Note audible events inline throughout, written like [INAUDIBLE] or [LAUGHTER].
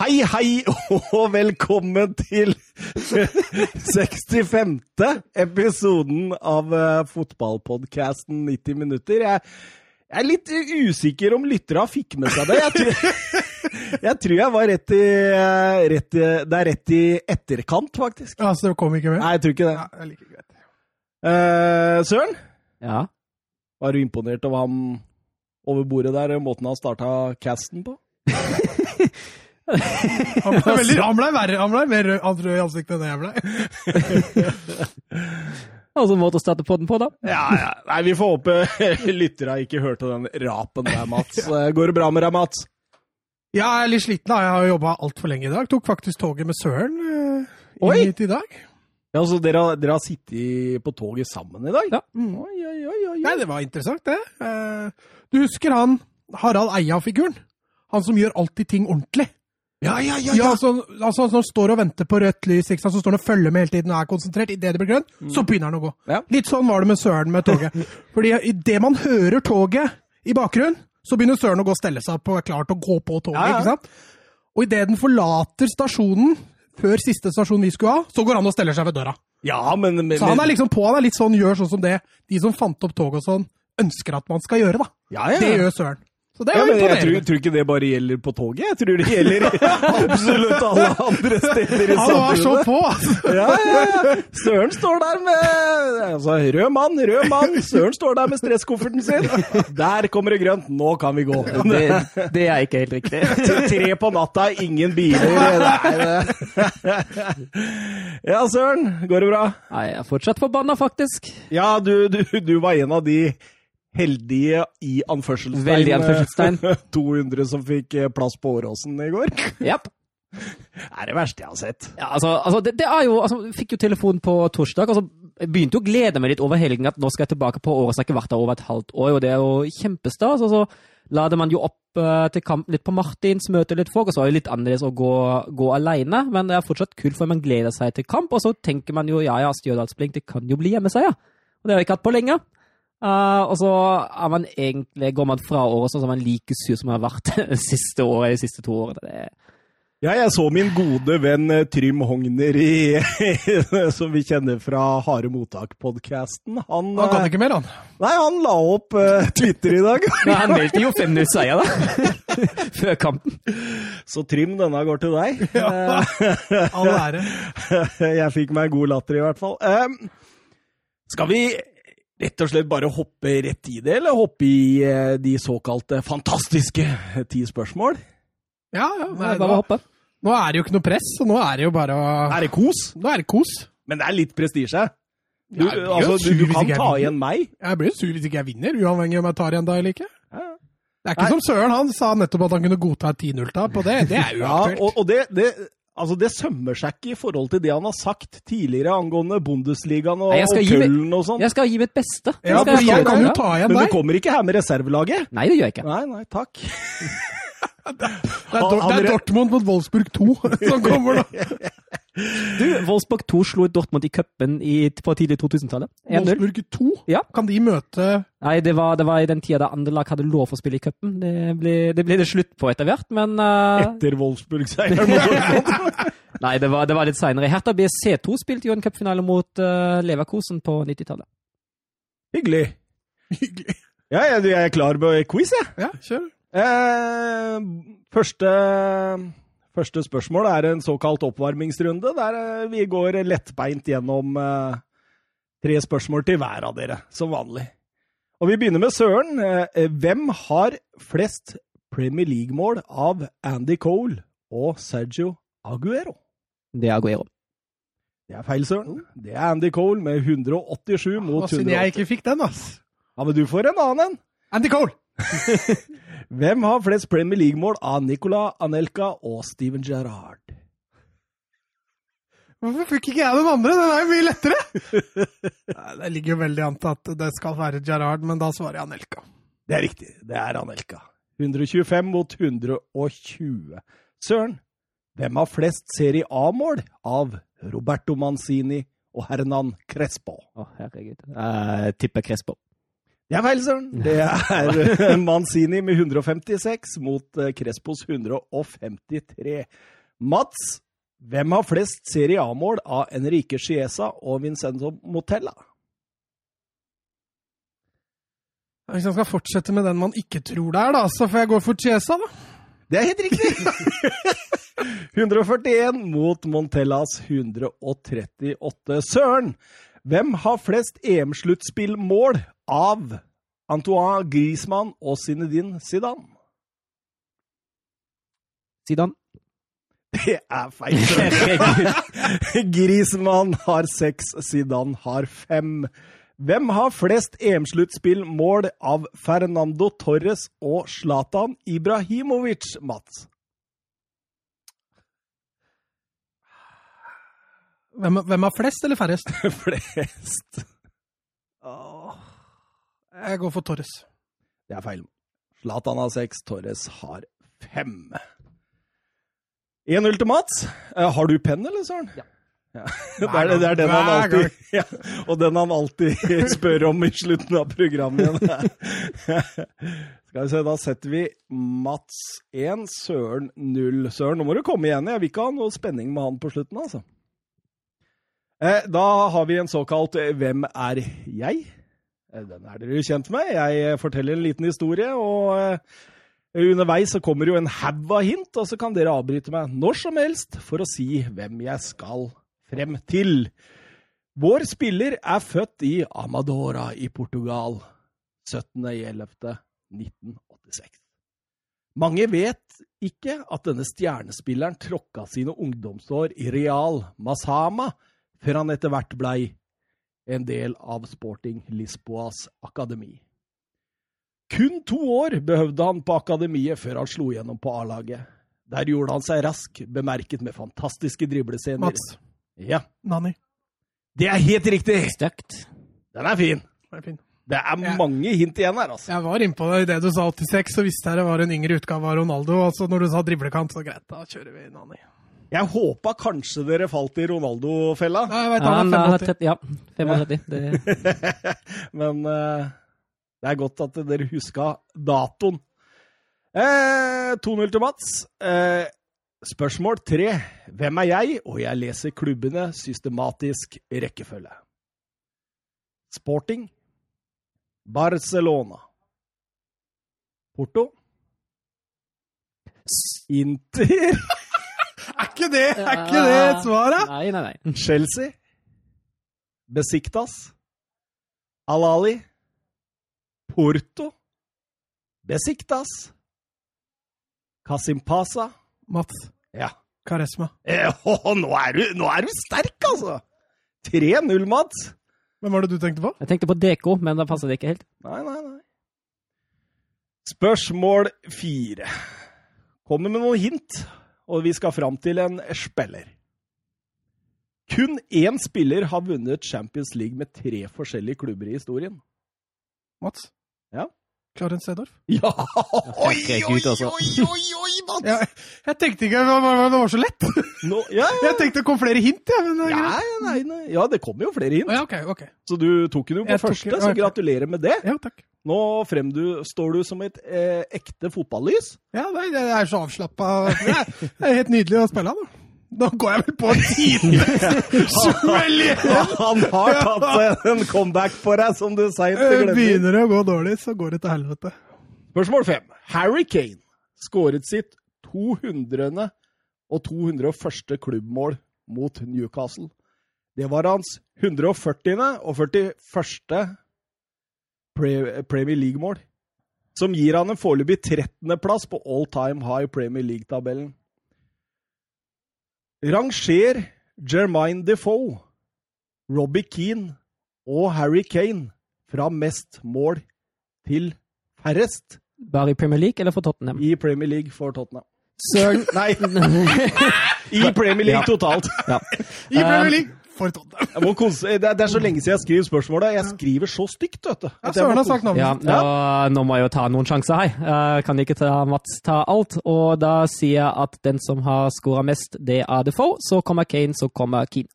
Hei, hei, og velkommen til [LAUGHS] 65. episoden av uh, fotballpodkasten 90 minutter. Jeg, jeg, er litt usikker om lytterne fikk med seg det. Jeg tror [LAUGHS] jeg, tror jeg var rett i, rett i, Det er rett i etterkant, faktisk. Ja, Så det kom ikke med? Nei, jeg tror ikke det. Ja, like greit. Uh, Søren, Ja. var du imponert over ham over bordet der, måten han starta casten på? [LAUGHS] Han ble, veldig, han ble, verre, han ble mer rød, i ansiktet enn det jeg ble. [LAUGHS] Altså en måte å starte podden på, da. Ja, ja. Nei, vi får håpe [LAUGHS] lytterne ikke hørte den rapen der, Mats. Eh, Går det bra med deg, Mats? Ja, jeg er litt sliten. da. Jeg har jobba altfor lenge i dag. Tok faktisk toget med Søren uh, inn hit i dag. Ja, så dere, har- dere har sittet på toget sammen i dag? Ja. Mm. Oi, oi, oi, oi. Nei, det var interessant, det. Eh, du husker han Harald Eia-figuren? Han som gjør alltid ting ordentlig. Ja, ja, ja, Ja, ja. altså, altså Han står og venter på rødt lys, så står han og følger med hele tiden og er konsentrert. Idet det blir grønt, så begynner han å gå. Ja. Litt sånn var det med Søren med toget. [LAUGHS] Fordi idet man hører toget i bakgrunnen, så begynner Søren å gå og stelle seg opp og er klar til å gå på toget. Ja, ja. ikke sant? Og idet den forlater stasjonen, før siste stasjon vi skulle ha, så går han og steller seg ved døra. Ja, men, men, Så han er liksom på, han er litt sånn, gjør sånn som det de som fant opp toget og sånn, ønsker at man skal gjøre, da. ja, ja. Det gjør Søren. Så det ja, er men jo jeg tror, tror ikke det bare gjelder på toget. Jeg tror det gjelder [LAUGHS] absolutt alle andre steder i samfunnet. Han var så på, altså! Ja, ja, ja. Søren står der med altså, Rød mann, rød mann. Søren står der med stresskofferten sin. Der kommer det grønt. Nå kan vi gå. Det, det er ikke helt riktig. Tre på natta, ingen biler. [LAUGHS] Nei, det- Ja, Søren. Går det bra? Nei, jeg er fortsatt forbanna, faktisk. Ja, du, du, du var en av de heldige i anførselstegn. Veldig anførselstegn. [LAUGHS] 200 som fikk eh, plass på Åråsen i går. [LAUGHS] Japp. Det er det verste jeg har sett. Ja, altså, altså det, det er jo altså, jeg Fikk jo telefon på torsdag. altså jeg begynte jo å glede meg litt over helgen at nå skal jeg tilbake på året. Så jeg har ikke vært der over et halvt år, og det er jo kjempestas. Og så lader man jo opp uh, til kamp litt på Martins, møter litt folk, og så er det litt annerledes å gå, gå alene. Men det er fortsatt kult, for man gleder seg til kamp. Og så tenker man jo ja ja, Stjørdalsblink, det kan jo bli hjemmeseier. Og det har vi ikke hatt på lenge. Eh, og så er man egentlig, går man fra året sånn som man like sur som man har vært [LAUGHS] det siste året, de siste to årene. Det Ja, jeg så min gode venn eh, Trym Hogner i [LAUGHS] Som vi kjenner fra Harde mottak-podkasten. Han, Han kan eh, ikke mer, han. Nei, han la opp uh, Twitter i dag. Nei, han meldte jo 5-0-seier, da. [LAUGHS] Før kampen. Så Trym, denne går til deg. Ja. All ære. Jeg fikk meg en god latter, i hvert fall. Em, skal vi rett og slett bare hoppe rett i det, eller hoppe i eh, de såkalte fantastiske ti spørsmål? Ja, ja. Nei, bare hoppe. nå er det jo ikke noe press, så nå er det jo bare å Er det kos? Nå er det kos. Men det er litt prestisje. Du, Ja, altså, du, du kan ta igjen meg. Jeg blir jo sur hvis ikke jeg vinner, uavhengig om jeg tar igjen deg eller ikke. Ja. Det er ikke Nei. som Søren, han sa nettopp at han kunne godta et 10-0-tap, og det, det er uaktuelt. Ja, og, og det, det, altså det sømmer seg ikke i forhold til det han har sagt tidligere angående Bundesligaen og, Nei, og gi og sånn. Jeg skal gi mitt beste. Ja, Jeg skal- jeg kan jo ta igjen Men du kommer ikke her med reservelaget? Nei, det gjør jeg ikke. Nei, nei, takk. [LAUGHS] Det er, Dor det er Dortmund mot Wolfsburg 2 [LAUGHS] som kommer, da. [LAUGHS] Du, Wolfsburg 2 slo Dortmund i cupen på tidlig 2000-tallet. Wolfsburg 2? Ja. Kan de møte Nei, det var, det var i den tida da andre lag hadde lov å spille i cupen. Det, det ble det slutt på etter hvert, men uh... Etter Wolfsburg-seieren mot Dortmund. [LAUGHS] Nei, det var, det var litt seinere. Hertha BC2 spilte jo en cupfinale mot uh, Leverkosen på 90-tallet. Hyggelig. Hyggelig. Ja, jeg, jeg er klar på quiz, jeg. Ja, kjør. Eh, første, første spørsmål er en såkalt oppvarmingsrunde, der eh, vi går lettbeint gjennom eh, tre spørsmål til hver av dere, som vanlig. Og vi begynner med Søren. Eh, hvem har flest Premier League-mål av Andy Cole og Sergio Aguero? Det er Aguero. Det er feil, Søren. Det er Andy Cole med 187 mot 188. Hva synes jeg ikke fikk den, ass. Ja, men du får en annen en. Andy Cole! [LAUGHS] Hvem har flest Premier League-mål av Nicola Anelka og Steven Gerrard? Hvorfor fikk ikke jeg den andre? Den er jo mye lettere! Nei, det ligger jo veldig an til at det skal være Gerrard, men da svarer jeg Anelka. Det er riktig, det er Anelka. 125 mot 120. Søren, hvem har flest Serie A-mål av Roberto Manzini og Hernan Crespo? Å, herregud. Jeg tipper Crespo. Er feil, Søren. Det er Manzini med 156 mot eh, Crespos 153. Mats, hvem har flest Serie A-mål av Enrique Chiesa og Vincenzo Motella? Hvis jeg skal fortsette med den man ikke tror det er, da, så får jeg gå for Chiesa, da. Det er helt riktig! [LAUGHS] 141 mot Montellas 138. Søren, hvem har flest EM-sluttspillmål av Antoine Griezmann og Zinedine Zidane? Zidane. Det er feil. [LAUGHS] Griezmann har seks, Zidane har fem. Hvem har flest EM-sluttspillmål av Fernando Torres og Zlatan Ibrahimovic, Mats? Hvem, hvem har flest eller færrest? [LAUGHS] flest. Jeg går for Torres. Det er feil. Zlatan har seks, Torres har fem. 1-0 til Mats. Eh, har du penn, eller, Søren? Ja. Det, er, det er den han alltid ja, Og den han alltid [LAUGHS] spør om i slutten av programmet. [LAUGHS] Skal vi se, da setter vi Mats 1, Søren 0. Søren, nå må du komme igjen. Jeg vil ikke ha noe spenning med han på slutten, altså. Eh, Da har vi en såkalt eh, Hvem er jeg? Eh, Den er dere jo kjent med. Jeg eh, forteller en liten historie, og eh, underveis så kommer jo en haug av hint, og så kan dere avbryte meg når som helst for å si hvem jeg skal frem til. Vår spiller er født i Amadora i Portugal 17.11.1986. Mange vet ikke at denne stjernespilleren tråkka sine ungdomsår i Real Masama før han etter hvert blei en del av Sporting Lisboas akademi. Kun to år behøvde han på akademiet før han slo gjennom på A-laget. Der gjorde han seg rask bemerket med fantastiske driblescener. Mats. Ja, Nani. det er helt riktig! Støkt. Den er fin. Det er fin. Det er mange hint igjen her, altså. Jeg var innpå det i det du sa 86, så visste jeg det var en yngre utgave av Ronaldo. Og så når du sa driblekant, så greit, da kjører vi Nani. Jeg håpa kanskje dere falt i Ronaldo-fella, Ja, han er har 85. ja, 35. Det, [LAUGHS] men uh, det er godt at dere huska datoen. Eh, 2-0 til Mats. Eh, spørsmål tre. Hvem er jeg? Og jeg leser klubbene systematisk rekkefølge. Sporting. Barcelona. Porto. [LAUGHS] Inter. Er ikke det er ikke det svaret? Nei, nei, nei. Chelsea. Besiktas. Al-Ali. Porto. Besiktas. Kasimpasa. Mats. Ja. Karesma. Eh, oh, nå, er du, nå er du sterk, altså! 3-0, Mats. Hvem var det du tenkte på? Jeg tenkte på Deko, men da passer det ikke helt. Nei, nei, nei. Spørsmål fire. Kommer med noen hint, og vi skal fram til en spiller. Kun én spiller har vunnet Champions League med tre forskjellige klubber i historien. Mats? Ja. Clarence Sedorf? [LAUGHS] Ja! Oi, oi, altså. oi, oi, oi, Mats! Ja, jeg tenkte ikke det var, det var så lett. No, ja, Jeg tenkte det kom flere hint, Ja, Men det nei, ja, nei, nei. ja, det kom jo flere hint. Oh, Ja, ok, ok. Så du tok den jo på Jeg tok- første, så gratulerer med det. Ja, takk. Nå fremdu, står du som et eh, ekte fotballys. Ja, nei, det er så avslappa. Det er helt nydelig å spille, da. Da går jeg vel på en time! [LAUGHS] Smell igjen! [LAUGHS] Han har tatt seg en comeback på deg, som du sier Eh, glemmer. Begynner det å gå dårlig, så går det til helvete. Spørsmål fem. Harry Kane skåret sitt 200. og 201. klubbmål mot Newcastle. Det var hans 140. og 41. Pre- Premier League-mål, som gir han en foreløpig 13.-plass på all time high Premier League-tabellen. Ranger Jermaine Defoe, Robbie Keane og Harry Kane fra mest mål til færrest Bare i Premier League eller for Tottenham? i Premier League for Tottenham. Søren Nei, [LAUGHS] i Premier League Ja. totalt. ja. [LAUGHS] I Premier League for Tottenham. [LAUGHS] Jeg må kons det, er, det er så lenge siden jeg skriver spørsmålet. Jeg skriver så stygt, vet du. Ja, at jeg må Søren har sagt navnet Ja, sitt. nå må jeg jo ta noen sjanser her. Jeg kan ikke ta Mats ta alt. Og da sier jeg at den som har skåra mest, det er Defoe. Så kommer Kane, så kommer Keane.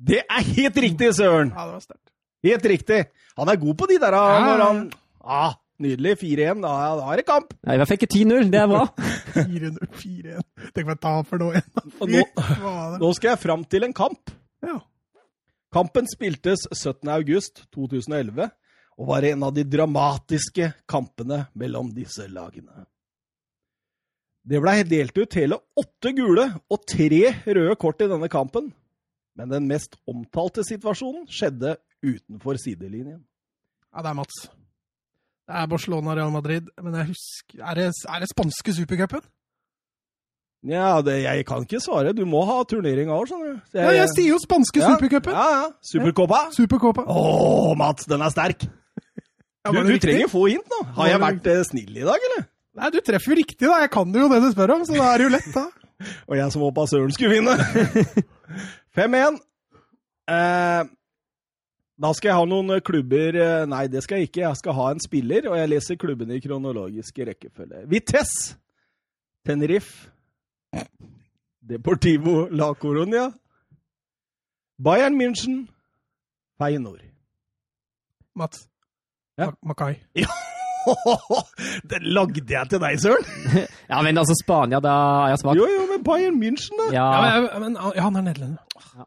Det er helt riktig, Søren! Ja, det var sterkt. Helt riktig. Han er god på de der Ja. når han ah, Nydelig. 4-1. Da, da er det kamp. Nei, jeg fikk 10-0, det er bra. [LAUGHS] 4-0, 4-1. Tenk om jeg tar for nå igjen. Nå, nå skal jeg fram til en kamp. Ja. Kampen spiltes 17. august 2011 og var en av de dramatiske kampene mellom disse lagene. Det ble delt ut hele åtte gule og tre røde kort i denne kampen, men den mest omtalte situasjonen skjedde utenfor sidelinjen. ja, det er Mats. Det er Barcelona Real Madrid, men jeg husker Er det, er det spanske supercupen? Ja, det, jeg kan ikke svare. Du må ha turnering òg, skjønner du. Jeg, Ja, jeg sier jo spanske ja, supercupen! Ja, ja. Supercopa. Supercopa. Å, Mats, den er sterk! Ja, Du, du trenger få hint nå. Har jeg vært eh, snill i dag, eller? Nei, du treffer jo riktig, da. Jeg kan jo det du spør om, så da er det jo lett, da. [LAUGHS] Og jeg som håpa Søren skulle vinne. [LAUGHS] 5-1. Eh, da skal jeg ha noen eh, klubber eh, Nei, det skal jeg ikke. Jeg skal ha en spiller, og jeg leser klubbene i kronologisk rekkefølge. Vitesse. Tenerife. Deportivo La Coronia. Bayern München. Feyenoord. Mats. Ja. Ma- Makai. [LAUGHS] Den lagde jeg til deg, Søren! [LAUGHS] Ja, men altså, Spania, da har jeg smakt. Jo, jo, men Bayern München, da. Ja, Ja, men, men ja, han er nederlender.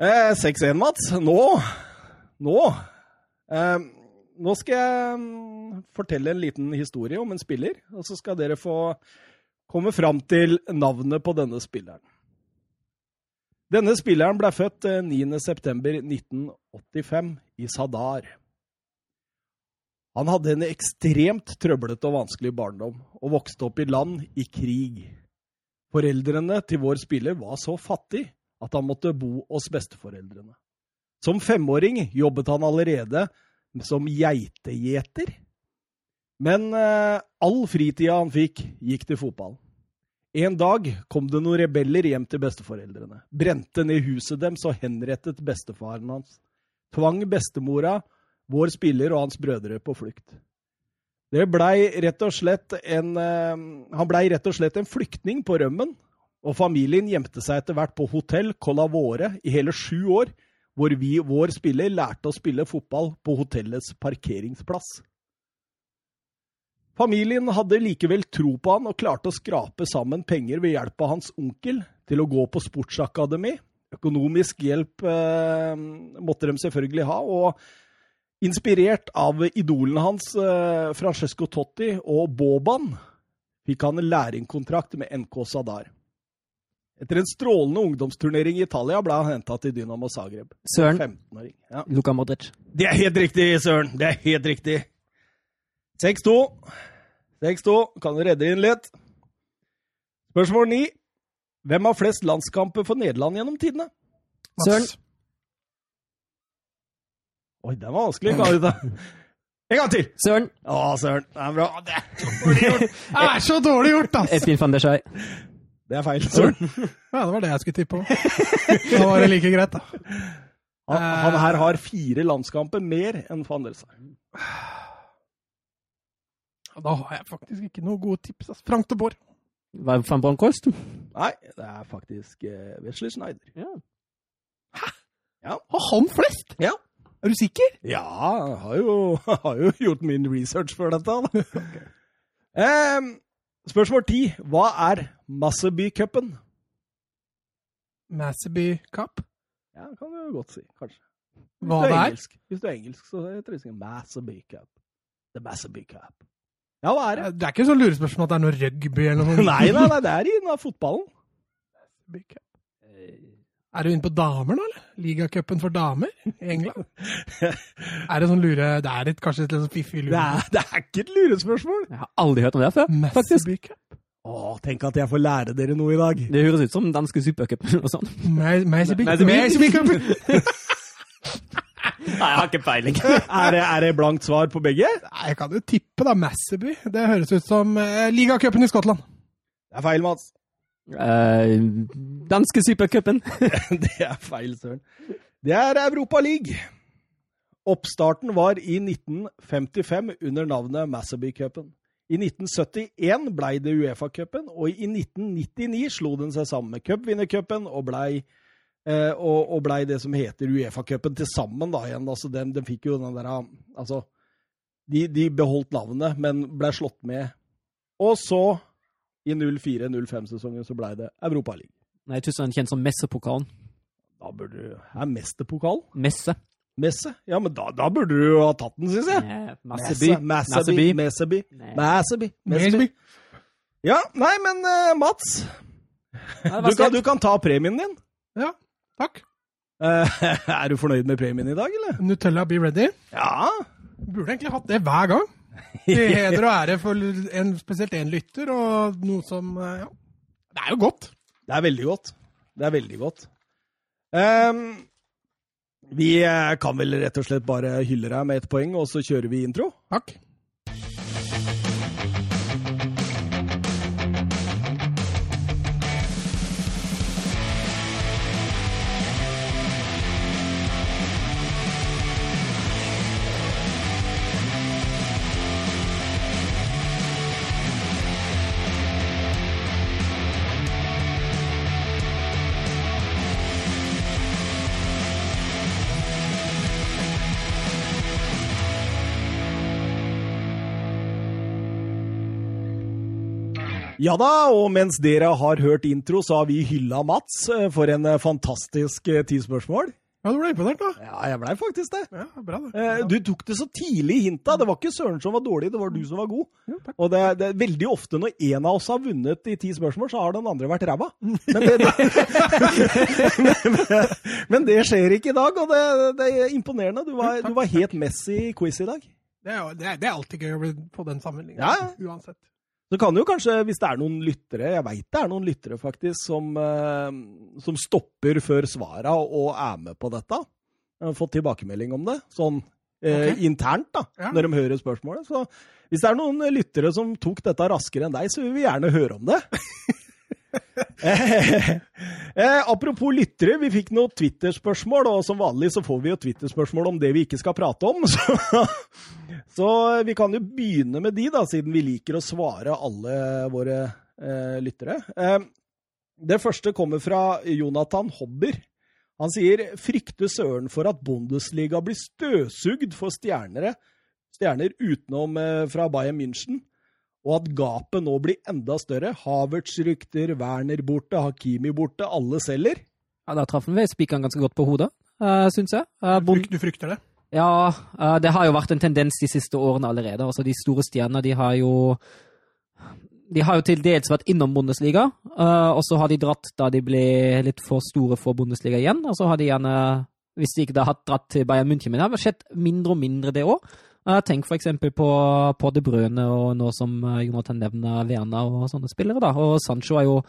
Eh, 6-1, Mats. Nå Nå eh, Nå skal jeg mm, fortelle en liten historie om en spiller, og så skal dere få komme fram til navnet på denne spilleren. Denne spilleren ble født eh, 9.9.1985 i Sadar. Han hadde en ekstremt trøblete og vanskelig barndom, og vokste opp i land i krig. Foreldrene til vår spiller var så fattig at han måtte bo hos besteforeldrene. Som femåring jobbet han allerede som geitegjeter. Men eh, all fritida han fikk, gikk til fotball. En dag kom det noen rebeller hjem til besteforeldrene. Brente ned huset deres og henrettet bestefaren hans. Tvang bestemora, vår spiller og hans brødre på flukt. Det blei rett og slett en, eh, han blei rett og slett en flyktning på rømmen, og familien gjemte seg etter hvert på hotell Colavore i hele sju år, hvor vi, vår spiller, lærte å spille fotball på hotellets parkeringsplass. Familien hadde likevel tro på han og klarte å skrape sammen penger ved hjelp av hans onkel til å gå på sportsakademi. Økonomisk hjelp eh, måtte de selvfølgelig ha, og inspirert av idolene hans, eh, Francesco Totti og Boban, fikk han en lærlingkontrakt med NK Sadar. Etter en strålende ungdomsturnering i Italia ble han henta til Dynamo Zagreb. Søren. 15-åring. Ja. Luka Modric. Det er helt riktig, Søren. Det er helt riktig. 6-2. 6-2. Kan du redde inn litt? Spørsmål 9. Hvem har flest landskamper for Nederland gjennom tidene? Søren. Oi, den var vanskelig. Kan du ta? En gang til! Søren. Å, Søren. Det er bra. Det [LAUGHS] Det er så dårlig gjort, ass! Edvin van der Schei. det er feil, Søren. Ja, det var det jeg skulle tippe på. Da var det like greit, da. Han, han her har fire landskamper mer enn van der Sar. Da har jeg faktisk ikke noe gode tips. ass. Frank de Boer. Var van Bronckhorst? Nei, det er faktisk uh, Wesley Schneider. Ja. Har han flest? Ja. Er du sikker? Ja, jeg har jo, [LAUGHS] har jo gjort min research før dette. Da. um, [LAUGHS] spørsmål ti. Hva er Masseby-cupen? Masseby Cup? Ja, det kan du godt si, kanskje. Hvis Hva det er? Engelsk. Hvis du er engelsk, så heter det Masseby Cup. The Masseby Cup. Ja, hva er det? Det er ikke så lurespørsmål at det er noe rugby eller noe? [LAUGHS] Nei, nei, nei, det er innen fotballen. Cup. Er du inne på damer nå, eller? Ligacupen for damer i England? [LAUGHS] er det sånn lure Det er et, kanskje et litt sånn fiffig Det lure? er, det er ikke et lurespørsmål. Jeg har aldri hørt om det før, faktisk. Cup? Å, tenk at jeg får lære dere noe i dag. Det høres ut som danske supercup eller noe sånt. Ma- Masseby Masseby. Masseby Cup! [LAUGHS] Nei, jeg har ikke peiling. [LAUGHS] Er det, er det blankt svar på begge? Nei, Jeg kan jo tippe, da. Masseby. Det høres ut som eh, ligacupen i Skottland. Det er feil, Mats. Eh, danske supercupen. [LAUGHS] Det er feil, søren. Det er Europa League. Oppstarten var i 1955 under navnet Masseby-cupen. I 1971 blei det Uefa-cupen, og i 1999 slo den seg sammen med cupvinnercupen og blei og, og blei det som heter Uefa-cupen til sammen da igjen. Altså, den, den fikk jo den der Altså, de, de beholdt navnet, men blei slått med. Og så, i 04-05-sesongen, så blei det Europaligaen. Nei, Tyskland kjent som Messepokalen. Da burde du Er mesterpokal? Messe. Messe? Ja, men da, da burde du jo ha tatt den, syns jeg. Eh, Masseby. Masseby. Masseby. Nei. Masseby. Ja, nei, men uh, Mats. Ja, Du kan, du kan ta premien din. Ja, takk. Eh, [LAUGHS] er du fornøyd med premien i dag, eller? Nutella Be Ready. Ja. Burde egentlig hatt det hver gang. Til [LAUGHS] heder og ære for en, spesielt én lytter, og noe som eh, Ja. Det er jo godt. Det er veldig godt. Det er veldig godt. Um, vi eh, kan vel rett og slett bare hylle deg med ett poeng, og så kjører vi intro. Takk. Ja da, og mens dere har hørt intro, så har vi hylla Mats eh, for en eh, fantastisk eh, ti spørsmål. Ja, du ble imponert, da. Ja, jeg blei faktisk det. Ja, Bra, det. Bra. Du tok det så tidlig i hinta. Det var ikke Søren som var dårlig, det var du som var god. Jo, takk. Og det, det er veldig ofte når en av oss har vunnet i ti spørsmål, så har den andre vært ræva. [LAUGHS] Men det, men, [LAUGHS] men det skjer ikke i dag, og det, det er imponerende. Du var, du var helt Messi i quiz i dag. Det er, jo- det, er, det er alltid gøy å bli på den sammenligningen. Ja, Uansett. Så kan jo kanskje, hvis det er noen lyttere, jeg veit det er noen lyttere faktisk, som, eh, som stopper før svara og er med på dette. Jeg har fått tilbakemelding om det, sånn eh, Ok. internt, da, Ja. når de hører spørsmålet. Så hvis det er noen lyttere som tok dette raskere enn deg, så vil vi gjerne høre om det. [LAUGHS] [LAUGHS] eh, apropos lyttere, vi fikk noen Twitter-spørsmål, og som vanlig så får vi jo Twitter-spørsmål om det vi ikke skal prate om. [LAUGHS] Så, så vi kan jo begynne med de, da, siden vi liker å svare alle våre eh, lyttere. Eh, det første kommer fra Jonathan Hobber. Han sier frykter søren for at Bundesliga blir støvsugd for stjernere, stjerner utenom eh, fra Bayern München, og at gapet nå blir enda større. Havertz rykter, Werner borte, Hakimi borte, alle selger. Ja, da traff han vel spikeren ganske godt på hodet, uh, syns jeg. Eh, du frykter det? Ja, eh, det har jo vært en tendens de siste årene allerede. Altså, de store stjernene de har jo de har jo til dels vært innom Bundesliga, eh, og så har de dratt da de ble litt for store for Bundesliga igjen. Og så har de gjerne, hvis de ikke da har dratt til Bayern München, men det har skjedd mindre og mindre det òg. Tenk for eksempel på, på De Bruyne og nå som eh, Jonathan nevner Verna og sånne spillere. da. Og Sancho er jo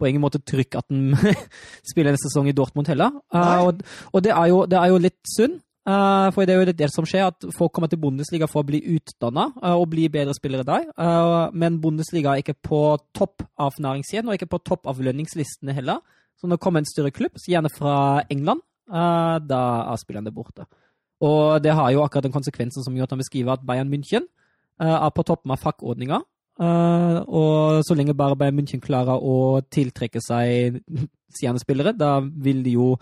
på ingen måte trygg at han [LAUGHS] spiller en sesong i Dortmund heller. Eh, og og det, er jo, det er jo litt synd. Uh, for det er jo det, det som skjer, at folk kommer til Bundesliga for å bli utdanna og bli bedre spillere der. Uh, men Bundesliga er ikke på topp av næringskjeden, og ikke på topp av lønningslistene heller. Så når det kommer en større klubb, gjerne fra England, da er spillerne borte. Og det har jo akkurat den konsekvensen som Jonathan beskriver, at Bayern München uh, er på toppen av fakkordninga. Uh, og så lenge bare Bayern München klarer å tiltrekke seg [LAUGHS] stjernespillere, da vil de jo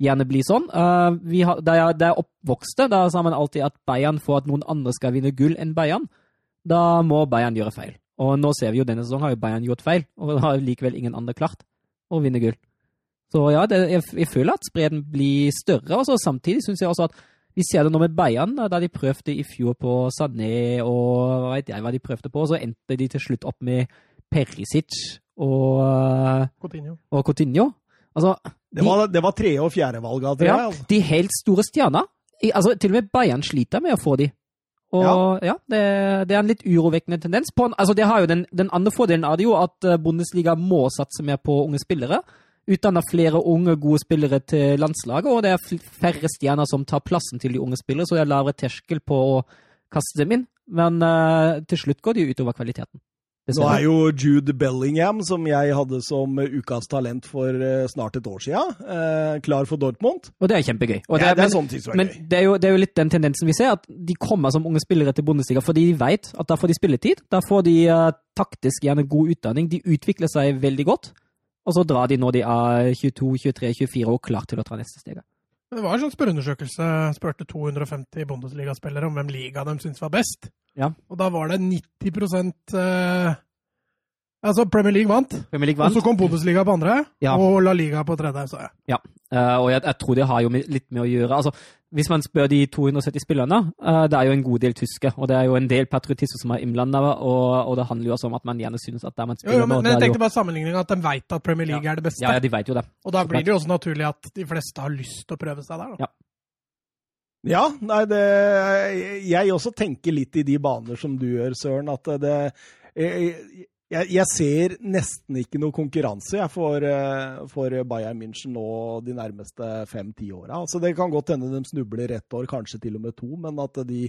gjerne bli sånn. Uh, har, da jeg, da jeg oppvokste, da sa man alltid at Bayern for at noen andre skal vinne gull enn Bayern, da må Bayern gjøre feil. Og nå ser vi jo denne sesongen har jo Bayern gjort feil, og da har likevel ingen andre klart å vinne gull. Så ja, det, jeg, jeg føler at spreden blir større. og Samtidig syns jeg også at vi ser det nå med Bayern, da de prøvde i fjor på Sané og hva vet jeg hva de prøvde på, så endte de til slutt opp med Perisic og, Coutinho. og Coutinho. Altså, Det var, det var tredje- og fjerdevalg av tre. ja, altså. de helt store stjerner. I- Altså, til og med Bayern sliter med å få de. Og ja, det, det er en litt urovekkende tendens. På altså, det har jo den, den andre fordelen er det jo at eh, Bundesliga må satse mer på unge spillere. Utdanne flere unge, gode spillere til landslaget, og det er færre stjerner som tar plassen til de unge spillere, så det er lavere terskel på å kaste dem inn. Men uh, til slutt går det jo utover kvaliteten. Nå er jo Jude Bellingham, som jeg hadde som ukas talent for eh, snart et år siden, eh, klar for Dortmund. Og det er kjempegøy. Og Ja, det er men- er Men det er, jo, det er jo litt den tendensen vi ser, at de kommer som unge spillere til Bundesliga fordi de vet at da får de spilletid. Da får de uh, taktisk gjerne god utdanning. De utvikler seg veldig godt. Og så drar de når de er 22, 23, 24 og klar til å ta neste steg. Det var en sånn spørreundersøkelse. Spurte 250 Bundesliga-spillere om hvem liga de syntes var best. Ja. Og da var det 90 eh, Altså, Premier League vant. Premier League Og så kom Bundesliga på andre, Ja. og La Liga på tredje. sa jeg. Eh, og jeg, jeg tror det har jo litt med å gjøre altså, Hvis man spør de 270 spillerne, uh, det er jo en god del tyske, og det er jo en del patriotisme som er innblanda, og, og det handler jo også om at man gjerne synes at der man spiller jo, men, nå, men jeg tenkte jo, bare sammenligninga at de veit at Premier League er det beste. ja, ja, de vet jo det. Og da blir det jo også naturlig at de fleste har lyst til å prøve seg der. Da. Ja, nei, det Jeg også tenker litt i de baner som du gjør, Søren. At det Jeg, jeg, jeg ser nesten ikke noe konkurranse jeg, for, eh, for Bayern München nå de nærmeste fem-ti åra. Altså, det kan godt hende de snubler ett år, kanskje til og med to, men at de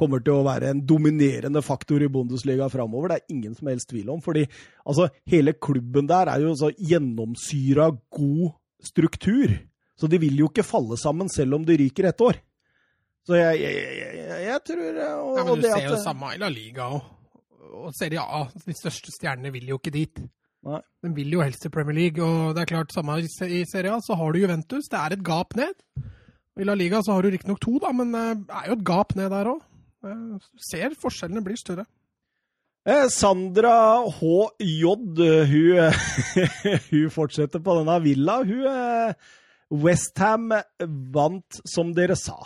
kommer til å være en dominerende faktor i Bundesliga framover, det er ingen som helst tvil om. fordi altså, hele klubben der er jo så gjennomsyra god struktur. Så de vil jo ikke falle sammen selv om de ryker ett år. Så jeg, jeg, jeg, jeg, tror og, Ja, men du det ser jo at- samme i La Liga og, og Serie A. De største stjernene vil jo ikke dit. Nei. De vil jo helst til Premier League. Og det er klart, samme i Se- i Serie A, så har du Juventus. Det er et gap ned. I La Liga så har du riktignok to, da, men eh, det er jo et gap ned der òg. Ser forskjellene blir større. Eh, Sandra HJ, hun, [LAUGHS] hun fortsetter på denne villa. Hun Westham vant, som dere sa.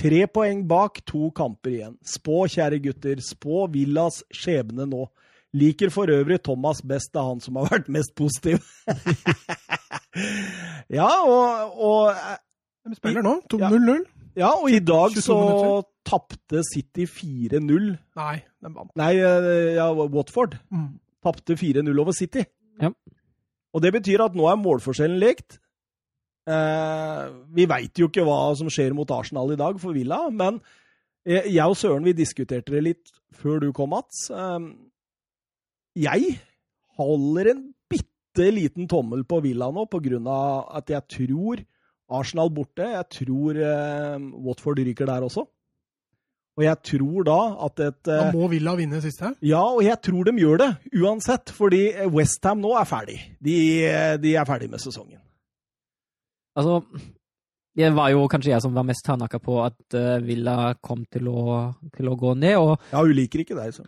Tre poeng bak, to kamper igjen. Spå, kjære gutter, spå Villas skjebne nå. Liker for øvrig Thomas best, det er han som har vært mest positiv. [LAUGHS] ja, og, og De spiller nå. 2-0-0. Ja, og i dag så tapte City 4-0. Nei, de vant. Nei, eh, ja, Watford Mm. tapte 4-0 over City. Ja. Og det betyr at nå er målforskjellen lekt. Eh, vi veit jo ikke hva som skjer mot Arsenal i dag for Villa, men jeg og Søren vi diskuterte det litt før du kom, Mats. Eh, jeg holder en bitte liten tommel på Villa nå på grunn av at jeg tror Arsenal borte. Jeg tror eh, Watford ryker der også. Og jeg tror da at et Da må Villa vinne siste. ja, og jeg tror de gjør det uansett, fordi Westham nå er ferdig. De, de er ferdig med sesongen. Altså, det var jo kanskje jeg som var mest hardnakka på at eh, Villa kom til å, til å gå ned, og Ja, hun liker ikke deg, så.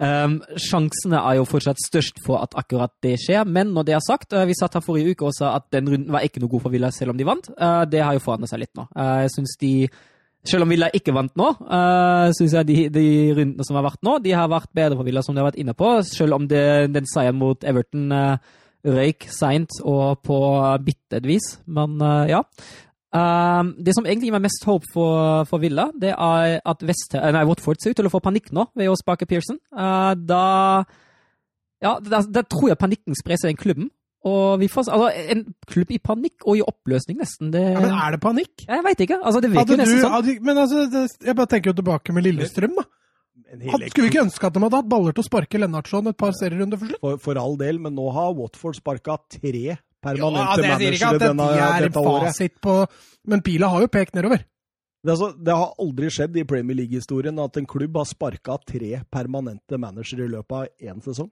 Um, [LAUGHS] sjansene er jo fortsatt størst for at akkurat det skjer, men når det er sagt, uh, vi satt her forrige uke og sa at den runden var ikke noe god for Villa selv om de vant. Uh, det har jo forandret seg litt nå. Uh, jeg syns de, Selv om Villa ikke vant nå, uh, syns jeg de, de rundene som har vært nå, de har vært bedre for Villa, som de har vært inne på. Selv om det, den seieren mot Everton uh, røyk seint og på bitte et vis. Men uh, ja. Um, det som egentlig gir meg mest håp for, for Villa, det er at West, eh, nei, Watford ser ut til å få panikk nå ved å sparke Pearson. Uh, da Ja, da, da tror jeg panikken sprer seg i den klubben. Og vi får, altså, En klubb i panikk og i oppløsning, nesten. Det, Ja, men er det panikk? jeg veit ikke. altså Det virker nesten sånn. hadde, men altså, det, jeg bare tenker jo tilbake med Lillestrøm, da. Hadde, skulle vi ikke ønske at de hadde hatt baller til å sparke Lennartson et par serierunder for slutt? for, for all del, men nå har Watford sparka tre Ja, permanente det managere at denne, det dette året. på Men pila har jo pekt nedover. Det, altså, det har aldri skjedd i Premier League-historien at en klubb har sparka tre permanente managere i løpet av én sesong.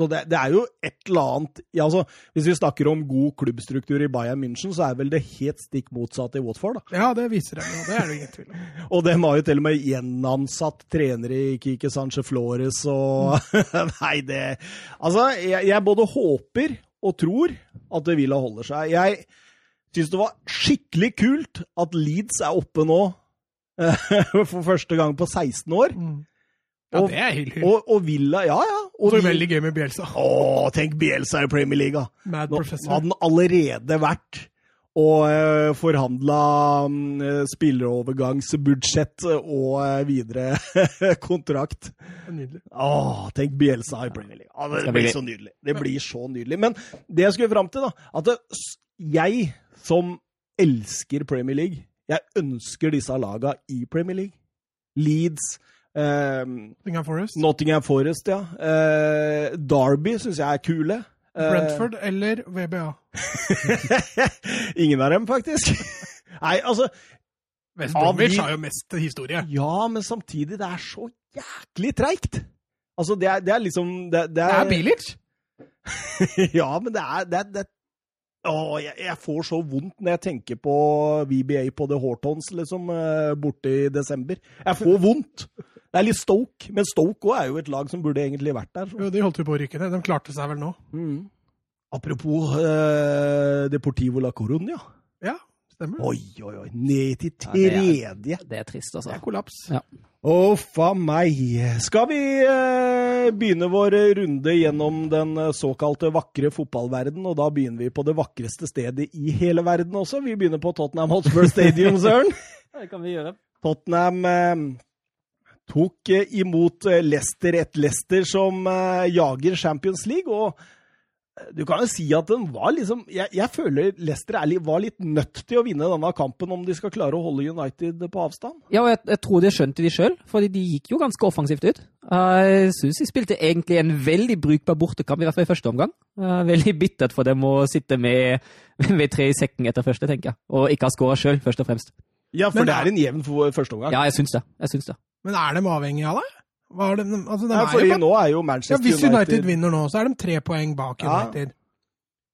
Så det, det er jo et eller annet ja, altså, Hvis vi snakker om god klubbstruktur i Bayern München, så er vel det helt stikk motsatt i Watford. da. Ja, det viser de jo. Det er det ingen tvil om. [LAUGHS] Og de har jo til og med gjenansatt trenere i Kike Sanchez Flores og [LAUGHS] Nei, det Altså, jeg, jeg både håper og tror at det vil holde seg. Jeg syns det var skikkelig kult at Leeds er oppe nå [LAUGHS] for første gang på 16 år. Mm. Ja, Og- det er hyggelig. Og, og Villa Ja, ja. Og det er veldig gøy med Bielsa. Å, tenk Bielsa i Premier League. Mad Nå professor. hadde han allerede vært og uh, forhandla spillerovergangsbudsjett og uh, videre [LAUGHS] kontrakt. Nydelig. Åh, tenk Bielsa i Premier League. Ja, det blir så nydelig. Det blir så nydelig. Men det jeg skulle fram til, da At det, jeg som elsker Premier League, jeg ønsker disse laga i Premier League. Leeds, eh, Nottingham Forest. Nottingham Forest, ja. Eh, Derby syns jeg er kule. Eh, Brentford eller VBA. [LAUGHS] Ingen av dem, faktisk. [LAUGHS] Nei, altså West Bromwich har jo mest historie. Ja, men samtidig, det er så jæklig treigt. Altså, det er, det er liksom Det, det Det er, er Bilic. [LAUGHS] ja, men det er, det det Åh, jeg, jeg får så vondt når jeg tenker på VBA på The Hortons liksom, eh, borte i desember. Jeg får vondt! Det er litt Stoke, men Stoke òg er jo et lag som burde egentlig vært der. Så. Jo, de holdt jo på å rykke ned. De klarte seg vel nå. Mm. Apropos eh, Deportivo la Coruña. Ja, stemmer. Oi, oi, oi. Ned til Ja, det er- tredje. Det er trist, altså. Det er kollaps. Ja. Uff a meg. Skal vi eh, begynne vår runde gjennom den eh, såkalte vakre fotballverden, og da begynner vi på det vakreste stedet i hele verden også. Vi begynner på Tottenham Hotspur Stadium, [LAUGHS] Søren. Det kan vi gjøre. Tottenham eh, tok eh, imot eh, Leicester, et Leicester som eh, jager Champions League, og du kan jo si at den var liksom Jeg, jeg føler Leicester er, var litt nødt til å vinne denne kampen om de skal klare å holde United på avstand. Ja, og jeg, jeg tror det skjønte de sjøl, for de gikk jo ganske offensivt ut. Jeg syns de spilte egentlig en veldig brukbar bortekamp, i hvert fall i første omgang. Veldig bittert for dem å sitte med, med tre i sekken etter første, tenker jeg. Og ikke ha skåra sjøl, først og fremst. Ja, for Men- det er en jevn første førsteomgang. Ja, jeg syns det. Jeg syns det. Men er de avhengige av det? Hva er de, altså, de Ja, fordi nå er jo ja, hvis United United vinner nå, så er de tre poeng bak Ja. United.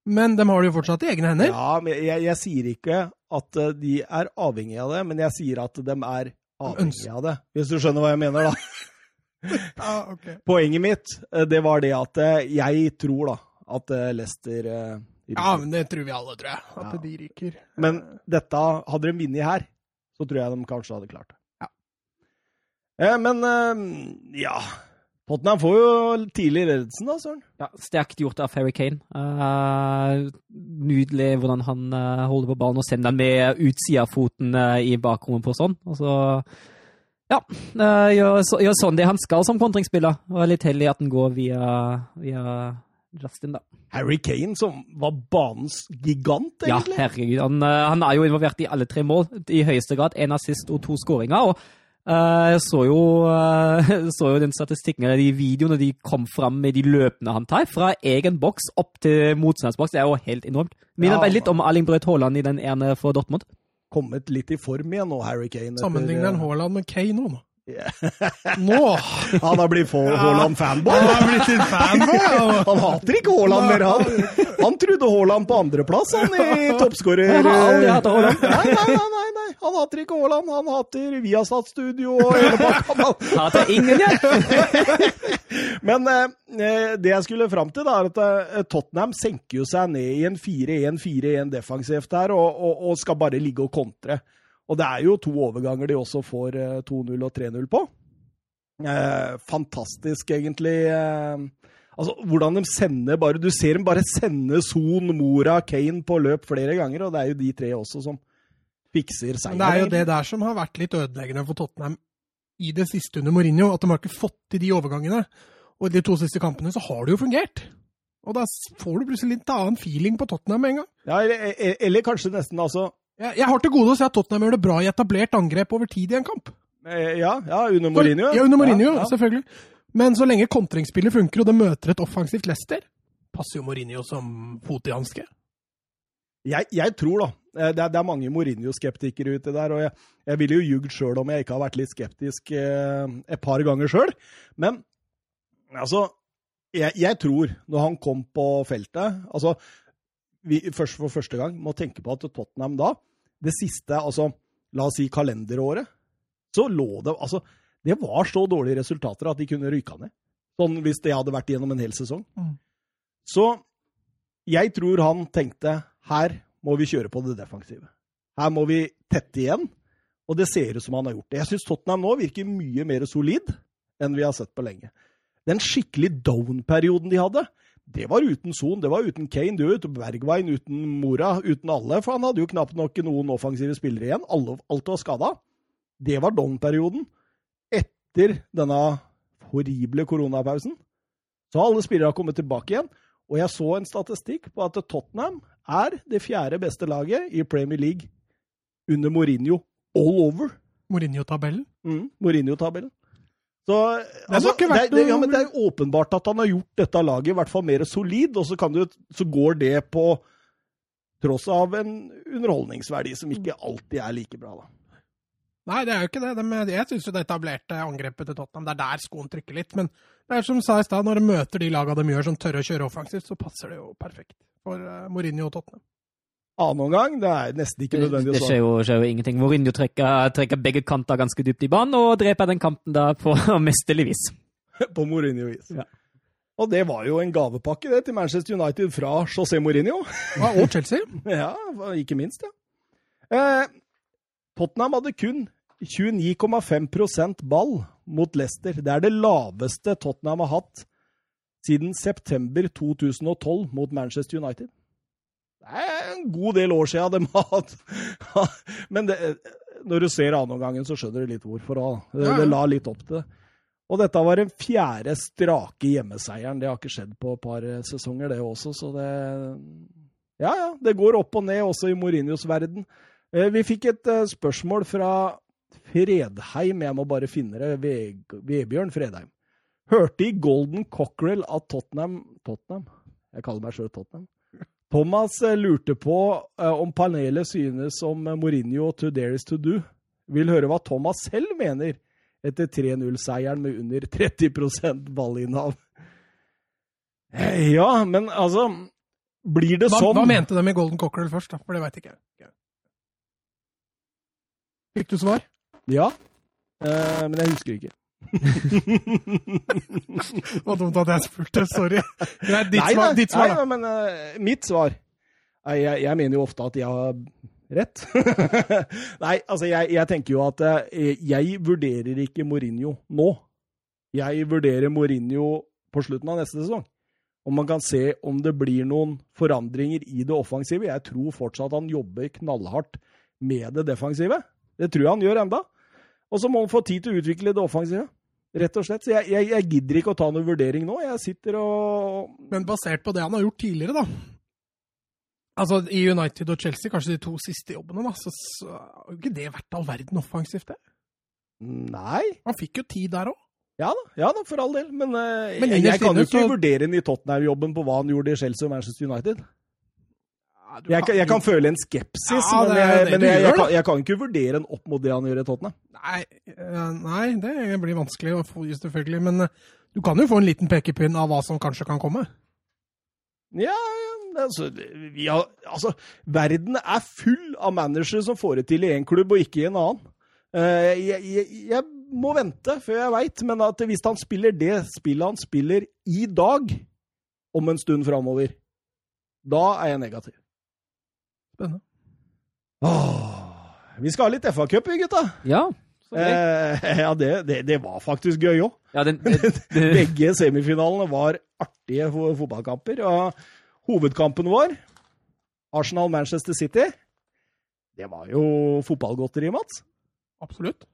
Men de har det jo fortsatt i egne hender. Ja, men jeg, jeg sier ikke at eh, de er avhengige av det, men jeg sier at de er avhengige av det. Hvis du skjønner hva jeg mener, da. [LAUGHS] Ja, okay. Poenget mitt, eh, det var det at eh, jeg tror da at Leicester ryker. Ja, men det tror vi alle, tror jeg. At Ja. de ryker. Men dette, hadde de vunnet her, så tror jeg de kanskje hadde klart det. Eh, men eh, ja Tottenham får jo tidlig ledelsen, da, Søren. Ja, Sterkt gjort av Harry Kane. Uh, nydelig hvordan han uh, holder på ballen og sender den med utsidafoten uh, i bakrommet på sånn. Og så ja, uh, gjør, så, gjør sånn det han skal som kontringsspiller. Og er litt heldig at den går via, via Justin, da. Harry Kane, som var banens gigant, egentlig. Ja, herregud. Han, han er jo involvert i alle tre mål, i høyeste grad. En assist og to skåringer. og jeg så jo, eh, [LAUGHS] så jo den statistikken, eller de videoene de kom fram med de løpene han tar, fra egen boks opp til motstandsboks. Det er jo helt enormt. Minner Ja. litt om Erling Braut Haaland i den ene for Dortmund. Kommet litt i form igjen nå, Harry Kane. etter, Sammenligner en eh, Haaland med Kane nå. Nå. [LAUGHS] Han har blitt Haaland-fanboy. Han har blitt en fanboy! [LAUGHS] Han hater ikke Haaland mer, han. Han trodde Haaland på andreplass, han i [LAUGHS] toppskårer... Jeg har aldri hatt Haaland. Nei, nei, nei, nei. Han hater ikke Haaland. Han hater Viasat Studio og hele pakka. Hater ingen, jeg! Men eh, det jeg skulle fram til, da, er at eh, Tottenham senker jo seg ned i en 4-1-4-1 defensivt her, og, og, og skal bare ligge og kontre. Og det er jo to overganger de også får eh, 2-0 og 3-0 på. Eh, fantastisk, egentlig. Eh, altså, hvordan de sender bare Du ser dem bare sende Son, Mora, Kane på løp flere ganger, og det er jo de tre også som fikser seieren. Det er jo det der som har vært litt ødeleggende for Tottenham i det siste under Mourinho, at de har ikke fått til de overgangene. Og i de to siste kampene så har det jo fungert. Og da får du plutselig litt annen feeling på Tottenham med en gang. Ja, eller, eller kanskje nesten altså Jeg, jeg har til gode å se at Tottenham gjør det bra i etablert angrep over tid i en kamp. eh, Ja, ja under Mourinho. Ja, under Mourinho, Ja, ja. selvfølgelig. Men så lenge kontringsspillet funker, og det møter et offensivt Leicester, passer jo Mourinho som fot i hanske. Jeg, jeg tror, da eh, Det er, det er mange Mourinho-skeptikere ute der, og jeg, jeg ville jo ljugd sjøl om jeg ikke har vært litt skeptisk eh, et par ganger sjøl. Men altså jeg, jeg tror, når han kom på feltet altså vi, først For første gang må tenke på at Tottenham da, det siste, altså la oss si kalenderåret, så lå det altså Det var så dårlige resultater at de kunne ryka ned. Sånn hvis det hadde vært gjennom en hel sesong. Mm. Så jeg tror han tenkte her må vi kjøre på det defensive. Her må vi tette igjen. Og det ser ut som han har gjort det. Jeg syns Tottenham nå virker mye mer solid enn vi har sett på lenge. Den skikkelig down-perioden de hadde, det var uten Son, det var uten Kane, det var uten Bergwijn, uten Mora, uten alle. For han hadde jo knapt nok noen offensive spillere igjen. Alle, alt var skada. Det var Don-perioden. Etter denne horrible koronapausen så har alle spillere kommet tilbake igjen. Og jeg så en statistikk på at Tottenham er det fjerde beste laget i Premier League under Mourinho all over. Mourinho-tabellen. Mm, Mourinho-tabellen. Så altså, det, vært det, ja, men det er åpenbart at han har gjort dette laget i hvert fall mer solid, og så, kan du, så går det på tross av en underholdningsverdi som ikke alltid er like bra. da. Nei, det er jo ikke det. De, jeg syns det etablerte angrepet til Tottenham, det er der skoen trykker litt. Men Det er som sa i stad, når de møter de laga de gjør som tør å kjøre offensivt, så passer det jo perfekt for uh, Mourinho og Tottenham. Annen omgang, det er nesten ikke Det, nødvendig det å skjer jo, skjer jo ingenting. Mourinho trekker, trekker begge kanter ganske dypt i banen og dreper den kanten da på [LAUGHS] mesterlig vis. [LAUGHS] på Mourinho-vis. Ja. Og det var jo en gavepakke det til Manchester United fra José Mourinho. Ja, og Chelsea. [LAUGHS] Ja, ikke minst, ja. Eh, Tottenham hadde kun 29,5% ball mot Leicester. Det er det laveste Tottenham har hatt siden september 2012 mot Manchester United. Det er en god del år siden de [LAUGHS] har hatt Men det, når du ser annenomgangen, så skjønner du litt hvorfor òg. Det, det la litt opp til det. Og dette var den fjerde strake hjemmeseieren. Det har ikke skjedd på et par eh, sesonger, det også, så det Ja, ja. Det går opp og ned også i Mourinhos verden. Eh, Vi fikk et eh, spørsmål fra Fredheim. Jeg må bare finne det. Vebjørn Fredheim. Hørte i Golden Cockerel at Tottenham Tottenham? Jeg kaller meg sjøl Tottenham. Thomas eh, lurte på eh, om panelet synes om Mourinho Mourinho to Dare is to do. Vil høre hva Thomas selv mener etter 3-0-seieren med under 30 ballinnehav. Eh, Ja, men altså Blir det Hva, sånn hva mente de i Golden Cockerel først, da? For det veit ikke jeg. Fikk du svar? Ja. Eh, men jeg husker ikke. Det var dumt at jeg spurte. Sorry. Greit, ditt Nei, svar, ditt svar nei, da. men uh, mitt svar jeg, jeg, jeg mener jo ofte at jeg har rett. [LAUGHS] nei, altså jeg, jeg tenker jo at eh, jeg vurderer ikke Mourinho nå. Jeg vurderer Mourinho på slutten av neste sesong. Om man kan se om det blir noen forandringer i det offensive. Jeg tror fortsatt han jobber knallhardt med det defensive. Det tror jeg han gjør enda. Og så må han få tid til å utvikle det offensive. Rett og slett. Så jeg, jeg, jeg gidder ikke å ta noen vurdering nå. Jeg sitter og Men basert på det han har gjort tidligere, da. Altså, I United og Chelsea, kanskje de to siste jobbene, da, så, så har jo ikke det vært all verden offensivt, det. Nei. Han fikk jo tid der òg. Ja da, ja da, for all del. Men, uh, Men jeg, jeg kan jo ikke så- vurdere den i Tottenham-jobben på hva han gjorde i Chelsea og Manchester United. Jeg, kan- jeg kan føle en skepsis, Ja, men, jeg, men jeg, jeg, kan, jeg kan ikke vurdere en opp mot det han gjør i Tottenham. Nei, eh, nei, det blir vanskelig å få, selvfølgelig. Men eh, du kan jo få en liten pekepinn av hva som kanskje kan komme. Ja, altså, vi har, altså Verden er full av managere som får det til i én klubb og ikke i en annen. Eh, jeg, jeg, jeg må vente før jeg veit, men at hvis han spiller det spillet han spiller i dag, om en stund framover, da er jeg negativ. Spennende. Åh, vi skal ha litt FA-cup, vi, gutta. Ja. Eh, ja, det, det, det var faktisk gøy òg. ja [LAUGHS] Begge semifinalene var artige fotballkamper. Og hovedkampen vår, Arsenal-Manchester City, det var jo fotballgodteri, Mats. Absolutt.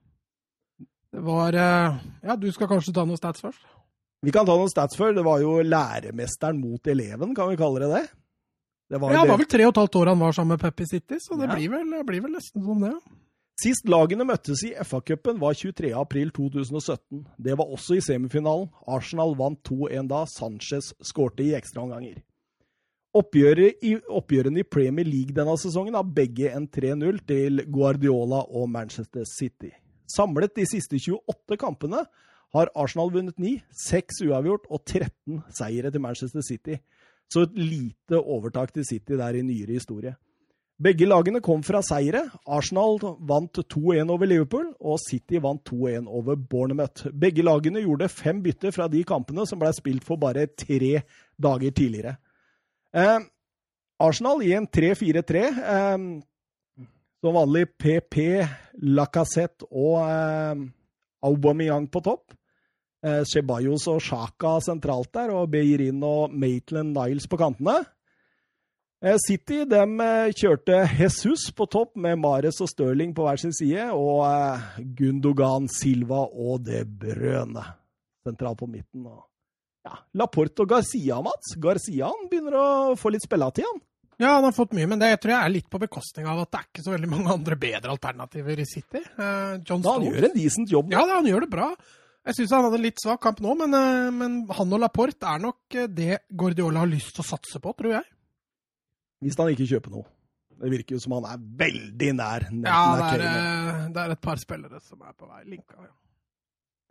Det var eh, Ja, du skal kanskje ta noen stats først? Vi kan ta noen stats før. Det var jo læremesteren mot eleven, kan vi kalle det det? Det var, Ja, han var vel tre og et halvt år han var sammen med Peppi City, så det Ja. blir, vel, blir vel nesten som det. ja. Sist lagene møttes i FA-cupen var 23. april 2017. Det var også i semifinalen. Arsenal vant 2-1 da. Sanchez skårte i ekstraomganger. I, oppgjørene i Premier League denne sesongen har begge en 3-0 til Guardiola og Manchester City. Samlet de siste 28 kampene har Arsenal vunnet 9, 6 uavgjort og 13 seire til Manchester City. Så et lite overtak til City der i nyere historie. Begge lagene kom fra seire. Arsenal vant 2-1 over Liverpool, og City vant 2-1 over Bournemouth. Begge lagene gjorde fem bytter fra de kampene som ble spilt for bare tre dager tidligere. Eh, Arsenal i en 3-4-3. Eh, som vanlig PP, Lacassette og eh, Aubameyang på topp. Eh, Ceballos og Sjaka sentralt der, og Beirin og Maitland Niles på kantene. Eh, City de eh, kjørte Jesus på topp med Mares og Stirling på hver sin side, og eh, Gundogan, Silva og De Brøne sentralt på midten. Og, ja, Laporte og Garcia, Mats. Garcia han begynner å få litt spilletid, han. Ja, han har fått mye, men det tror jeg er litt på bekostning av at det er ikke så veldig mange andre bedre alternativer i City. John Da han gjør en decent jobb. Ja, da, han gjør det bra. Jeg syns han hadde en litt svak kamp nå, men, eh, men han og Laporte er nok eh, det Guardiola har lyst til å satse på, tror jeg. Hvis han ikke kjøper noe. Det virker jo som han er veldig nær. Ja, det er, Kane. eh, det er et par spillere som er på vei linka. Ja.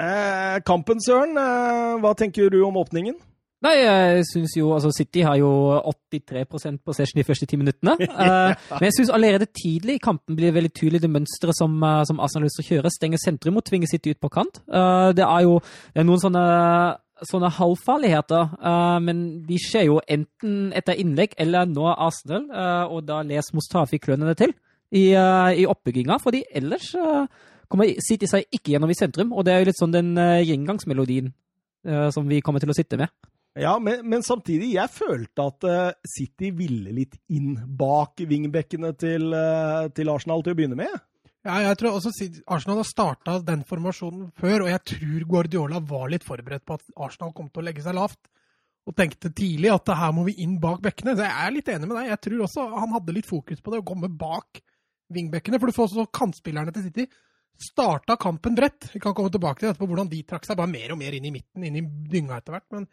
Eh, kampen, Søren. Eh, hva tenker du om åpningen? Nei, jeg synes jo altså City har jo 83% possession de første ti minuttene. Uh, [LAUGHS] men jeg syns allerede tidlig i kampen blir det veldig tydelig det mønsteret som, uh, som Arsenal vil lyst til å kjøre. Stenge sentrum og tvinge City ut på kant. Uh, det er jo det er noen sånne, sånne halvfarligheter, men de skjer jo enten etter innlegg eller nå Arsenal, og da les Mustafi klønene til i, i oppbygginga, fordi ellers kommer City seg ikke gjennom i sentrum, og det er jo litt sånn den gjengangsmelodien som vi kommer til å sitte med. Ja, men, men, samtidig, jeg følte at uh, City ville litt inn bak vingbekkene til, uh, til, Arsenal til å begynne med. Ja, jeg tror også Arsenal har starta den formasjonen før, og jeg tror Guardiola var litt forberedt på at Arsenal kom til å legge seg lavt. Og tenkte tidlig at her må vi inn bak bekkene. Så jeg er litt enig med deg. Jeg tror også han hadde litt fokus på det, å komme bak vingbekkene. For du får også kantspillerne til City starta kampen bredt. Vi kan komme tilbake til etterpå hvordan de trakk seg bare mer og mer inn i midten, inn i dynga etter hvert. men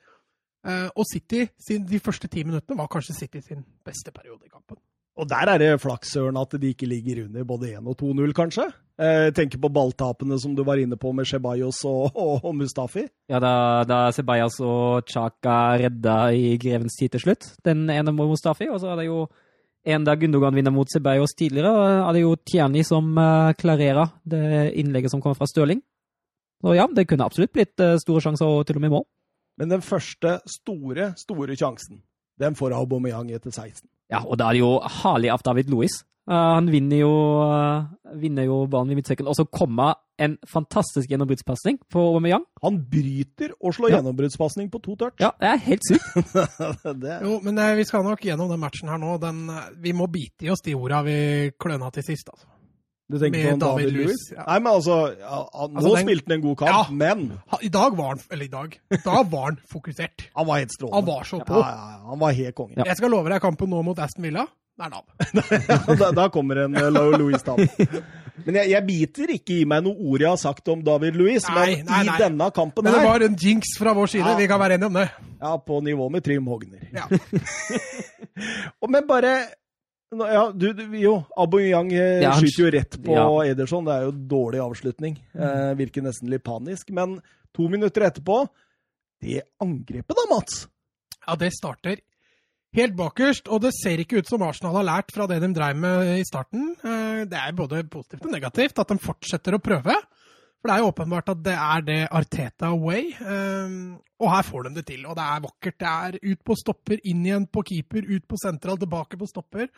og City, de første ti minuttene, var kanskje City sin beste periode i kampen. Og der er det flaks, at de ikke ligger under både 1 og 2-0, kanskje? Eh, tenker på balltapene som du var inne på med Ceballos og, og, og, Mustafi. Ja, da, da Ceballos og Chaka redda i grevens tid til slutt. Den ene mot Mustafi, og så er det jo en der Gundogan vinner mot Ceballos tidligere, og er det jo Tiani som uh, klarerer det innlegget som kommer fra Stirling. Så ja, det kunne absolutt blitt uh, store sjanser og til og med mål. Men den første store, store sjansen, den får Aubameyang etter 16. Ja, og da er det jo herlig av David Louis. Uh, han vinner jo, uh, vinner jo ballen i midtsekken, og så kommer en fantastisk gjennombruddspasning på Aubameyang. Han bryter og slår ja. gjennombruddspasning på to touch. Ja, [LAUGHS] det er helt sykt. det... Jo, men uh, vi skal nok gjennom den matchen her nå. Den, vi må bite i oss de orda vi kløna til sist, altså. Du tenker på David, David Lewis? Ja. Nei, men altså, ja, Nå altså, den, spilte han en god kamp, ja, men I dag var han Eller i dag. Da var han fokusert. han var helt strålende. Han var så på. han var helt konge. Jeg skal love deg kampen nå mot Aston Villa. Det er Nav. [LAUGHS] da, da, kommer en uh, Louis-tap. Men jeg, jeg, biter ikke i meg noe ord jeg har sagt om David Louis, nei, men nei, nei. i denne kampen her Men det var en jinx fra vår side, vi kan være enige om det. Ja, på nivå med Trym Hogner. Ja. [LAUGHS] men bare ja, du, du, jo, Aboyang eh, ja, skyter jo rett på ja. Ederson. Det er jo dårlig avslutning. Mm. Eh, virker nesten litt panisk. Men to minutter etterpå Det angrepet da, Mats? Ja, det starter helt bakerst. Og det ser ikke ut som Arsenal har lært fra det de drev med i starten. Eh, det er både positivt og negativt at de fortsetter å prøve. For det er jo åpenbart at det er det Arteta way. Um, og her får de det til. Og det er vakkert. Det er ut på stopper, inn igjen på keeper, ut på sentral, tilbake på stopper.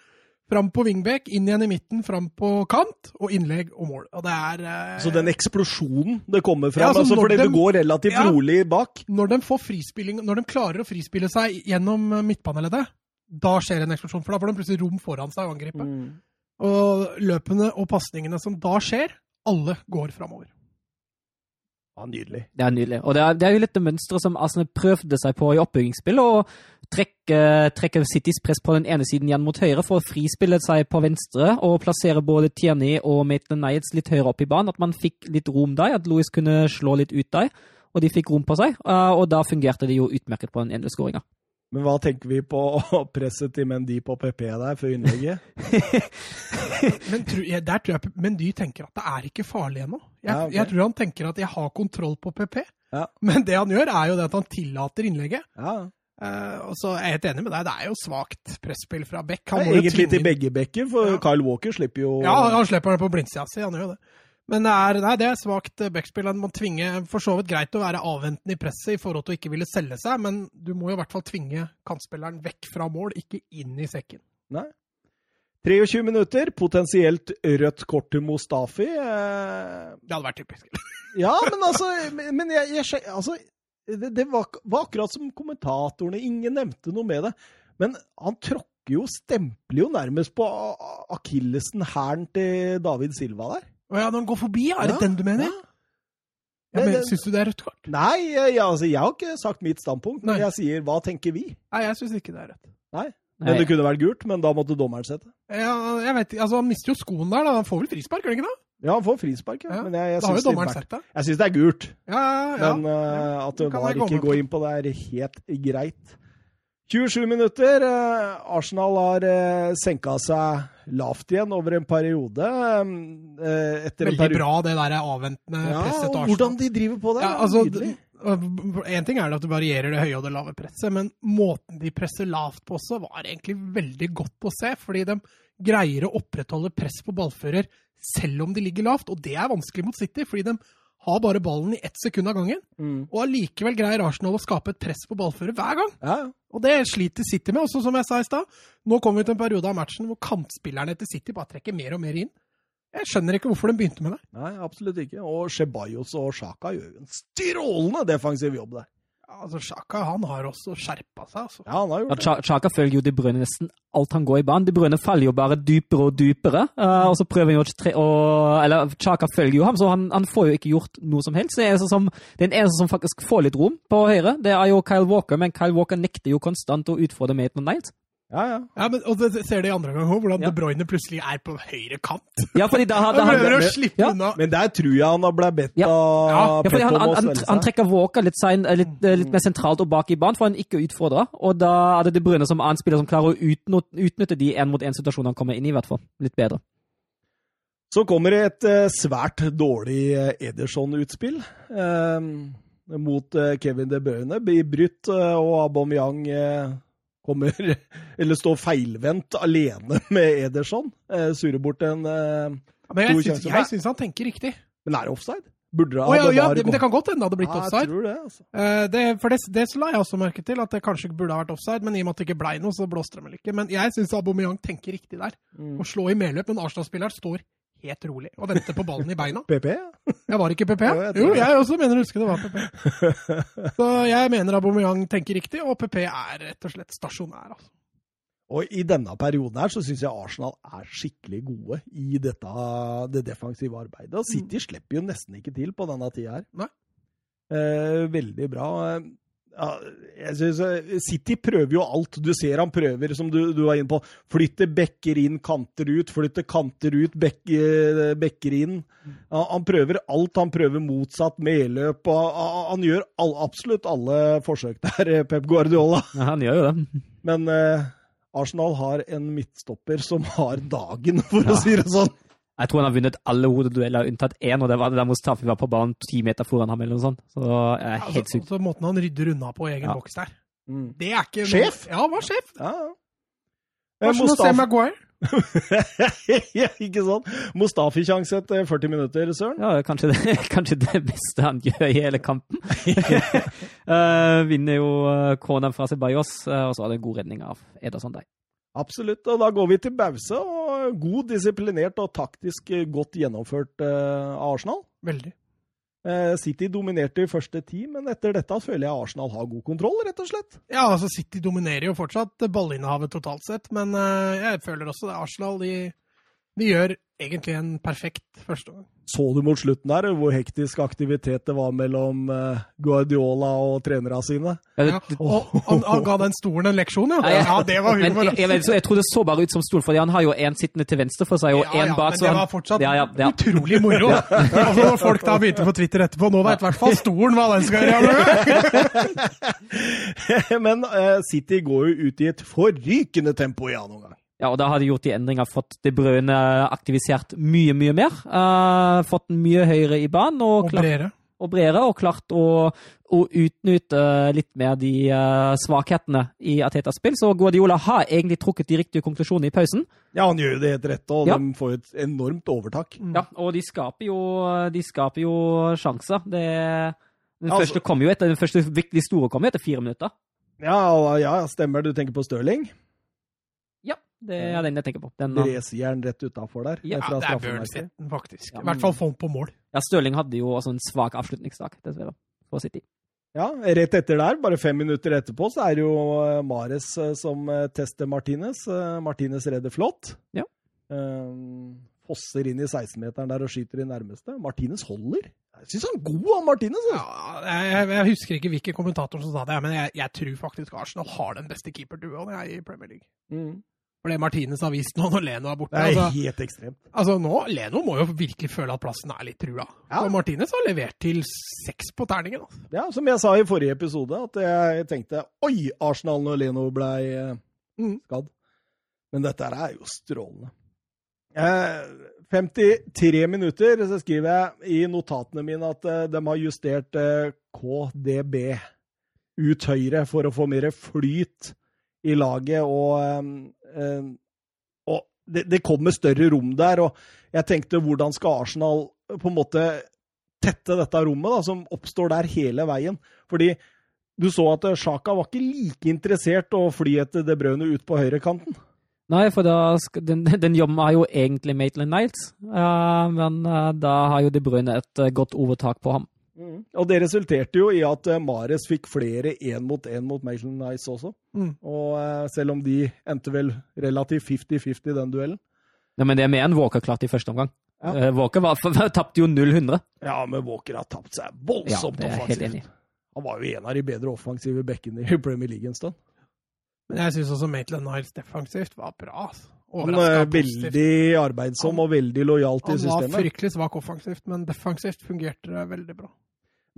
Fram på wingback, inn igjen i midten, fram på kant, og innlegg og mål. Og det er eh... Så den eksplosjonen det kommer fra, ja, altså, altså fordi de, det går relativt ja, rolig bak? Når de, får frispilling, når de klarer å frispille seg gjennom eh, midtbaneleddet, da skjer en eksplosjon. For da får de plutselig rom foran seg å angripe. Mm. Og løpene og pasningene som da skjer, alle går framover. Ja, nydelig. Det er nydelig. Og det er, det er jo litt det mønsteret som Arsenal prøvde seg på i oppbyggingsspill. Å trekke, trekke Citys press på den ene siden igjen mot høyre for å frispille seg på venstre og plassere både Tierney og Maitland Nights litt høyere opp i banen. At man fikk litt rom der, at Louis kunne slå litt ut der. Og de fikk rom på seg, og da fungerte det jo utmerket på den ene skåringa. Men hva tenker vi på presset til Mendy på PP der før innlegget? [LAUGHS] men tru, jeg, der tror jeg Mendy tenker at det er ikke farlig ennå. Jeg, ja, okay. jeg, tror han tenker at jeg har kontroll på PP. Ja. Men det han gjør, er jo det at han tillater innlegget. Ja. Uh, og så er jeg helt enig med deg, det er jo svakt presspill fra Beck. Han må egentlig til begge bekker, for Kyle Walker slipper jo Ja, han slipper det på blindsida si, han gjør jo det. Men det er, nei, det er svakt eh, backspill. En må tvinge For så vidt greit å være avventende i presset i forhold til å ikke ville selge seg, men du må i hvert fall tvinge kantspilleren vekk fra mål, ikke inn i sekken. Nei. 23 minutter, potensielt rødt kort til Mustafi. Eh... Det hadde vært typisk. [LAUGHS] ja, men altså, men jeg, jeg, altså det, det var, var, akkurat som kommentatorene. Ingen nevnte noe med det. Men han tråkker jo, stempler jo nærmest på akillesen, hæren til David Silva der. Å ja, når han går forbi. Er det den du mener? Ja. Ja, men Syns du det er rødt kort? Nei, jeg, altså, jeg har ikke sagt mitt standpunkt. Men Nei. jeg sier hva tenker vi? Nei, jeg syns ikke det er rødt. Nei, men Det kunne vært gult, men da måtte dommeren sette. Ja, jeg vet ikke, altså Han mister jo skoen der. da, Han får vel frispark, gjør han ikke det? Ja, han får frispark, ja. ja. Men jeg, jeg syns det. Jeg det er gult. Ja, ja, ja. Men uh, at du var ikke går inn på det, er helt greit. 27 minutter. eh, Arsenal har eh, senka seg lavt igjen over en periode. Etter Veldig en periode. bra, det der avventende Ja, presset til Arsenal. hvordan de driver på det. Ja, altså, nydelig. En ting er det at det varierer det høye og det lave presset, men måten de presser lavt på også, var egentlig veldig godt å se. Fordi de greier å opprettholde press på ballfører selv om de ligger lavt. Og det er vanskelig mot City, fordi de har bare ballen i ett sekund av gangen. Mm. Og allikevel greier Arsenal å skape et press på ballfører hver gang. Ja. Og det sliter City med. Også som jeg sa i stad, nå kommer vi til en periode av matchen hvor kantspillerne til City bare trekker mer og mer inn. Jeg skjønner ikke hvorfor de begynte med det. Nei, absolutt ikke. Og Chebayos og Sjaka gjør jo en strålende defensiv jobb der. Altså, Sjaka han har også skjerpa seg. altså. Ja, han har gjort det. Chaka følger jo De Bruyne nesten alt han går i banen. De Bruyne faller jo bare dypere og dypere. eh, og så prøver han jo ikke tre å- Eller Chaka følger jo ham, så han, han får jo ikke gjort noe som helst. Det er som, den eneste som faktisk får litt rom på høyre, det er jo Kyle Walker, men Kyle Walker nekter jo konstant å utfordre Maitland Niles. Ja, ja. Ja, men, og det ser det i andre gang òg, hvordan Ja. De Bruyne plutselig er på høyre kant. Ja, fordi da, da, [LAUGHS] han, prøver å men- slippe ja. unna. Men der tror jeg han har blitt bedt Ja. av Ja, Ja, fordi han, han, han, han trekker Walker litt, sein, eh, litt, eh, litt mer sentralt og bak i banen for han ikke å utfordre. Og da er det De Bruyne som annen spiller som klarer å utnytte, utnytte de én-mot-én-situasjonene han kommer inn i, i hvert fall. Litt bedre. Så kommer det et eh, svært dårlig Ederson-utspill eh, mot Kevin De Bruyne. Blir brutt, og Aubameyang eh, kommer [LAUGHS] Eller står feilvendt alene [LAUGHS] med Ederson. Eh, surrer bort en eh, Men jeg syns, jeg syns han tenker riktig. Men er det offside? Burde det oh, ja, ja, det, men det kan godt hende det hadde blitt Ja, jeg offside. tror det, altså. Eh, det, for det, det så la jeg også merke til, at det kanskje burde ha vært offside. Men i og med at det ikke blei noe, så blåste det vel ikke. Men jeg syns Aubameyang tenker riktig der. Mm. Å slå i medløp. Men Arsenal-spilleren står helt rolig og vente på ballen i beina. [LAUGHS] PP? Jeg var ikke PP? Jo, jeg Jo, jeg også mener å huske det var PP. [LAUGHS] Så jeg mener Aubameyang tenker riktig, og PP er rett og slett stasjonær. Altså. Og i denne perioden her så syns jeg Arsenal er skikkelig gode i dette, det defensive arbeidet. Og City slipper jo nesten ikke til på denne tida her. Nei. Eh, veldig bra. Ja, jeg synes, eh, City prøver jo alt. Du ser han prøver, som du, du var inne på. Flytte bekker inn, kanter ut. Flytte kanter ut, bek, eh, bekker inn. Ja, han prøver alt. Han prøver motsatt medløp. og Han gjør all, absolutt alle forsøk der, eh, Pep Guardiola. [LAUGHS] Ja, han gjør jo det. Men eh, Arsenal har en midtstopper som har dagen, for å si det sånn. Jeg tror han har vunnet alle hodedueller unntatt én, og det var det der Mustafi var på banen ti meter foran ham. eller noe sånt. Så det er helt Altså, sykt. altså måten han rydder unna på egen Ja. boks der. Det er ikke Sjef? Ja, han var sjef. Ja, ja. Hva Eh, se Maguire. [LAUGHS] ikke sant? Mustafi-sjanse etter 40 minutter, Søren. Ja, kanskje det, [LAUGHS] kanskje det beste han gjør i hele kampen. uh, [LAUGHS] vinner jo corneren fra Sebajos, uh, og så har det en god redning av Ederson Dei. Absolutt. Og da går vi til pause. og God, disiplinert og taktisk eh, godt gjennomført eh, av Arsenal. Veldig. Eh, City dominerte i første ti, men etter dette føler jeg Arsenal har god kontroll, rett og slett. Ja, altså City dominerer jo fortsatt ballinnehavet totalt sett, men eh, jeg føler også det. Arsenal de, de gjør egentlig en perfekt førsteomgang. Så du mot slutten der hvor hektisk aktivitet det var mellom eh, Guardiola og trenerne sine? Ja, det, det, og han, han ga den stolen en leksjon, ja. Ja, ja. Ja, det var men humor. jeg, jeg, jeg tror det så bare ut som stol, fordi han har jo én sittende til venstre for seg og Ja, én ja, bak. men så det han- var fortsatt Ja, ja, ja. utrolig moro. Altså, når folk da begynte på Twitter etterpå, nå vet i hvert fall stolen hva den skal gjøre. [LAUGHS] Men uh, City går jo ut i et forrykende tempo i annen omgang. Ja, og da har de gjort de endringer, fått De Bruyne aktivisert mye, mye mer. Uh, fått den mye høyere i banen og, Og bredere. og bredere, og klart å, å utnytte litt mer de uh, svakhetene i Atetas spill. Så Guardiola har egentlig trukket de riktige konklusjonene i pausen. Ja, han gjør jo det helt rette, og Ja. de får et enormt overtak. Mm. Ja, og de skaper jo, de skaper jo sjanser. Det, den Altså- første kom jo etter, den første virkelig store kom jo etter fire minutter. Ja, ja, stemmer. Du tenker på Stirling? Det er den jeg tenker på. Den, Dresjern rett utafor der. Ja, det er. Burnsetten, faktisk. Ja, I hvert fall få den på mål. ja, Stirling hadde jo også en svak avslutningsdag, dessverre, på City. Ja, rett etter der, bare fem minutter etterpå, så er det jo eh, Mares eh, som eh, tester Martinez. Martinez redder flott. Ja. Fosser inn i 16-meteren der og skyter i nærmeste. Martinez holder. Jeg syns han er god, han Martinez. altså. Ja, jeg, jeg husker ikke hvilken kommentator som sa det, men jeg, jeg tror faktisk Arsenal har den beste keeperduoen i Premier League. Mm. For det Martinez har vist nå når Leno er borte. Det er Altså, helt ekstremt. altså nå, Leno må jo virkelig føle at plassen er litt trua. Ja. Og Martinez har levert til seks på terningen. Altså. Ja, som jeg sa i forrige episode, at jeg tenkte oi, Arsenal når Leno ble eh, Mm. skadd. Men dette her er jo strålende. Eh, 53 minutter, så skriver jeg i notatene mine at eh, de har justert eh, KDB ut høyre for å få mer flyt i laget, og, eh, eh, og det, det kommer større rom der. og jeg tenkte, hvordan skal Arsenal på en måte tette dette rommet da, som oppstår der hele veien? Fordi du så at Sjaka var ikke like interessert å fly etter De Brøne ut på høyrekanten. Nei, for da den, den jobben er jo egentlig Maitland Niles, uh, men uh, da har jo De Bruyne et uh, godt overtak på ham. Og det resulterte jo i at eh, Mares fikk flere én mot én mot Maitland Nice også. Mm. Og uh, selv om de endte vel relativt 50-50 i den duellen. Nei, men det er med en Walker klart i første omgang. Ja. Uh, Walker [LAUGHS] var- tapte jo 0-100. Ja, men Walker har tapt seg voldsomt ja, offensivt. Han var jo en av de bedre offensive bekkene i Premier League en stund. Men jeg syns også Maitland Niles defensivt var bra. Altså. Han er veldig arbeidsom og veldig lojal til Han var fryktelig svak offensivt, men defensivt fungerte det veldig bra.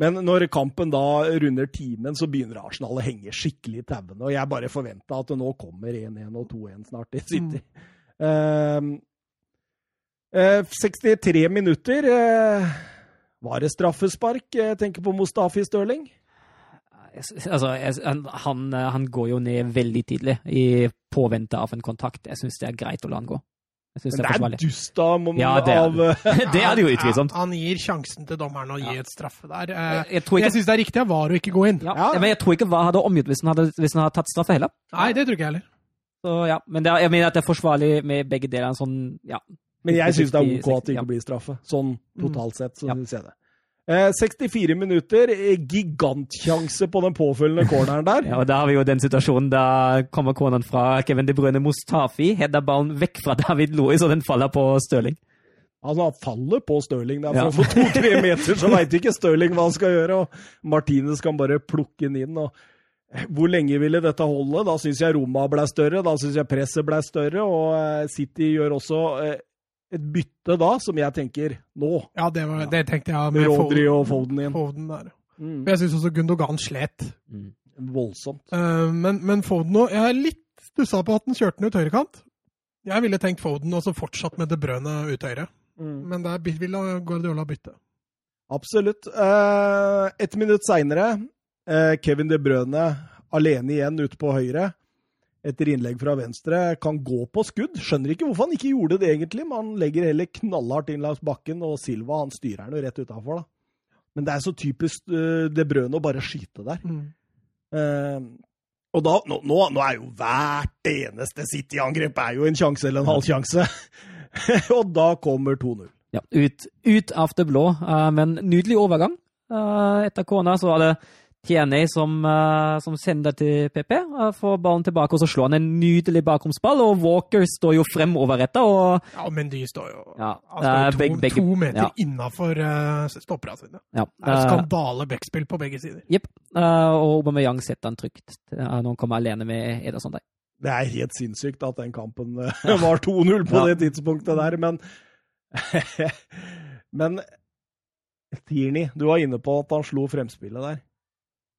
Men når kampen da runder timen, så begynner Arsenal å henge skikkelig i tauene. Og jeg bare forventa at det nå kommer 1-1 og 2-1 snart i City. Mm. Uh, uh, 63 minutter. Uh, var det straffespark? Jeg tenker på Mustafi Stirling. Altså, han, han, eh, han går jo ned veldig tidlig i påvente av en kontakt. Jeg syns det er greit å la han gå. Jeg synes Men det er det er dust av, Ja, det er av eh, [LAUGHS] det er det jo utvilsomt. Ja, han gir sjansen til dommeren å gi et straffe der. Eh, Jeg, jeg tror Jeg syns det er riktig av VAR å ikke gå inn. ja, Ja. men jeg tror ikke hva hadde omgjort hvis han hadde, hvis han hadde tatt straffe heller. Nei, det tror ikke jeg heller. Så ja, Men det er, jeg mener at det er forsvarlig med begge deler. Sånn, ja. Men jeg syns det er ok at det ikke blir straffe. Sånn totalt sett, så Ja. syns jeg det. Eh, 64 minutter, eh, gigantsjanse på den påfølgende corneren der. [LAUGHS] Ja, og Da har vi jo den situasjonen da kommer corneren fra Kevin De Bruyne Mustafi. Header ballen vekk fra David Louis, og den faller på Stirling. Altså, han faller på Stirling der, Ja. for for to-tre [LAUGHS] meter så veit ikke Stirling hva han skal gjøre, og Martinez kan bare plukke den inn. og eh, hvor lenge ville dette holde? Da syns jeg Roma ble større, da syns jeg presset ble større, og eh, City gjør også eh, et bytte da, som jeg tenker nå. Ja, det, var, det tenkte jeg med Rodri Foden, og Foden inn. Foden der. Mm. Jeg syns også Gundogan slet. Voldsomt. Uh, men, men Foden òg Jeg er litt stussa på at han kjørte den ut høyrekant. Jeg ville tenkt Foden og så fortsatt med De Brøne ut høyre. Mm. Men der ville Guardiola bytte. Absolutt. Uh, et minutt seinere, uh, Kevin De Brøne alene igjen ute på høyre. Etter innlegg fra venstre kan gå på skudd. Skjønner ikke hvorfor han ikke gjorde det, egentlig. Men han legger heller knallhardt inn langs bakken, og Silva han styrer den jo rett utafor, da. Men det er så typisk uh, det brødet å bare skyte der. Eh, og da, nå, nå, nå er jo hvert eneste City-angrep er jo en sjanse eller en halv sjanse. [LAUGHS] og da kommer 2-0. Ja, ut, ut av det blå, uh, men nydelig overgang. Uh, etter kona så var det Tierney som, eh, som sender til PP, uh, får ballen tilbake, og så slår han en nydelig bakromsball. og Walker står jo fremoverretta, og Ja, men de står jo ja, altså, eh, to, begge- begge- to meter ja, innafor uh, stopperne sine. ja, Det er eh, skandale backspill på begge sider. Jepp. Uh, og Aubameyang setter han trygt uh, når han kommer alene med Ederson der. Det er helt sinnssykt at den kampen uh, [LAUGHS] var 2-0 på Ja. det tidspunktet der, men [LAUGHS] Men Tierney, du var inne på at han slo fremspillet der.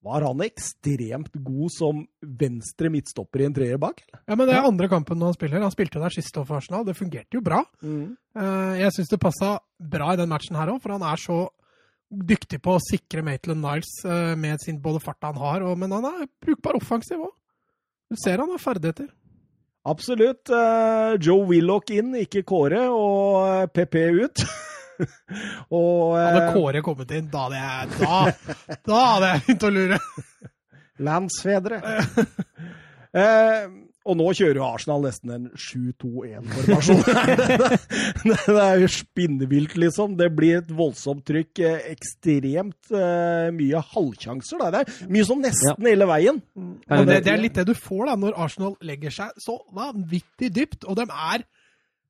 Var han ekstremt god som venstre midtstopper i en treer bak? eller? Ja, men det er andre kampen han spiller. Han spilte der sist for Arsenal. Det fungerte jo bra. Mm. Jeg syns det passa bra i den matchen her òg, for han er så dyktig på å sikre Maitland Niles eh, med sin både farta han har, og, men han er brukbar offensiv òg. Du ser han har ferdigheter. Absolutt. eh, Joe Willoch inn, ikke Kåre, og eh, PP ut. [LAUGHS] [LAUGHS] og Hadde eh, Kåre kommet inn, da hadde jeg Da, [LAUGHS] da hadde jeg begynt å lure. Landsfedre. [LAUGHS] eh, og nå kjører jo Arsenal nesten en 7-2-1-formasjon. det er jo spinnvilt, liksom. Det blir et voldsomt trykk. eh, Ekstremt eh, mye halvsjanser. Da. Det er mye som nesten hele veien. Ja, det, det- det er litt det du får da, når Arsenal legger seg så vanvittig dypt. Og de er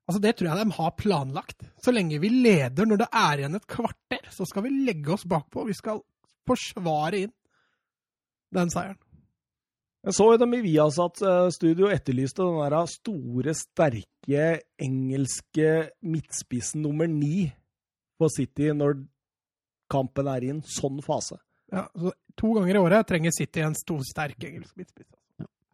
Altså Det tror jeg de har planlagt. Så lenge vi leder når det er igjen et kvarter, så skal vi legge oss bakpå. Vi skal forsvare inn den seieren. Jeg så dem i Viasat-studio etterlyste den der store, sterke engelske midtspissen nummer ni på City når kampen er i en sånn fase. Ja, så To ganger i året trenger City en stor, sterk engelsk midtspiss.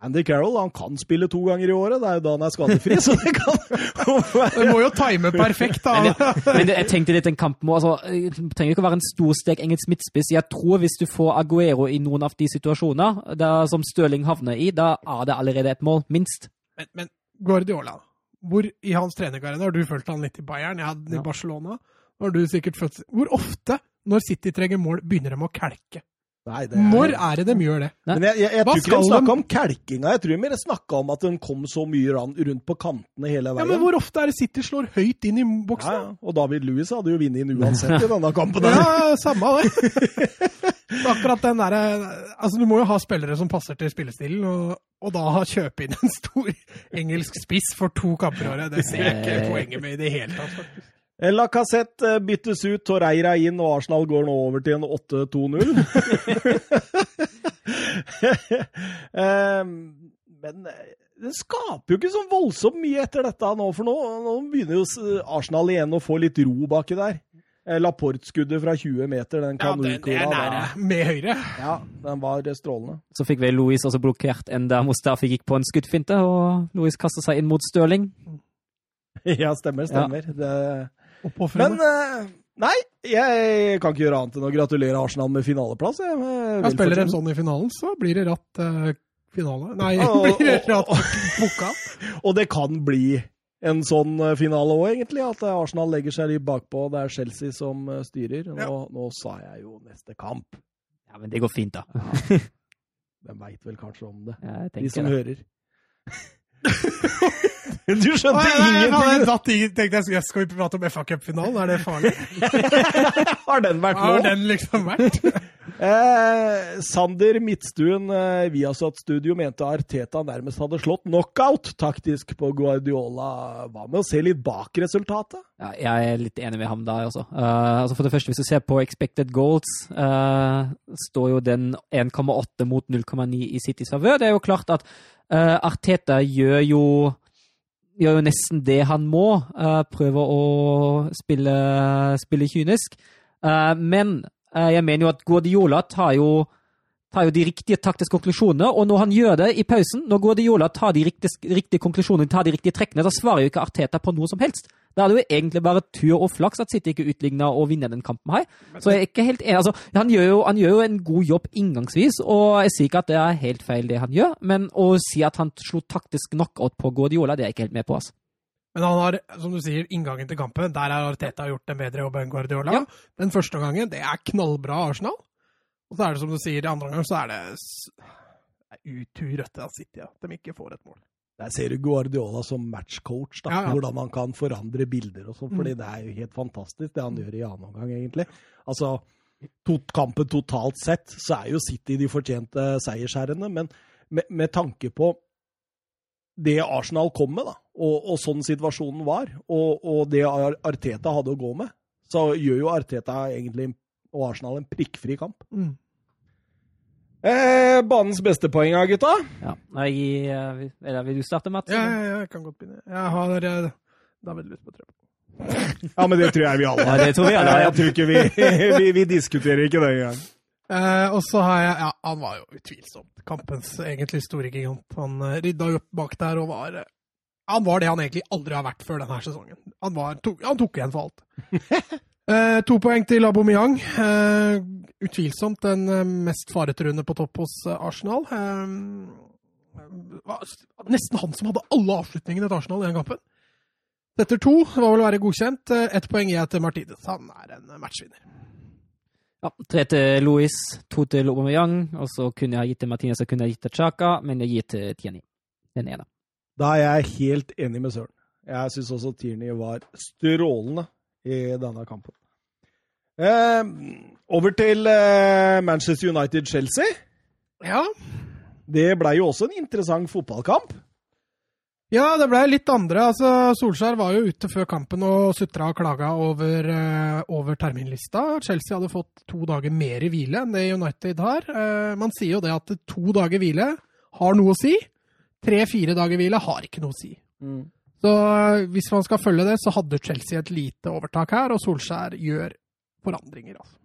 Andy Carroll han kan spille to ganger i året, det er jo da han er skadefri. så det kan [LAUGHS] Det må jo time perfekt, da. Men, jeg, men jeg tenkte litt en kamp må, altså, Det trenger ikke å være en storstek engelsk midtspiss. Jeg tror hvis du får Aguero i noen av de situasjoner der, som Støling havner i, da er det allerede et mål, minst. Men, men Guardiola, hvor i hans trenerkarriere har du fulgt han litt i Bayern, jeg hadde den i Ja. Barcelona. Har du sikkert følt Hvor ofte, når City trenger mål, begynner de å kelke? Nei, det er- Når er det de gjør det? Men jeg, jeg, jeg tror ikke de snakka om kelkinga, jeg tror mer snakka om at de kom så mye rundt på kantene hele veien. Ja, men Hvor ofte er det City slår høyt inn i boksen? Ja, ja. Og David Louis hadde jo vunnet inn uansett i denne kampen. der. Ja, samme det. [LAUGHS] Akkurat den derre altså Du må jo ha spillere som passer til spillestilen, og, og da kjøpe inn en stor engelsk spiss for to kamper i året, det ser jeg ikke poenget med i det hele tatt. faktisk. Lacassette eh, byttes ut, Torreira inn, og Arsenal går nå over til en 8-2-0. [LAUGHS] Eh, Men eh, det skaper jo ikke så voldsomt mye etter dette nå, for nå, nå begynner jo Arsenal igjen å få litt ro baki der. Laporte-skuddet fra 20 meter, den Ja, det, det er kanonkula nære. Med høyre. Ja, den var strålende. Så fikk vel Louis også blokkert en der Mustafi gikk på en skuddfinte, og Louis kastet seg inn mot Stirling. [LAUGHS] Ja, stemmer, stemmer. Det... Men eh, nei, jeg kan ikke gjøre annet enn å gratulere Arsenal med finaleplass. Jeg, jeg Ja, spiller de sånn i finalen, så blir det ratt uh, finale. Nei, Og- [LAUGHS] blir det ratt pokal. [LAUGHS] Og det kan bli en sånn eh, finale òg, egentlig. At eh, Arsenal legger seg litt bakpå. Det er Chelsea som eh, styrer. Nå, Ja. nå sa jeg jo neste kamp. Ja, men det går fint, da. [LAUGHS] De veit vel kanskje om det, Ja, jeg de som det. hører. Du skjønte Nei, nei, nei, ingenting! datt i- tenkte jeg, skal vi prate om FA Cup-finalen? Er det farlig? [LAUGHS] Har den vært nå? har den liksom vært? [LAUGHS] Eh, Sander Midtstuen, eh, Viasat-studio, mente Arteta nærmest hadde slått knockout taktisk på Guardiola. Hva med å se litt bak resultatet? Ja, jeg er litt enig med ham der også. Uh, altså for det første, hvis du ser på expected goals, uh, står jo den 1,8 mot 0,9 i Citys favør. Det er jo klart at Arteta gjør jo gjør jo nesten det han må. eh, prøver å spille, spille kynisk. Eh, men eh, jeg mener jo at Guardiola tar jo tar jo de riktige taktiske konklusjonene, og når han gjør det i pausen, når Guardiola tar de riktige, riktige konklusjonene, tar de riktige trekkene, da svarer jo ikke Arteta på noe som helst. Da er det jo egentlig bare tur og flaks at City ikke utligner og vinner den kampen her. Så jeg er ikke helt enig. Altså, han, gjør jo, han gjør jo en god jobb inngangsvis, og jeg sier ikke at det er helt feil det han gjør, men å si at han slo taktisk knockout på Guardiola, det er jeg ikke helt med på. altså. Men han har, som du sier, inngangen til kampen. Der har Arteta gjort en bedre jobb enn Guardiola. Ja. Den første gangen, det er knallbra Arsenal. Og så er det som du sier, andre gang så er det det er uturete av City at de ikke får et mål. Der ser du Guardiola som matchcoach, da. Ja, ja. hvordan han kan forandre bilder og sånn. Mm. fordi det er jo helt fantastisk, det han gjør i annen omgang, egentlig. Altså, tot kampen totalt sett, så er jo City de fortjente seiersherrene, men med, med tanke på det Arsenal kom med, da, og, og sånn situasjonen var, og, og det Arteta hadde å gå med, så gjør jo Arteta egentlig og Arsenal en prikkfri kamp. Mm. Eh, banens beste poeng, gutta? Ja. Nei, eh, eller vil du starte, Mats? Ja, ja, jeg kan godt begynne. Jeg har eh, David lyst på tre. [LAUGHS] Ja, men det tror jeg vi alle Ja, det tror vi alle. [LAUGHS] har. Jeg tror ikke vi, [LAUGHS] vi, vi diskuterer ikke det engang. Eh, og så har jeg Ja, han var jo utvilsomt kampens egentlig store gigant. Han eh, rydda opp bak der og var Han var det han egentlig aldri har vært før denne sesongen. Han, var, tok, han tok igjen for alt. Eh, to poeng til Aubameyang. Eh, utvilsomt den mest mest faretruende på topp hos eh, Arsenal. Eh, nesten han som hadde alle avslutningene til Arsenal i den kampen. Setter to, det var vel å være godkjent. Eh, Ett poeng gir jeg til Martinez. Han er en eh, matchvinner. Ja, tre til Louis, to til Aubameyang, og så kunne jeg gitt til Martinez og kunne jeg gitt til Chaka, men jeg gir til Tierney. Den ene. Da er jeg helt enig med Søren. Jeg syns også Tierney var strålende i denne kampen. Eh, over til eh, Manchester United-Chelsea. Ja, Det blei jo også en interessant fotballkamp. Ja, det ble litt andre. Altså, Solskjær var jo ute før kampen og sutra og klaga over, eh, over terminlista. Chelsea hadde fått to dager mer i hvile enn det United har. Eh, man sier jo det at to dager hvile har noe å si. Tre-fire dager hvile har ikke noe å si. Så eh, hvis man skal følge det, så hadde Chelsea et lite overtak her, og Solskjær gjør forandringer. altså.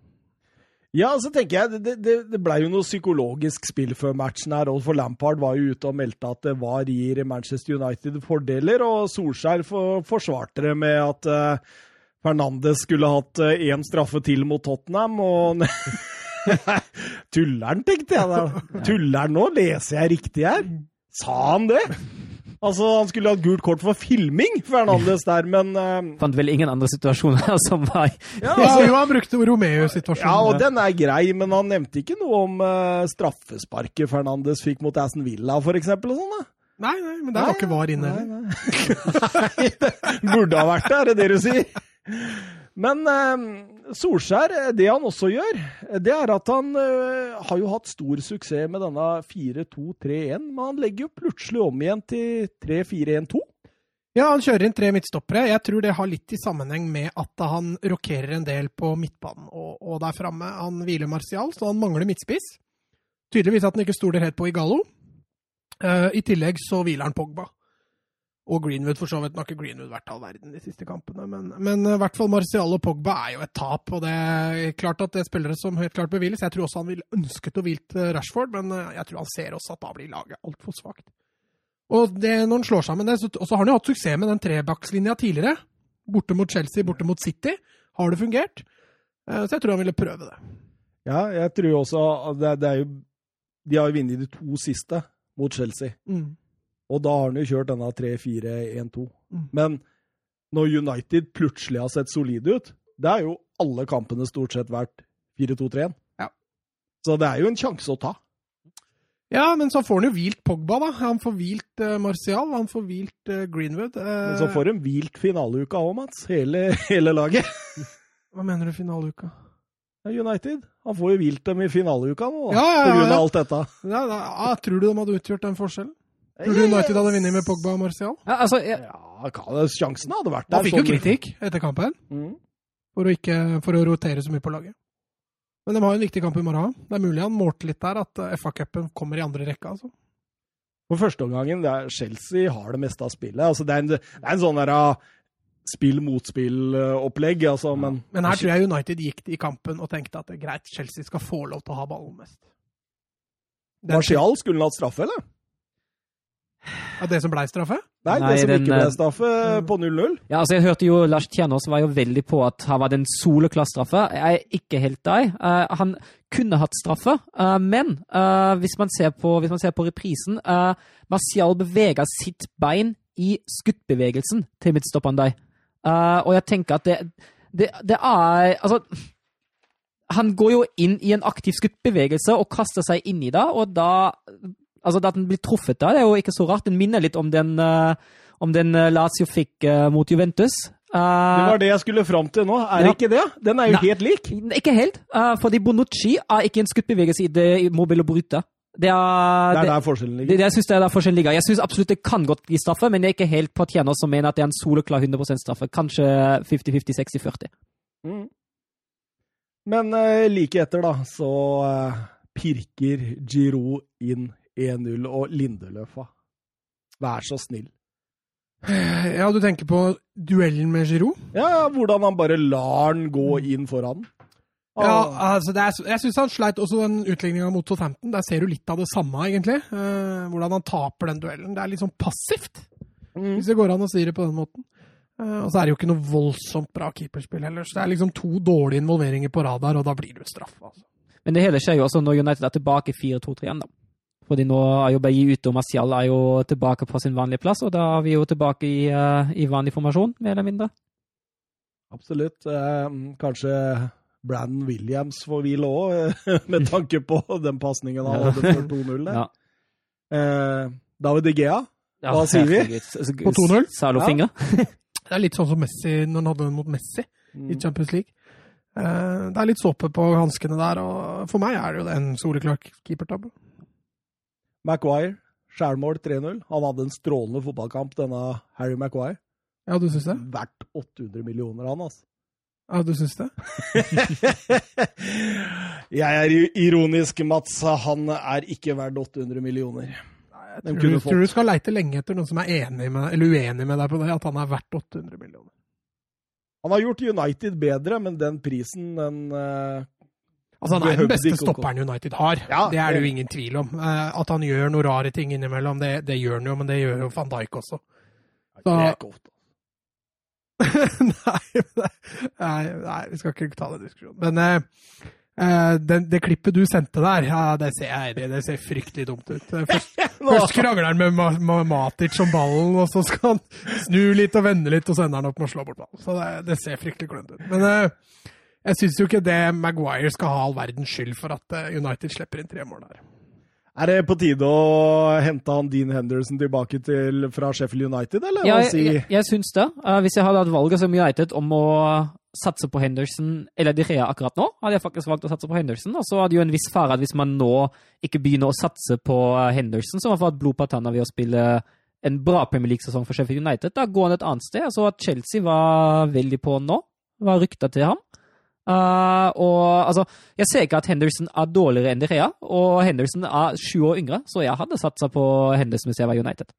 Ja, så tenker jeg, det, det, det blei jo noe psykologisk spill før matchen her. og For Lampard var jo ute og meldte at det var gir Manchester United fordeler, og Solskjær for, forsvarte det med at uh, Fernandes skulle hatt én uh, straffe til mot Tottenham, og [LAUGHS] Tuller'n, tenkte jeg da. Tuller'n nå? Leser jeg riktig her? Sa han det? Altså, Han skulle hatt gult kort for filming, Fernandes der, men uh, Fant vel ingen andre situasjoner som var ja, [LAUGHS] altså, jo, han brukte Romeo-situasjonen. ja, og den er grei, men han nevnte ikke noe om uh, straffesparket Fernandes fikk mot Aston Villa, for eksempel, og sånn, da. Nei, nei, men der var ikke VAR inne. Nei, nei. [LAUGHS] Nei, det burde ha vært det, er det det du sier? Men eh, Solskjær, det han også gjør, det er at han eh, har jo hatt stor suksess med denne 4-2-3-1, men han legger jo plutselig om igjen til 3-4-1-2. Ja, han kjører inn tre midtstoppere. Jeg tror det har litt i sammenheng med at han rokerer en del på midtbanen og, og der framme. Han hviler Martial, så han mangler midtspiss. Tydeligvis at han ikke stoler helt på Igalo. Eh, I tillegg så hviler han Pogba. Og Greenwood, for så vidt. Nå har ikke Greenwood vært all verden de siste kampene, men, men eh, i hvert fall Martial og Pogba er jo et tap. Og det er klart at det er spillere som helt klart bør hviles. Jeg tror også han ville ønsket å hvilt Rashford, men eh, jeg tror han ser også at da blir laget altfor svakt. Og det, når han slår sammen det, så har han jo hatt suksess med den trebackslinja tidligere. Borte mot Chelsea, borte mot City. Har det fungert? Eh, Så jeg tror han ville prøve det. Ja, jeg tror også det, det er jo De har jo vunnet de to siste mot Chelsea. Mm. Og da har han jo kjørt denne 3-4-1-2. Mm. Men når United plutselig har sett solide ut, det er jo alle kampene stort sett vært 4-2-3-1. Ja. Så det er jo en sjanse å ta. Ja, men så får han jo hvilt Pogba, da. Han får hvilt uh, Martial, han får hvilt uh, Greenwood. Uh... Men så får de hvilt finaleuka òg, Mats. Hele, [LAUGHS] hele laget. Hva mener du finaleuka? United. Han får jo hvilt dem i finaleuka nå, da, Ja, ja, på ja, grunn av alt dette. Ja, da, tror du de hadde utgjort den forskjellen? Tror du United hadde vunnet med Pogba og Martial? ja, altså, jeg, Ja, kan- sjansen hadde vært der. Han fikk jo kritikk etter kampen Mm. for å, ikke, for å rotere så mye på laget. Men de har jo en viktig kamp i morgen. Det er mulig han målte litt der, at eh, FA-cupen kommer i andre rekka. Altså. For førsteomgangen, Chelsea har det meste av spillet. Altså, det, er en, det er en sånn der ah, spill-mot-spill-opplegg, altså, men Men her tror jeg United gikk i kampen og tenkte at det er greit, Chelsea skal få lov til å ha ballen mest. Den- Martial skulle han hatt straffe, eller? Ja, det som blei straffe? Nei, Nei, det som den, ikke ble eh, straffe på 0-0. ja, altså, jeg hørte jo Lars Tjernås var jo veldig på at han var den soleklar straffe. Jeg er ikke helt der. Uh, han kunne hatt straffe, uh, men uh, hvis, man ser på, hvis man ser på reprisen uh, Marcial beveger sitt bein i skuttbevegelsen til midtstopperen der. Eh, og jeg tenker at det, det, det er Altså han går jo inn i en aktiv skuttbevegelse og kaster seg inn i det, og da Altså, at den blir truffet da, det er jo ikke så rart. Den minner litt om den, uh, om den eh, Lazio fikk uh, mot Juventus. Det Uh, var det jeg skulle fram til nå. Er Ja. det ikke det? Den er jo Nei. helt lik. ikke helt, uh, fordi Bonucci er ikke en skuddbevegelse i det mobile brute. Det er, Det er der forskjellen det, ligger. jeg synes det er der forskjellen ligger. Jeg syns absolutt det kan godt gi straffe, men det er ikke helt på Tjener som mener at det er en soleklar 100 straffe. Kanskje 50-50, 60-40. Mm. Men like etter, da, så pirker Giro inn 1-0, og Lindeløfa. Vær så snill. Ja, du tenker på duellen med Giroud? Ja, hvordan han bare lar den gå inn foran. Ja, Ah, altså det er, jeg syns han sleit også den utligninga mot Southampton. Der ser du litt av det samme, egentlig. Eh, hvordan han taper den duellen. Det er litt sånn passivt, mm. hvis det går an å si det på den måten. Eh, og så er det jo ikke noe voldsomt bra keeperspill heller. Så det er liksom to dårlige involveringer på radar, og da blir du straffa. Altså. Men det hele skjer jo også når United er tilbake 4-2-3 igjen, da. Fordi nå er jo Bailly ute, og Martial er jo tilbake på sin vanlige plass, og da er vi jo tilbake i, eh, i vanlig formasjon, mer eller mindre. Absolutt. Eh, kanskje Brandon Williams får hvile òg, [LAUGHS] med tanke på den pasningen han hadde for 2-0. Ja. Eh, David Igea, hva ja, sier vi? På 2-0? Salo Ja. finger. [LAUGHS] Det er litt sånn som Messi når han hadde den mot Messi Mm. i Champions League. Eh, det er litt såpe på hanskene der, og for meg er det jo den en soleklar keepertabbe. Maguire, skjærmål 3-0. Han hadde en strålende fotballkamp, denne Harry Maguire. Ja, du syns det? Verdt 800 millioner, han, altså. Ja, du syns det? [LAUGHS] Jeg er ironisk, Mats. Han er ikke verdt 800 millioner. Jeg tror, du, tror du skal leite lenge etter noen som er enig med, eller uenig med deg på det, at han er verdt 800 millioner. Han har gjort United bedre, men den prisen, den eh, Altså, han er den beste ikke stopperen United har. Ja, det er det jo ingen tvil om. Eh, At han gjør noen rare ting innimellom, det, det gjør han jo, men det gjør jo van Dijk også. Det Så- er godt. [LAUGHS] nei, nei, nei, vi skal ikke ta den diskusjonen. Men Uh, den, det klippet du sendte der, ja, det ser, jeg, det, det ser fryktelig dumt ut. [LAUGHS] Først, først krangler han med, med, Ma Matic om ballen, og så skal han snu litt og vende litt, og så ender han opp med å slå bort ballen. Så det, det ser fryktelig klønete ut. Men eh, jeg syns jo ikke det Maguire skal ha all verdens skyld for at eh, United slipper inn tre mål der. Er det på tide å hente han Dean Henderson tilbake til, fra Sheffield United, eller? Ja, jeg, si? jeg, jeg syns det. Eh, hvis jeg hadde hatt valget som United om å satse på Henderson eller De Rea akkurat nå, hadde jeg faktisk valgt å satse på Henderson. Og så hadde jo en viss fare at hvis man nå ikke begynner å satse på eh, Henderson, så man fått blod på tanna ved å spille en bra Premier League-sesong for Sheffield United, da går han et annet sted. Jeg så at Chelsea var veldig på nå. Var rykta til ham. Eh, og altså, jeg ser ikke at Henderson er dårligere enn De Rea, og Henderson er sju år yngre, så jeg hadde satsa på Henderson hvis jeg var United.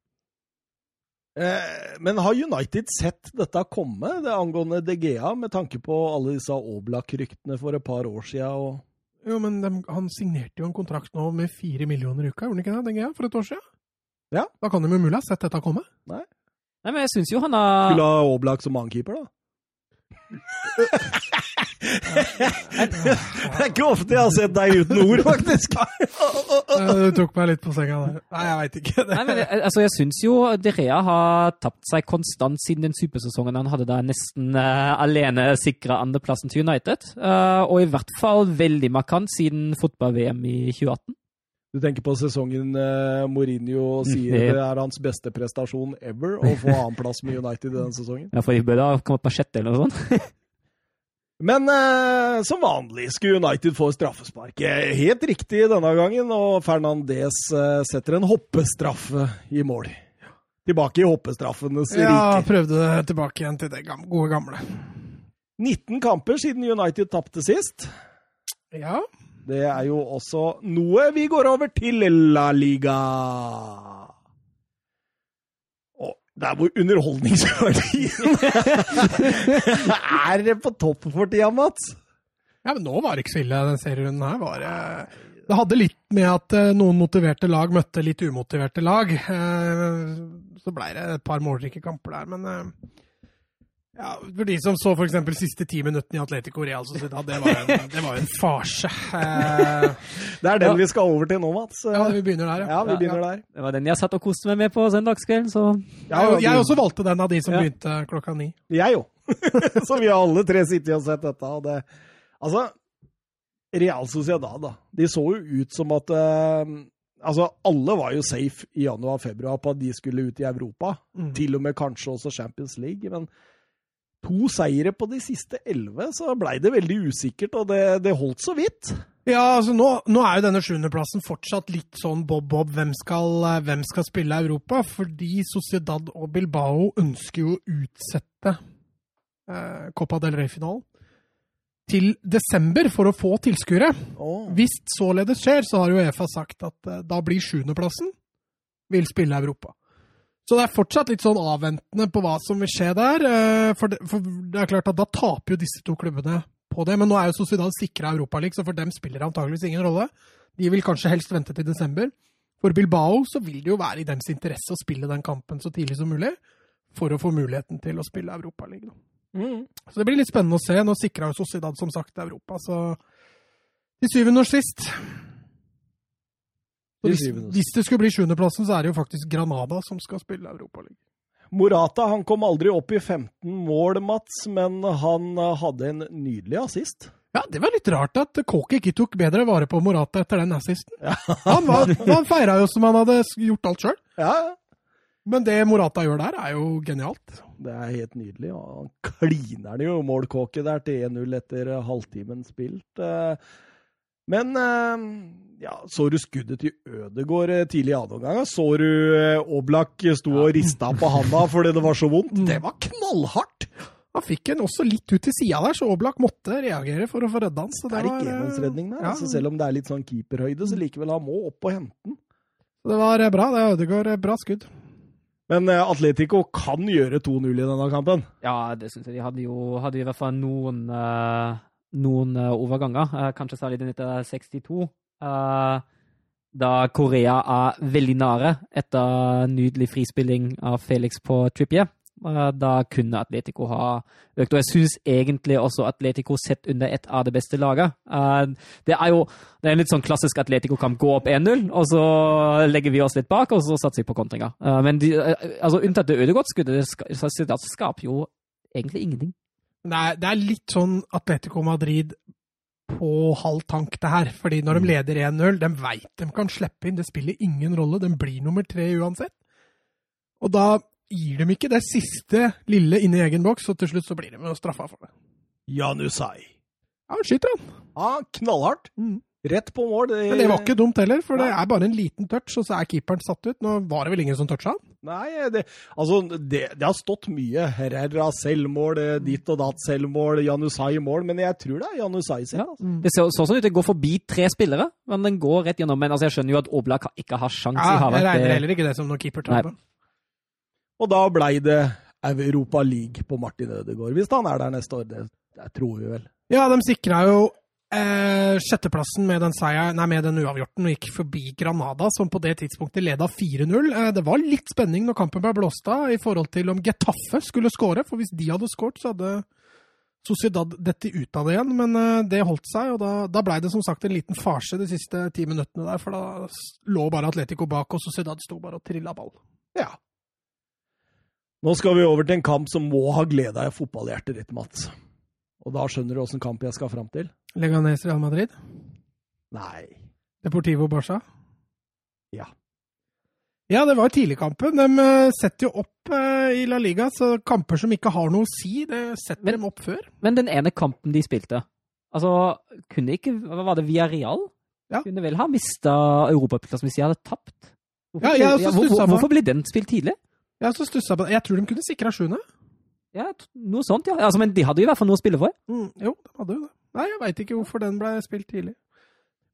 Eh, men har United sett dette komme, det angående De Gea, med tanke på alle disse Oblak-ryktene for et par år siden? Og... Jo, men de, han signerte jo en kontrakt nå med fire millioner i uka, gjorde han ikke det, DGA, for et år siden? Ja. Da kan de jo mulig ha sett dette komme. Nei, men jeg syns jo han har Skulle ha Oblak som mannkeeper, da? Det er ikke ofte jeg har sett deg uten ord, faktisk. Du tok meg litt på senga der. Nei, jeg veit ikke. Nei, men altså, jeg syns jo De Rea har tapt seg konstant siden den supersesongen han hadde da nesten uh, alene sikra andreplassen til United. Uh, og i hvert fall veldig markant siden fotball-VM i 2018. Du tenker på sesongen eh, Mourinho sier [LAUGHS] det er hans beste prestasjon ever, å få annenplass med United i den sesongen. [LAUGHS] Ja, for de burde ha kommet på sjette eller noe sånt. [LAUGHS] Men eh, som vanlig skulle United få straffespark. Eh, Helt riktig denne gangen, og Fernandez eh, setter en hoppestraffe i mål. Tilbake i hoppestraffenes Ja, rike. prøvde det tilbake igjen til det gode gamle. 19 kamper siden United tapte sist. Ja. Det er jo også noe vi går over til La Liga. Og der hvor underholdningsverdien er [LAUGHS] på topp for tida, Mats. ja, men nå var det ikke så ille, den serierunden her. Var, det... det hadde litt med at eh, noen motiverte lag møtte litt umotiverte lag. Eh, Så blei det et par målrike kamper der, men eh, ja, For de som så f.eks. siste ti minuttene i Atletico Real Sociedad, det var en, det var en farse. [LAUGHS] Det er den Ja. vi skal over til nå, Mats. Ja, vi begynner der, Ja, vi begynner der. Det var den jeg satt og koste meg med på søndagskvelden, så Jeg, jeg også valgte den av de som Ja. begynte klokka ni. Jeg òg. [LAUGHS] Så vi har alle tre sittet og sett dette. Og det, altså, Real Sociedad, da. De så jo ut som at uh, Altså, alle var jo safe i januar-februar på at de skulle ut i Europa. Mm. Til og med kanskje også Champions League. Men to seire på de siste elleve, så blei det veldig usikkert, og det, det holdt så vidt. Ja, altså nå, nå er jo denne sjuendeplassen fortsatt litt sånn bob-bob. Hvem, eh, hvem skal spille Europa? Fordi Sociedad og Bilbao ønsker jo å utsette eh, Copa del Rey-finalen til desember for å få tilskuere. Oh. Hvis således skjer, så har jo EFA sagt at eh, da blir sjuendeplassen vil spille Europa. Så det er fortsatt litt sånn avventende på hva som vil skje der. eh, For det, for det er klart at da taper jo disse to klubbene på det. Men nå er jo Sociedad sikra Europaligaen, så for dem spiller det antageligvis ingen rolle. De vil kanskje helst vente til desember. For Bilbao så vil det jo være i deres interesse å spille den kampen så tidlig som mulig, for å få muligheten til å spille Europaligaen. Mm. Så det blir litt spennende å se. Nå sikra jo Sociedad som sagt Europa, så til syvende og sist hvis, hvis det skulle bli sjuendeplassen, så er det jo faktisk Granada som skal spille Europaligaen. Morata han kom aldri opp i 15 mål, Mats, men han eh, hadde en nydelig assist. Ja, det var litt rart at Kåke ikke tok bedre vare på Morata etter den assisten. Han, var, han feira jo som han hadde gjort alt sjøl. Ja, Men det Morata gjør der, er jo genialt. det er helt nydelig. Han kliner det jo målkåke der til 1-0 etter eh, halvtimen spilt. Eh, Men ja, så du skuddet til Ødegård eh, tidlig i andre omgang? Så du eh, Oblak sto og rista på handa fordi det var så vondt? [LAUGHS] Det var knallhardt! Han fikk en også litt ut til sida der, så Oblak måtte reagere for å få redda han. Så Det er var, ikke eh, enhåndsredning der. ja. Altså, selv om det er litt sånn keeperhøyde, så likevel han må opp og hente den. Det var bra. Det er Ødegaard. Bra skudd. Men Atletico kan gjøre 2-0 i denne kampen. Ja, det syns jeg. De hadde jo, hadde i hvert fall noen, noen overganger. Kanskje særlig den etter 62. eh, da Korea er veldig nære etter nydelig frispilling av Felix på Trippier. Eh, da kunne Atletico ha økt. Og jeg syns egentlig også Atletico sett under et av det beste laget. Eh, det er jo det er en litt sånn klassisk Atletico-kamp. Gå opp 1-0, og så legger vi oss litt bak, og så satser vi på kontringer. Men de, altså, unntatt det Ødegaard-skuddet, det skaper jo egentlig ingenting. Er, det er litt sånn Atletico Madrid på halv tank, det her. Fordi når de leder 1-0, de veit de kan slippe inn. Det spiller ingen rolle. De blir nummer tre uansett. Og da gir de ikke det siste lille inni egen boks, og til slutt så blir de straffa for det. Janusai. Ja, han skyter, han. Ja, knallhardt. Mm. Rett på mål. Det, Men det var ikke dumt heller, for det er bare en liten touch, og så er keeperen satt ut. Nå var det vel ingen som toucha han? Nei, det, altså, det, det har stått mye. Herrera selvmål, eh, ditt og datt selvmål, Janusai mål, men jeg tror det er Janusai sitt. Ja. Altså. Det ser så sånn ut. Det går forbi tre spillere, men den går rett gjennom. Men altså, jeg skjønner jo at Oblak ikke har sjans i Ja, jeg regner heller ikke det som noe keepertabbe. Og da blei det Europa League på Martin Ødegaard, hvis han er der neste år. Det, det tror vi vel. Ja, de sikra jo eh, sjetteplassen med den, seier, nei, med den uavgjorten gikk forbi Granada, som på det tidspunktet leda 4-0. Eh, det var litt spenning når kampen ble blåst av i forhold til om Getafe skulle skåre, for hvis de hadde skåret, så hadde Sociedad dette ut av det igjen, men eh, det holdt seg, og da, da blei det som sagt en liten farse de siste ti minuttene der, for da lå bare Atletico bak, og Sociedad sto bare og trilla ball. Ja. Nå skal vi over til en kamp som må ha gleda fotballhjertet ditt, Mats. Og da skjønner du åssen kamp jeg skal fram til? Leganes Real Madrid, Nei. Deportivo Barca. Ja. Ja, det var tidligkampen. De eh, setter jo opp eh, i La Liga, så kamper som ikke har noe å si, det setter Men- dem opp før. Men den ene kampen de spilte Altså, kunne ikke var det, via Real? Ja. Kunne vel ha mista europaplassen hvis de hadde tapt? Hvorfor, Ja, jeg hvor- hvorfor ble den spilt tidlig? Jeg, så stussa på det. jeg tror de kunne sikra sjuende. Ja, noe sånt, ja. Altså, men de hadde jo i hvert fall noe å spille for. Mm, jo, de hadde jo det. Nei, jeg veit ikke hvorfor den ble spilt tidlig.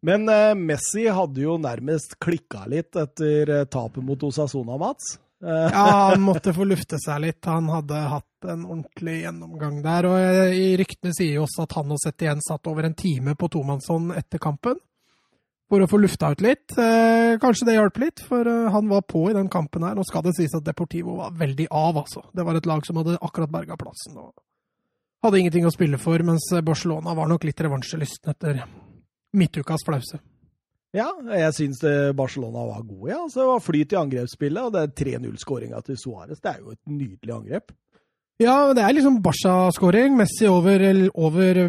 Men eh, Messi hadde jo nærmest klikka litt etter eh, tapet mot Osasona, Mats. Eh, Ja, han [LAUGHS] måtte få lufte seg litt. Han hadde hatt en ordentlig gjennomgang der. Og eh, i ryktene sier jo også at han og Setien satt over en time på tomannshånd etter kampen. For å få lufta ut litt. Eh, kanskje det hjalp litt, for eh, han var på i den kampen her. Nå skal det sies at Deportivo var veldig av, altså. Det var et lag som hadde akkurat berga plassen. og hadde ingenting å spille for, mens Barcelona var nok litt revansjelysten etter midtukas flause. ja, jeg syns Barcelona var gode, ja. Så det var flyt i angrepsspillet, og det er 3-0-skåringa til Suárez. Det er jo et nydelig angrep. Ja, det er liksom Barca-skåring. Messi over, over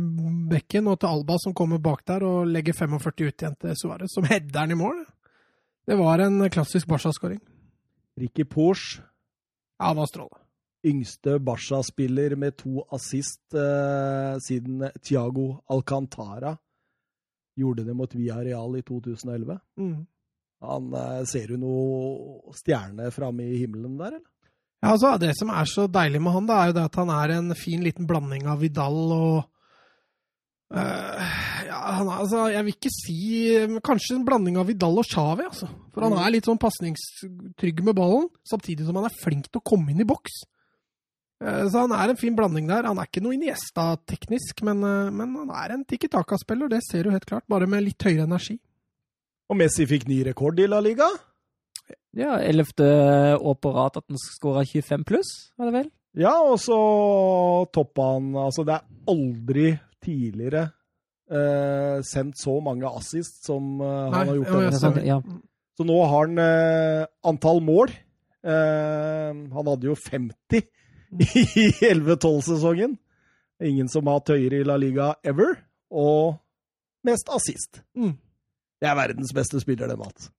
bekken og til Alba som kommer bak der og legger 45 ut igjen til Suárez, som header den i mål. Det var en klassisk Barca-skåring. Ricky Porsche, Ja, han var strålende. yngste Barca-spiller med to assist eh, siden Thiago Alcantara gjorde det mot Villarreal i 2011. Mm. Han eh, Ser du noe stjerne framme i himmelen der, eller? Ja, altså, Det som er så deilig med han, da, er jo det at han er en fin liten blanding av Vidal og uh, ja, han altså, Jeg vil ikke si Kanskje en blanding av Vidal og Xavi, altså. For han er litt sånn pasningstrygg med ballen, samtidig som han er flink til å komme inn i boks. Uh, Så han er en fin blanding der. Han er ikke noe Iniesta teknisk, men, uh, men han er en tikki taka-spiller, det ser du helt klart, bare med litt høyere energi. Og Messi fikk ny rekord i La Liga. Ja, Ellevte år på rad at han skåra 25 pluss, var det vel? Ja, og så toppa han Altså, det er aldri tidligere eh, sendt så mange assist som eh, Nei, han har gjort. ja, Sånn, det. ja. Så nå har han eh, antall mål. Eh, han hadde jo 50 [LAUGHS] i 11-12-sesongen. Ingen som har hatt høyere i La Liga ever. Og mest assist. Mm. Det er verdens beste spiller, det, Mats.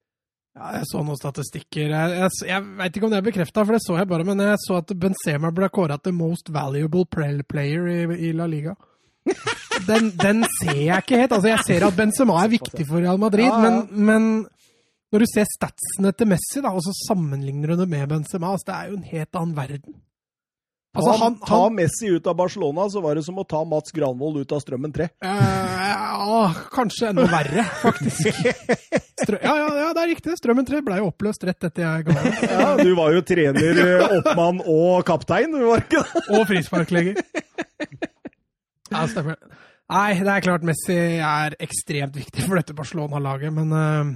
Ja, jeg så noen statistikker. Jeg, jeg, jeg veit ikke om det er bekrefta, for det så jeg bare, men jeg så at Benzema ble kåra til most valuable player i, i La Liga. Den, den ser jeg ikke helt. Altså, jeg ser at Benzema er viktig for Real Madrid, Ja, ja. Men, men når du ser statsene til Messi, da, og så sammenligner du det med Benzema, altså, det er jo en helt annen verden. Altså, han- ta Messi ut av Barcelona, så var det som å ta Mats Granvold ut av Strømmen 3. Eh, ja, kanskje enda verre, faktisk. Strø ja, ja, ja, det er riktig. Strømmen 3 ble jo oppløst rett etter jeg ga meg. Ja, du var jo trener, eh, oppmann og kaptein, du var ikke det? Og frisparklegger. Ja, stemmer. Nei, det er klart Messi er ekstremt viktig for dette Barcelona-laget, men uh...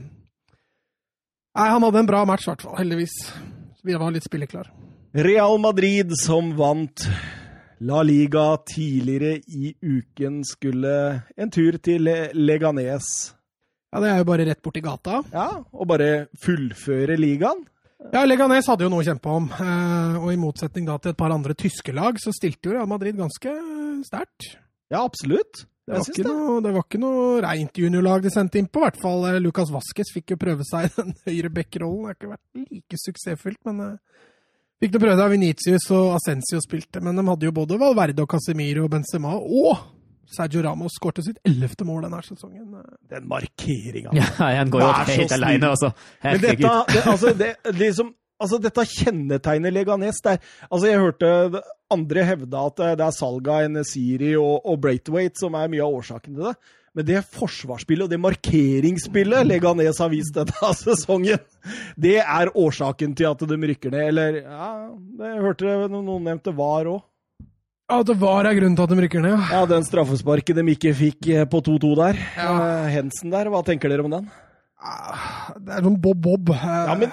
Nei, han hadde en bra match, i hvert fall. Heldigvis. Vi var litt spilleklar. Real Madrid, som vant La Liga tidligere i uken, skulle en tur til Leganes. Ja, det er jo bare rett borti gata. Ja, og bare fullføre ligaen. Ja, Leganes hadde jo noe å kjempe om, eh, og i motsetning da til et par andre tyske lag, så stilte jo Real Madrid ganske sterkt. Ja, absolutt. Det var, ikke det. noe, det var ikke noe reint juniorlag de sendte innpå. I hvert fall eh, Lucas Vasques fikk jo prøve seg i den [LAUGHS] høyre bekkrollen. Det har ikke vært like suksessfullt, men eh, fikk du prøve deg? Venitius og Ascencio spilte. Men de hadde jo både Valverde og Casemiro og Benzema og Sergio Ramos skårte sitt ellevte mål denne sesongen. Den markeringa. Ja, han går jo Vær så helt snill. alene, altså. Men dette, det, altså, det, liksom, altså, dette kjennetegner Leganes. Det er, altså, jeg hørte andre hevde at det det er salget av Enesiri og, og Braithwaite som er mye av årsaken til det. Men det forsvarsspillet og det markeringsspillet Leganes har vist denne [LAUGHS] sesongen, det er årsaken til at de rykker ned. Eller ja, det hørte det noen nevnte VAR òg. Ja, det var er grunnen til at de rykker ned, ja. Ja, den straffesparket de ikke fikk eh, på 2-2 der. Ja. Eh, Hensen der, hva tenker dere om den? Ah, Det er sånn bob-bob. Ja, men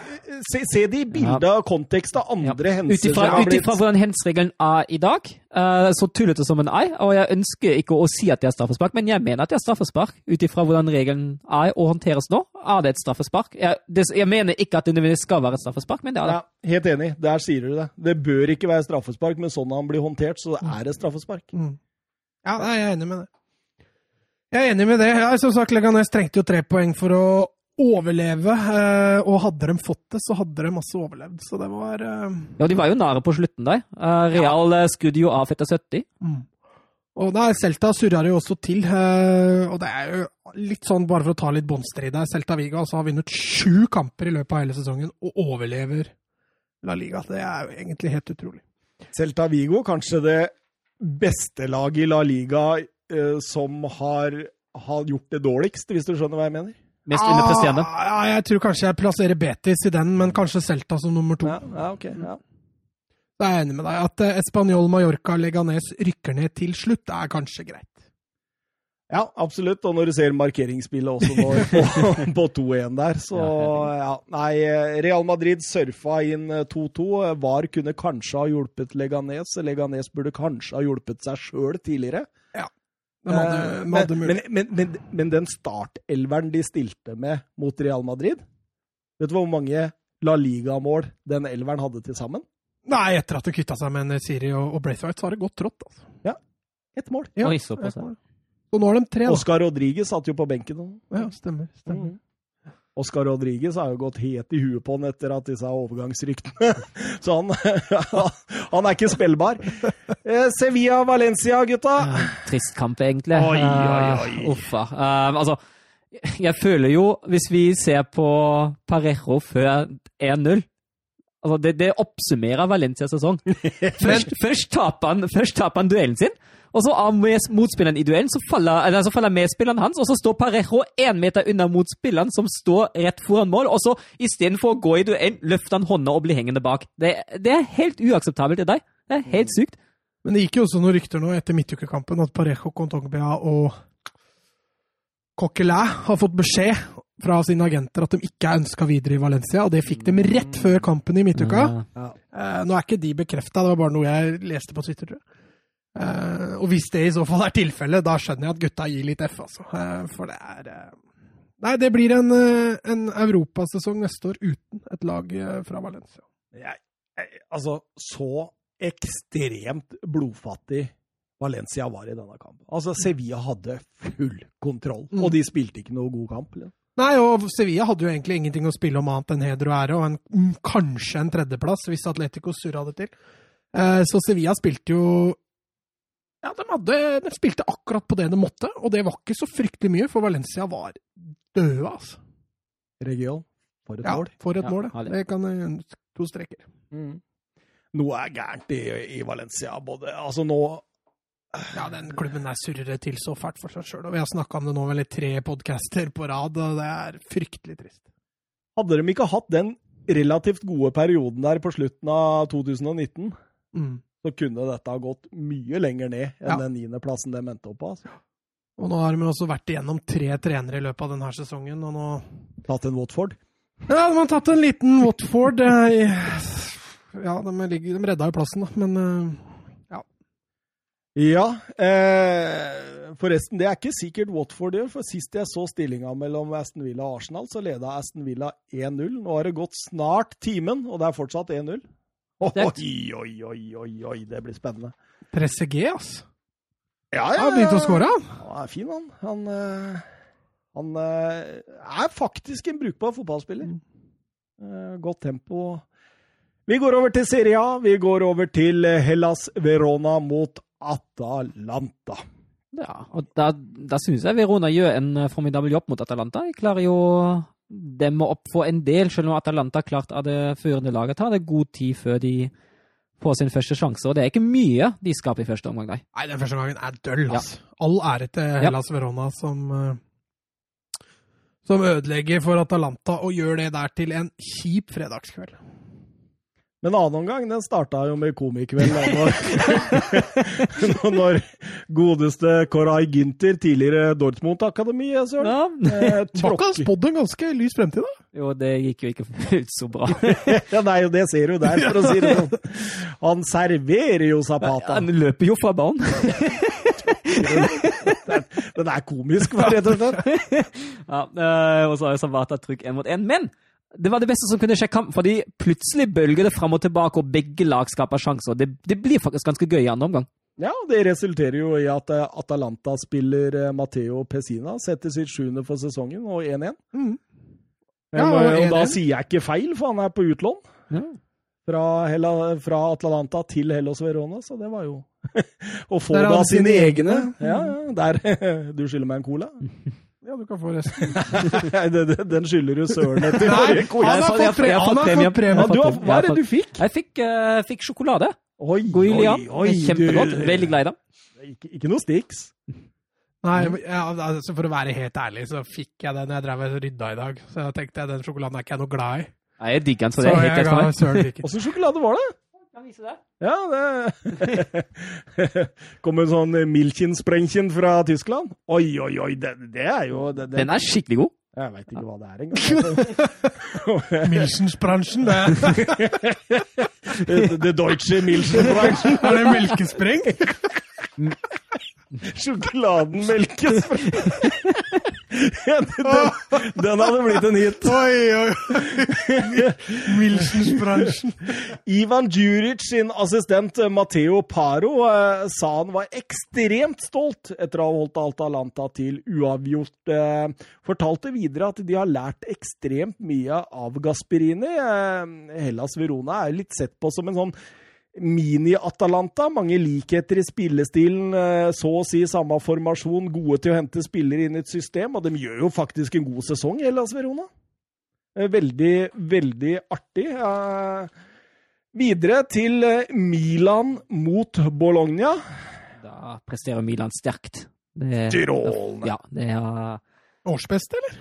se, se det i bildet av kontekst av andre hendelser Ut ifra ut ifra hvordan hens-regelen er i dag, eh, så tullete som en ei, og jeg ønsker ikke å si at det er straffespark, men jeg mener at det er straffespark. Ut ifra hvordan regelen er og håndteres nå, er det et straffespark. Jeg, det, jeg mener ikke at det nødvendigvis skal være et straffespark, men det er det. Ja, helt enig. Der sier du det. Det bør ikke være straffespark, men sånn han blir håndtert, så er det straffespark. Mm. Ja, jeg er enig med det. Jeg er enig med det. Ja, som sagt, Leganes trengte jo tre poeng for å overleve, eh, og hadde de fått det, så hadde de masse overlevd. Så det var eh, Ja, de var jo nære på slutten der. Eh, Real ja. skudde jo av etter 70. mm. Og der, Celta surra det jo også til. eh, og det er jo litt sånn, bare for å ta litt båndstrid der, Celta Viga altså, har vunnet sju kamper i løpet av hele sesongen og overlever La Liga. Det er jo egentlig helt utrolig. Celta Vigo, kanskje det beste laget i La Liga eh, som har, har gjort det dårligst, hvis du skjønner hva jeg mener? Mest underpresterende. Ah, ja, jeg tror kanskje jeg plasserer Betis i den, men kanskje Celta som nummer to. Ja, ja okay, Ja. Da er jeg enig med deg. At eh, Español, Mallorca, Leganes rykker ned til slutt, det er kanskje greit. ja, absolutt. Og når du ser markeringsspillet også nå [LAUGHS] på, på 2-1 der, så ja. Nei, Real Madrid surfa inn 2-2. VAR kunne kanskje ha hjulpet Leganes. Leganes burde kanskje ha hjulpet seg sjøl tidligere. De hadde, Eh, de men, men, men, men, men den startelveren de stilte med mot Real Madrid Vet du hvor mange La Liga-mål den elveren hadde til sammen? Nei, etter at de kvitta seg med Siri og, og Braithwaite, så har det gått trått. Altså. Ett mål. Ja, Oi, såpass, ett ja. mål. Så nå har de tre, da. Oscar Rodriguez satt jo på benken. Ja, stemmer. stemmer. Mm. Oscar Rodriguez har jo gått helt i huet på han etter at disse overgangsryktene [LAUGHS] Så han, [LAUGHS] han er ikke spillbar. Eh, Sevilla-Valencia, gutta. Trist kamp, egentlig. Oi, oi, oi. Eh, Uffa. Eh, altså, jeg føler jo, hvis vi ser på Parejo før 1-0 altså det, det oppsummerer Valencias sesong. [LAUGHS] Først, først, taper han, først taper han duellen sin, og så av motspilleren i duellen så faller, eller, så faller medspilleren hans, og så står Parejo én meter unna motspilleren, som står rett foran mål, og så istedenfor å gå i duellen, løfter han hånda og blir hengende bak. Det, det er helt uakseptabelt i deg. Det er helt sykt. Men det gikk jo også noen rykter nå etter midtukekampen at Parejo, Contongbia og Coquelin har fått beskjed fra sine agenter at de ikke er ønska videre i Valencia, og det fikk de rett før kampen i midtuka. Ja. ja. nå er ikke de bekrefta, det var bare noe jeg leste på Twitter, tror jeg. Eh, og hvis det i så fall er tilfellet, da skjønner jeg at gutta gir litt F, altså. Uh, for det er uh... Nei, det blir en, en europasesong neste år uten et lag fra Valencia. Jeg, jeg, altså, så ekstremt blodfattig Valencia var i denne kampen. Altså, Sevilla hadde full kontroll, Mm. og de spilte ikke noe god kamp. Eller? Nei, og Sevilla hadde jo egentlig ingenting å spille om annet enn heder og ære, og en, mm, kanskje en tredjeplass, hvis Atletico surra det til. Så Sevilla spilte jo Ja, de, hadde, de spilte akkurat på det de måtte, og det var ikke så fryktelig mye, for Valencia var døde, altså. Region, for et Ja, mål. for et Ja, mål, ja. Det kan To streker. Mm. noe er gærent i, i Valencia. Både, altså nå Ja, den klubben der surrer til så fælt for seg sjøl. Og vi har snakka om det nå vel i tre podcaster på rad, og det er fryktelig trist. Hadde de ikke hatt den relativt gode perioden der på slutten av 2019, Mm. Så kunne dette ha gått mye lenger ned enn Ja. den niendeplassen de endte opp på. Altså. Og nå har de også vært igjennom tre trenere i løpet av denne sesongen, og nå Tatt en Watford. Ja, de har tatt en liten Watford. eh, Ja, de, ligger, de redda jo plassen, da, men ja. Ja, eh, forresten, det er ikke sikkert Watford gjør, for sist jeg så stillinga mellom Aston Villa og Arsenal, så leda Aston Villa 1-0. Nå har det gått snart timen, og det er fortsatt 1-0. Oi, oi, oi, oi, oi, det blir spennende. Presse G, ass. Ja, ja. Han begynte å skåre, han. Han er fin, han. Han, eh, han eh, er faktisk en brukbar fotballspiller. Eh, godt tempo. Vi går over til Serie A. Vi går over til Hellas Verona mot Atalanta. Ja, og da, da syns jeg Verona gjør en formidabel jobb mot Atalanta. De klarer jo å demme opp for en del, selv om Atalanta klart av det førende laget tar det god tid før de får sin første sjanse. Og det er ikke mye de skaper i første omgang, nei. Nei, den første omgangen er døll, altså. All ære til Hellas Verona som eh, som ødelegger for Atalanta og gjør det der til en kjip fredagskveld. Men annen omgang den starta jo med komikveld. Når, [LAUGHS] når godeste Koray Ginter, tidligere Dortmund-akademi, Søren, Ja. eh, Bakka tråkker spådde en ganske lys fremtid, da. Jo, det gikk jo ikke ut så bra. [LAUGHS] Ja, nei, det ser du der, for å si det sånn. Han serverer jo Zapata. Han løper jo fra banen. Den er komisk, rett og slett. [LAUGHS] Ja, eh, og så har jo Zapata trykk én mot én. Men det var det beste som kunne skje kampen, fordi plutselig bølger det fram og tilbake, og begge lag skaper sjanser. Det, det blir faktisk ganske gøy i andre omgang. Ja, det resulterer jo i at eh, Atalanta-spiller eh, Matteo Pessina setter sitt sjuende for sesongen, og 1-1. Mm. Ja, og og da sier jeg ikke feil, for han er på utlån. Fra, Hela, fra Atalanta til Hellas Verona, så det var jo [LAUGHS] Å få han sine egne. Ja, ja, der. [LAUGHS] Du skylder meg en cola? [LAUGHS] Ja, du kan få resten. [LAUGHS] Nei, det- Den skylder du søren etter. Forrige quiz. han har Jeg fått jeg premie. premie. Ja, hva er det du fikk? Jeg fikk, uh, fikk sjokolade. Oi, Goilia. oi, Kjempegodt. du- Veldig glad i dem. Ikke, ikke noe Stix. Nei, ja, altså For å være helt ærlig, så fikk jeg den jeg drev og rydda i dag. Så jeg tenkte jeg den sjokoladen er ikke jeg noe glad i. Nei, Jeg digger den, så det helt jeg meg. søren ikke. Åssen sjokolade var det? Kan vise det. Ja, det [LAUGHS] Kommer en sånn Milchen-sprengchen fra Tyskland. Oi, oi, oi, det, det er jo det, det, Den er skikkelig god. Jeg veit ikke hva det er engang. [LAUGHS] Milchensbransjen, det [LAUGHS] Det det Deutsche Milchen-bransjen. er det melkespreng. Sjokoladen melkes [LAUGHS] den, den hadde blitt en hit. Oi, oi. Milchensbransjen. Ivan Djuric sin assistent eh, Matteo Paro eh, sa han var ekstremt stolt etter å ha holdt Atalanta til uavgjort. Eh, fortalte videre at de har lært ekstremt mye av Gasperini. Hellas Verona er litt sett på som en sånn mini-Atalanta. Mange likheter i spillestilen, eh, så å si samme formasjon, gode til å hente spillere inn i et system, og de gjør jo faktisk en god sesong, Hellas Verona. Eh, Veldig, veldig artig. Eh, Videre til Milan mot Bologna. Da presterer Milan sterkt. Det, Strålende. ja, det er Årsbeste, eller?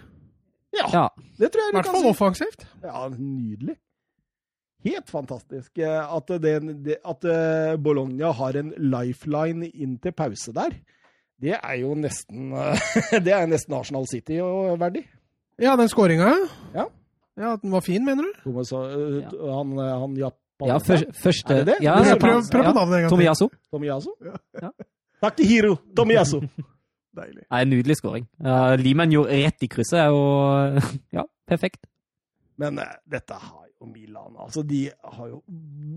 Ja, Ja. det tror jeg I hvert fall si. offensivt. Ja, nydelig. Helt fantastisk eh, at, det, at eh, Bologna har en lifeline inn til pause der. Det er jo nesten eh, [LAUGHS] Det er nesten Arsenal City og verdig. Ja, den skåringa, Ja. Ja, at den var fin, mener du? Thomas. Han, han japaner ja, først, første Er det det? Ja, Prøv- Prøv, prøv på navnet en gang til. Tomiyasu. Tomiyasu? Ja. Takk til Hiro Tomiyasu. [LAUGHS] Deilig. Nei, nydelig skåring. Uh, Limen gjorde rett i krysset, jo [LAUGHS] ja, perfekt. Men uh, dette har jo Milan Altså, de har jo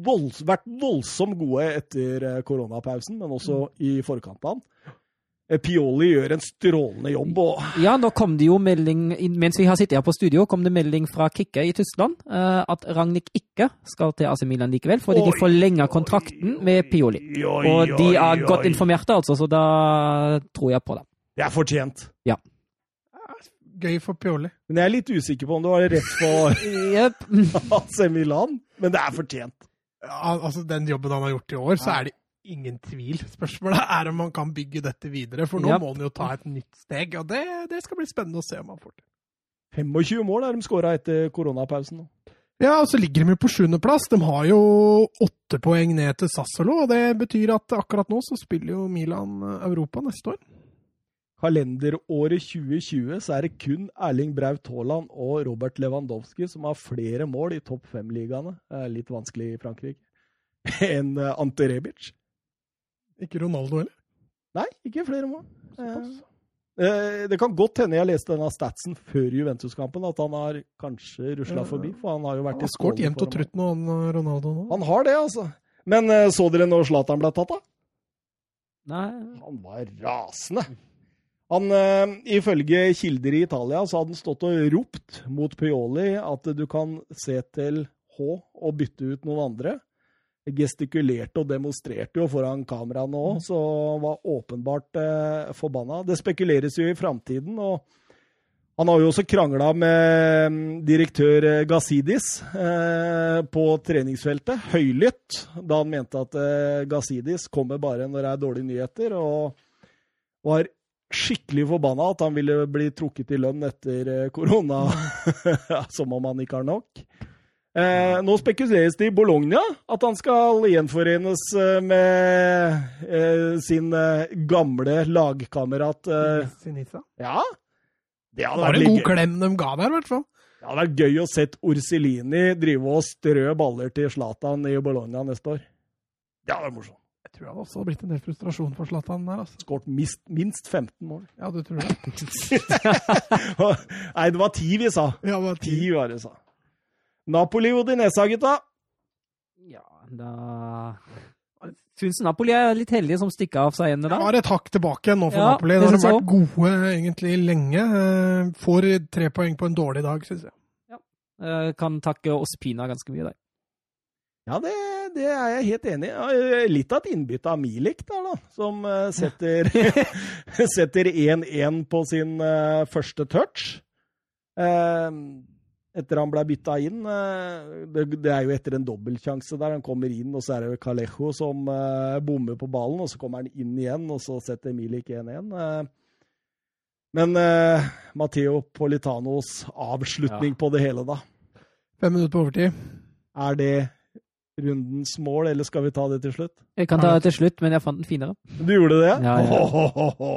volds, vært voldsomt gode etter eh, koronapausen, men også i forkant av den. Eh, Pioli gjør en strålende jobb, og Ja, nå kom det jo melding Mens vi har sittet her på studio, kom det melding fra Kikke i Tyskland eh, at Ragnhild ikke skal til AC Milan likevel, fordi Oi, de forlenger kontrakten med Pioli. Og de er godt informerte, altså, så da tror jeg på det. Det er fortjent. Gøy for Pioli. Men jeg er litt usikker på om du har rett på Jep. [LAUGHS] AC Milan, men det er fortjent. Ja, altså Den jobben han har gjort i år, så er det ingen tvil. Spørsmålet er om han kan bygge dette videre, for nå yep. må han jo ta et nytt steg. Og det, det skal bli spennende å se om han får til. 25 mål er de skåra etter koronapausen. nå. Ja, og så ligger de jo på sjuendeplass. De har jo åtte poeng ned til Sassolo, og det betyr at akkurat nå så spiller jo Milan eh, Europa neste år. Kalenderåret 2020 så er det kun Erling Braut Haaland og Robert Lewandowski som har flere mål i topp fem-ligaene. Litt vanskelig i Frankrike. [LAUGHS] Enn eh, Ante Rebic. Ikke Ronaldo heller. Nei, ikke flere mål. Såpass. Eh, Det kan godt hende jeg leste denne statsen før Juventus-kampen, at han har kanskje rusla forbi. For han har jo vært Han har i skåret jevnt og trutt med han eh, Ronaldo nå. Han har det, altså. Men eh, så dere når Zlatan ble tatt, da? Nei. Han var rasende. Han, eh, Ifølge kilder i Italia så hadde han stått og ropt mot Pioli at du kan se til H og bytte ut noen andre. Gestikulerte og demonstrerte jo foran kameraene òg, så var åpenbart eh, forbanna. Det spekuleres jo i framtiden, og han har jo også krangla med mm, direktør eh, Gazidis eh, på treningsfeltet, høylytt, da han mente at eh, Gazidis kommer bare når det er dårlige nyheter, og var skikkelig forbanna at han ville bli trukket i lønn etter eh, korona, [LAUGHS] som om han ikke har nok. Eh, nå spekuleres det i Bologna at han skal gjenforenes eh, med eh, sin eh, gamle lagkamerat Sinisa. Ja, det Det var en god klem de ga der, i hvert fall. Det hadde vært gøy å se Orselini drive og strø baller til Zlatan i Bologna neste år. Det hadde vært morsomt. Jeg tror det også har blitt en del frustrasjon for Zlatan der, altså. Skåret minst, minst 15 mål. Ja, du tror det? [LAUGHS] Nei, det var ti vi sa. Ja, det var Ti var det, sa. Napoli Odinesa, gutta. Ja, da Syns Napoli er litt heldige som stikker av seg igjen Det da. Har et hakk tilbake nå for Ja, Napoli. det har de synes vært gode egentlig lenge. Eh, Får tre poeng på en dårlig dag, syns jeg. Ja. Kan takke Ospina ganske mye der. Ja, det, det er jeg helt enig i. Litt av et innbytte av Milik der, da. Som eh, setter [LAUGHS] setter 1-1 på sin eh, første touch. Eh, etter han ble bytta inn. eh, det, er jo etter en dobbeltsjanse der. Han kommer inn, og så er det jo Calejo som eh, bommer på ballen. Og så kommer han inn igjen, og så setter Milik 1-1. Eh, men eh, Matteo Politanos avslutning på det hele, da. Fem minutter på overtid. Er det rundens mål, eller skal vi ta det til slutt? Jeg kan ta det til slutt, men jeg fant den finere. Du gjorde det? Ja, ja. Åhåhåhå.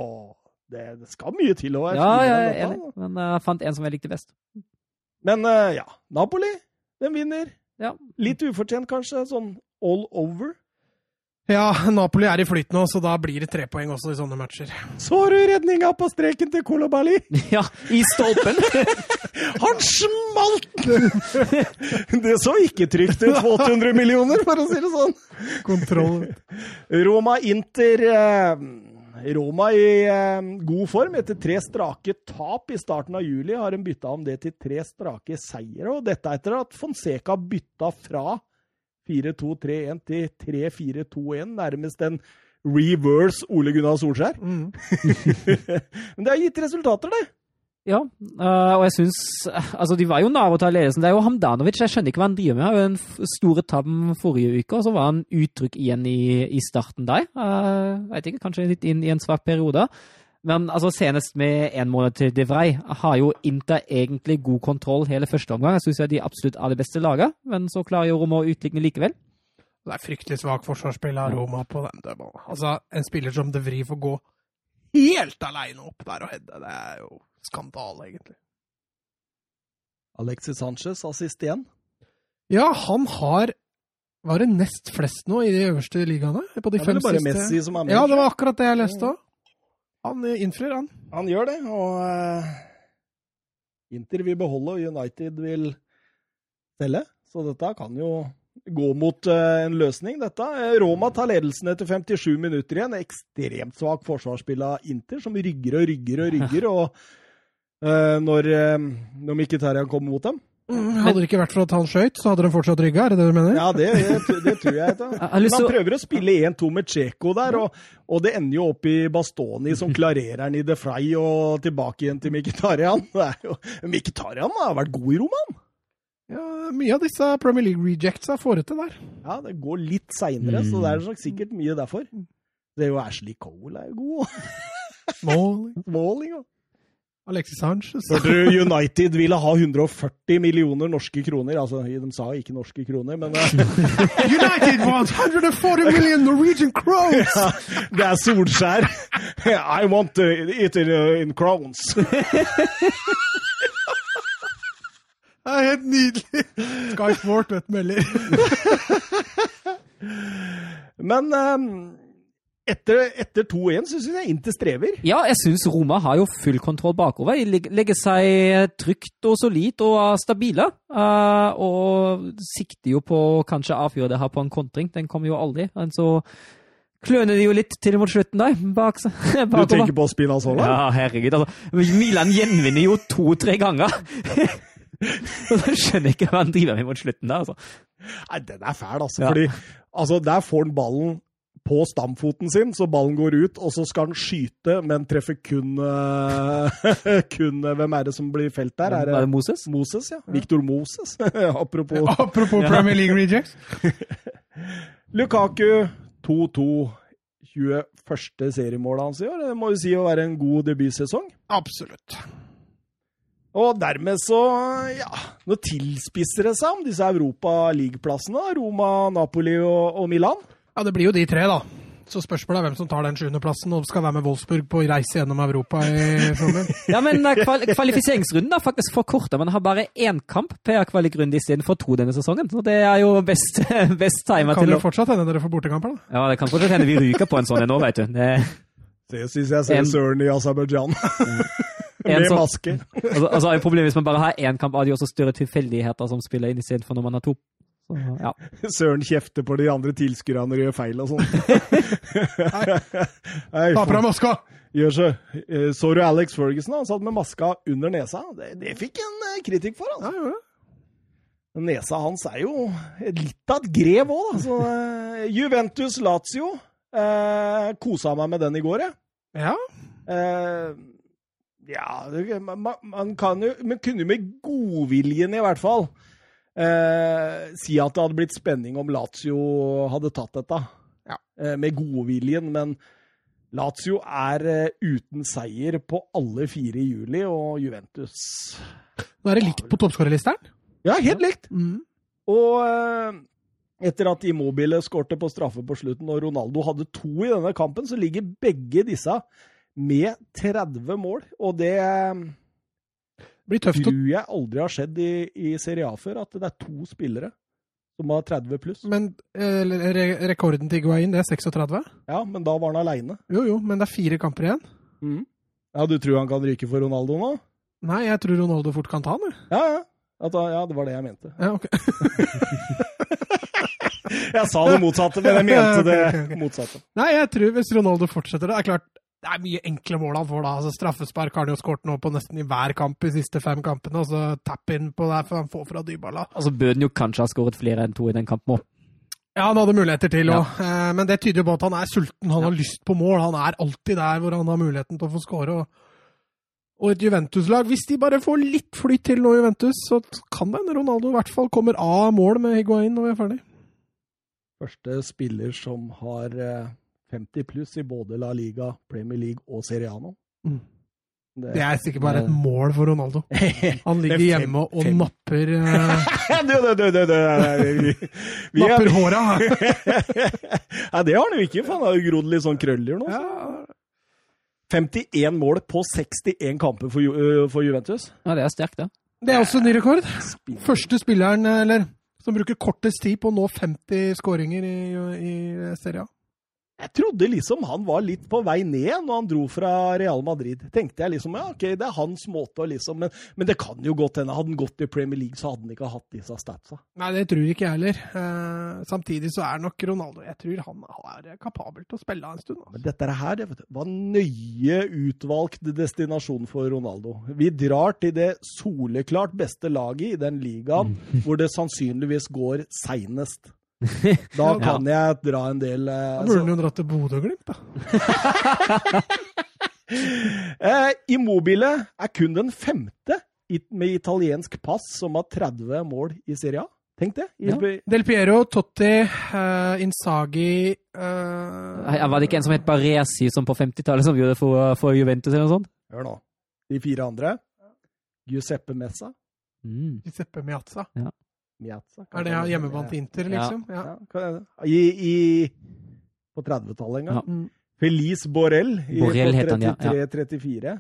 Det, det skal mye til å være Ja, finere jeg er enig, men eh, jeg fant en som jeg likte best. Men eh, ja, Napoli, den vinner. Ja. Litt ufortjent, kanskje. Sånn all over. Ja, Napoli er i flyt nå, så da blir det tre poeng også i sånne matcher. Så du redninga på streken til Kolobali! [LAUGHS] Ja, i stolpen! [LAUGHS] Han smalt! [LAUGHS] Det så ikke trygt ut på 800 millioner, for å si det sånn. Kontroll. Roma-Inter eh, Roma i eh, god form. Etter tre strake tap i starten av juli har de bytta om det til tre strake seire. Og dette etter at Fonseca bytta fra 4-2-3-1 til 3-4-2-1, nærmest en reverse Ole Gunnar Solskjær. Mm. [LAUGHS] Men det har gitt resultater, det. Ja, eh, og jeg syns Altså, de var jo nær å ta ledelsen. Det er jo Hamdanovic. Jeg skjønner ikke hva han driver med. Han hadde en stor store tabben forrige uke, og så var han utrygg igjen i, i starten der. Uh, vet ikke, kanskje litt inn i en svak periode. Men altså, senest med én måned til De Vrij har jo Inter egentlig god kontroll hele første omgang. Jeg syns de absolutt er det beste laget, men så klarer jo Roma å utligne likevel. Det er fryktelig svak forsvarsspill av Roma på den dødballen. Altså, en spiller som De Vrij får gå helt aleine opp der og heade, det er jo skandale, egentlig. Alexis Sanchez, assist igjen. Ja, han har Var det nest flest nå i de øverste ligaene? På de Det er fem bare siste? Messi som er med. Ja, det var akkurat det jeg leste òg. Han eh, innfrir, han. Han gjør det, og eh, Inter vil beholde, og United vil selge. Så dette kan jo gå mot eh, en løsning, dette. Roma tar ledelsen etter 57 minutter igjen. Ekstremt svak forsvarsspill av Inter, som rygger og rygger og rygger. [LAUGHS] og når, når Mkhitaryan kommer mot dem. Mm, hadde det ikke vært for at han skøyt, så hadde de fortsatt rygga, er det det du mener? Ja, det, det, det tror jeg. Da. [LAUGHS] Men han prøver å spille 1-2 med Tsjeko der, og, og det ender jo opp i Bastoni som klarerer han i De Frey og tilbake igjen til er jo- Mkhitaryan har vært god i Roma, han. Ja, mye av disse Premier League rejectsa får det til der. Ja, det går litt seinere, så det er nok sikkert mye derfor. Det er jo Ashley Cole er jo god. Smalling, [LAUGHS] Smalling, ja. Alexis Sanchez. Hørte du United ville ha 140 millioner norske kroner? Altså, de sa ikke norske kroner, men eh, [LAUGHS] United wants 140 million Norwegian crowns! ja, det er Solskjær. [LAUGHS] I want it in, uh, in crowns. [LAUGHS] Det er helt nydelig! Sky Sport, vet du, melder. Men um, etter, etter 2-1 så syns jeg Inter strever. Ja, jeg syns Roma har jo full kontroll bakover. De legger seg trygt og solid og stabile. eh, og sikter jo på kanskje avgjøre det her på en kontring. Den kommer jo aldri. Men så kløner de jo litt til mot slutten, der. Bak, [LAUGHS] Du tenker på Spinazzola? Ja, herregud. Altså, Milan gjenvinner jo to-tre ganger. [LAUGHS] Så skjønner jeg ikke hva han driver med mot slutten der, altså. Nei, den er fæl, altså. Ja. Fordi altså, der får han ballen på stamfoten sin, så ballen går ut, og så skal han skyte, men treffer kun, eh, [LAUGHS] kun eh, Hvem er det som blir felt der? Er Er det det Moses? Moses, ja. Victor Moses. [LAUGHS] Apropos [LAUGHS] Apropos Premier League rejects. Lukaku 2-2. 21. seriemålet hans i år. Det må jo si å være en god debutsesong. Absolutt. Og dermed så, ja Nå tilspisser det seg om disse Europa League-plassene. Roma, Napoli og, og Milan. Ja, det blir jo de tre, da. Så spørsmålet er hvem som tar den sjuendeplassen og skal være med Wolfsburg på reise gjennom Europa i sommer. [LAUGHS] Ja, men eh, kval kvalifiseringsrunden er faktisk forkorta. Man har bare én kamp per kvalikrunde istedenfor to denne sesongen. Så det er jo best, [LAUGHS] best timer Kan det fortsatt hende dere får bortekamper, da? Ja, det kan fortsatt hende vi ryker på en sånn en nå, vet du. Det, Det syns jeg ser En- søren i Aserbajdsjan. [LAUGHS] Med som- maske. altså, altså er jo problemet hvis man bare har én kamp, er det jo også større tilfeldigheter som spiller inn istedenfor når man har to. Så, ja. [LAUGHS] Søren kjefter på de andre tilskuerne når de gjør feil og sånn. [LAUGHS] Nei, Ta på deg maska! Gjør så. Eh, Så du Alex Ferguson? Han satt med maska under nesa. Det, det fikk en eh, kritikk for. Ja, altså. Ja. Nesa hans er jo litt av et grev òg, da. Så, uh, Juventus Lazio. Uh, kosa meg med den i går, jeg. Ja. Uh, ja, det, man, man kan jo Men kunne jo med godviljen, i hvert fall, eh, si at det hadde blitt spenning om Lazio hadde tatt dette. Ja. Eh, med godviljen, men Lazio er eh, uten seier på alle fire i juli, og Juventus Nå er det likt på toppskårerlisteren. Ja, helt likt! Mm. Og eh, etter at Immobile skårte på straffe på slutten, og Ronaldo hadde to i denne kampen, så ligger begge disse med 30 mål. Og det eh, Det blir tøft tror jeg aldri har skjedd i, i Serie A før, at det er to spillere som har 30 pluss. Men eh, re rekorden til Higuain, det er 36? Ja, men da var han aleine. Jo, jo, men det er fire kamper igjen. Ja, du tror han kan ryke for Ronaldo nå? Nei, jeg tror Ronaldo fort kan ta han. Ja, ja. At da, ja, det var det jeg mente. Ja, ok. [LAUGHS] Jeg sa det motsatte, men jeg mente [LAUGHS] det motsatte. Nei, jeg tror hvis Ronaldo fortsetter det, er klart det er mye enkle mål han får da. Altså, straffespark har han jo skåret nå på nesten i hver kamp de siste fem kampene. Og Altså tap in på det for han får fra Dybala. Altså bør han jo kanskje ha skåret flere enn to i den kampen òg. Ja, han hadde muligheter til òg, ja. men det tyder jo på at han er sulten. Han har lyst på mål. Han er alltid der hvor han har muligheten til å få skåre. Og, og et Juventus-lag Hvis de bare får litt flyt til nå, Juventus, så kan det hende Ronaldo i hvert fall kommer av mål med Higuain når vi er ferdig. Første spiller som har eh, 50 pluss i både La Liga, Premier League og Seriano. Mm. Det, Det er sikkert bare et mål for Ronaldo. [LAUGHS] Han ligger er fem- hjemme og fem. napper [LAUGHS] eh, du, du, du, du, du, vi, vi er, Napper håra! Nei, det har han jo ikke, for han har jo grodd litt sånn krøller nå. så. Ja. 51 mål på 61 kamper for, Ju- øh, for Juventus. Ja, det er sterkt, det. Det er også en ny rekord. Første spilleren eller, som bruker kortest tid på å nå 50 skåringer i, i Serie A. Jeg trodde liksom han var litt på vei ned når han dro fra Real Madrid. Tenkte jeg liksom, ja, ok, det er hans måte å liksom Men, men det kan jo godt hende. Hadde han gått i Premier League, så hadde han ikke hatt disse statsa. Nei, det tror ikke jeg heller. Eh, samtidig så er nok Ronaldo Jeg tror han er kapabel til å spille en stund. Altså. Men dette her det du, var nøye utvalgt destinasjon for Ronaldo. Vi drar til det soleklart beste laget i den ligaen hvor det sannsynligvis går seinest. [LAUGHS] Da kan jeg dra en del eh, Da burde han jo dratt til Bodø og Glimt, da. [LAUGHS] Eh, Immobile er kun den femte med italiensk pass som har 30 mål i Serie A? Tenk det. I, Ja. Del Piero, Totti, uh, Inzaghi uh, Var det ikke en som het Baresi som på 50-tallet som gjorde det for, for Juventus eller noe sånt? Hør nå. De fire andre. Giuseppe Messa. Mm. Giuseppe Miazza. Miazza. Er det hjemmebane til Inter, liksom? Ja. Ja, er? I, i, på 30-tallet en gang. Ja. Mm. Felice Borrell i Borrell på het han, ja, ja. 33-34.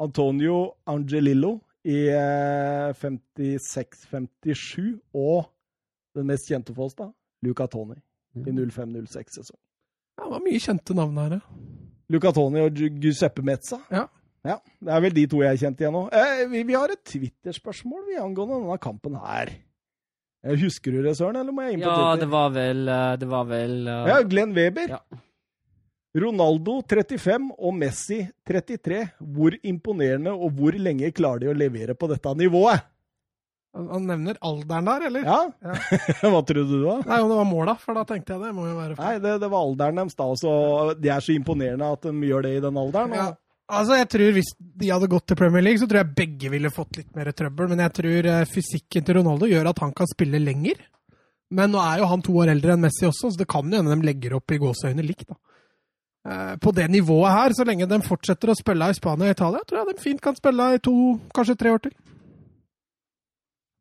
Antonio Angelillo i eh, 56-57. Og den mest kjente for oss, da, Luca Toni i 05-06-sesong. Ja, det var mye kjente navn her. ja. Luca Toni og Gi- Giuseppe Mezza. Ja. Ja, Det er vel de to jeg kjente igjen nå. Eh, vi, vi har et Twitter-spørsmål vi angående denne kampen her. Eh, Husker du det, Søren, eller må jeg inn på Ja, det var vel eh, Det var vel uh... Ja, Glenn Weber. Ja. Ronaldo 35 og Messi 33. Hvor imponerende og hvor lenge klarer de å levere på dette nivået? Han nevner alderen der, eller? Ja? [LAUGHS] Hva trodde du, da? Nei, det var måla, for da tenkte jeg det må jo være Nei, det, det var alderen deres, da. Så de er så imponerende at de gjør det i den alderen. Ja. Altså, jeg tror Hvis de hadde gått til Premier League, så tror jeg begge ville fått litt mer trøbbel. Men jeg tror eh, fysikken til Ronaldo gjør at han kan spille lenger. Men nå er jo han to år eldre enn Messi også, så det kan jo hende de legger opp i gåseøyne likt. da. Eh, På det nivået her, så lenge de fortsetter å spille i Spania og Italia, tror jeg de fint kan spille i to, kanskje tre år til.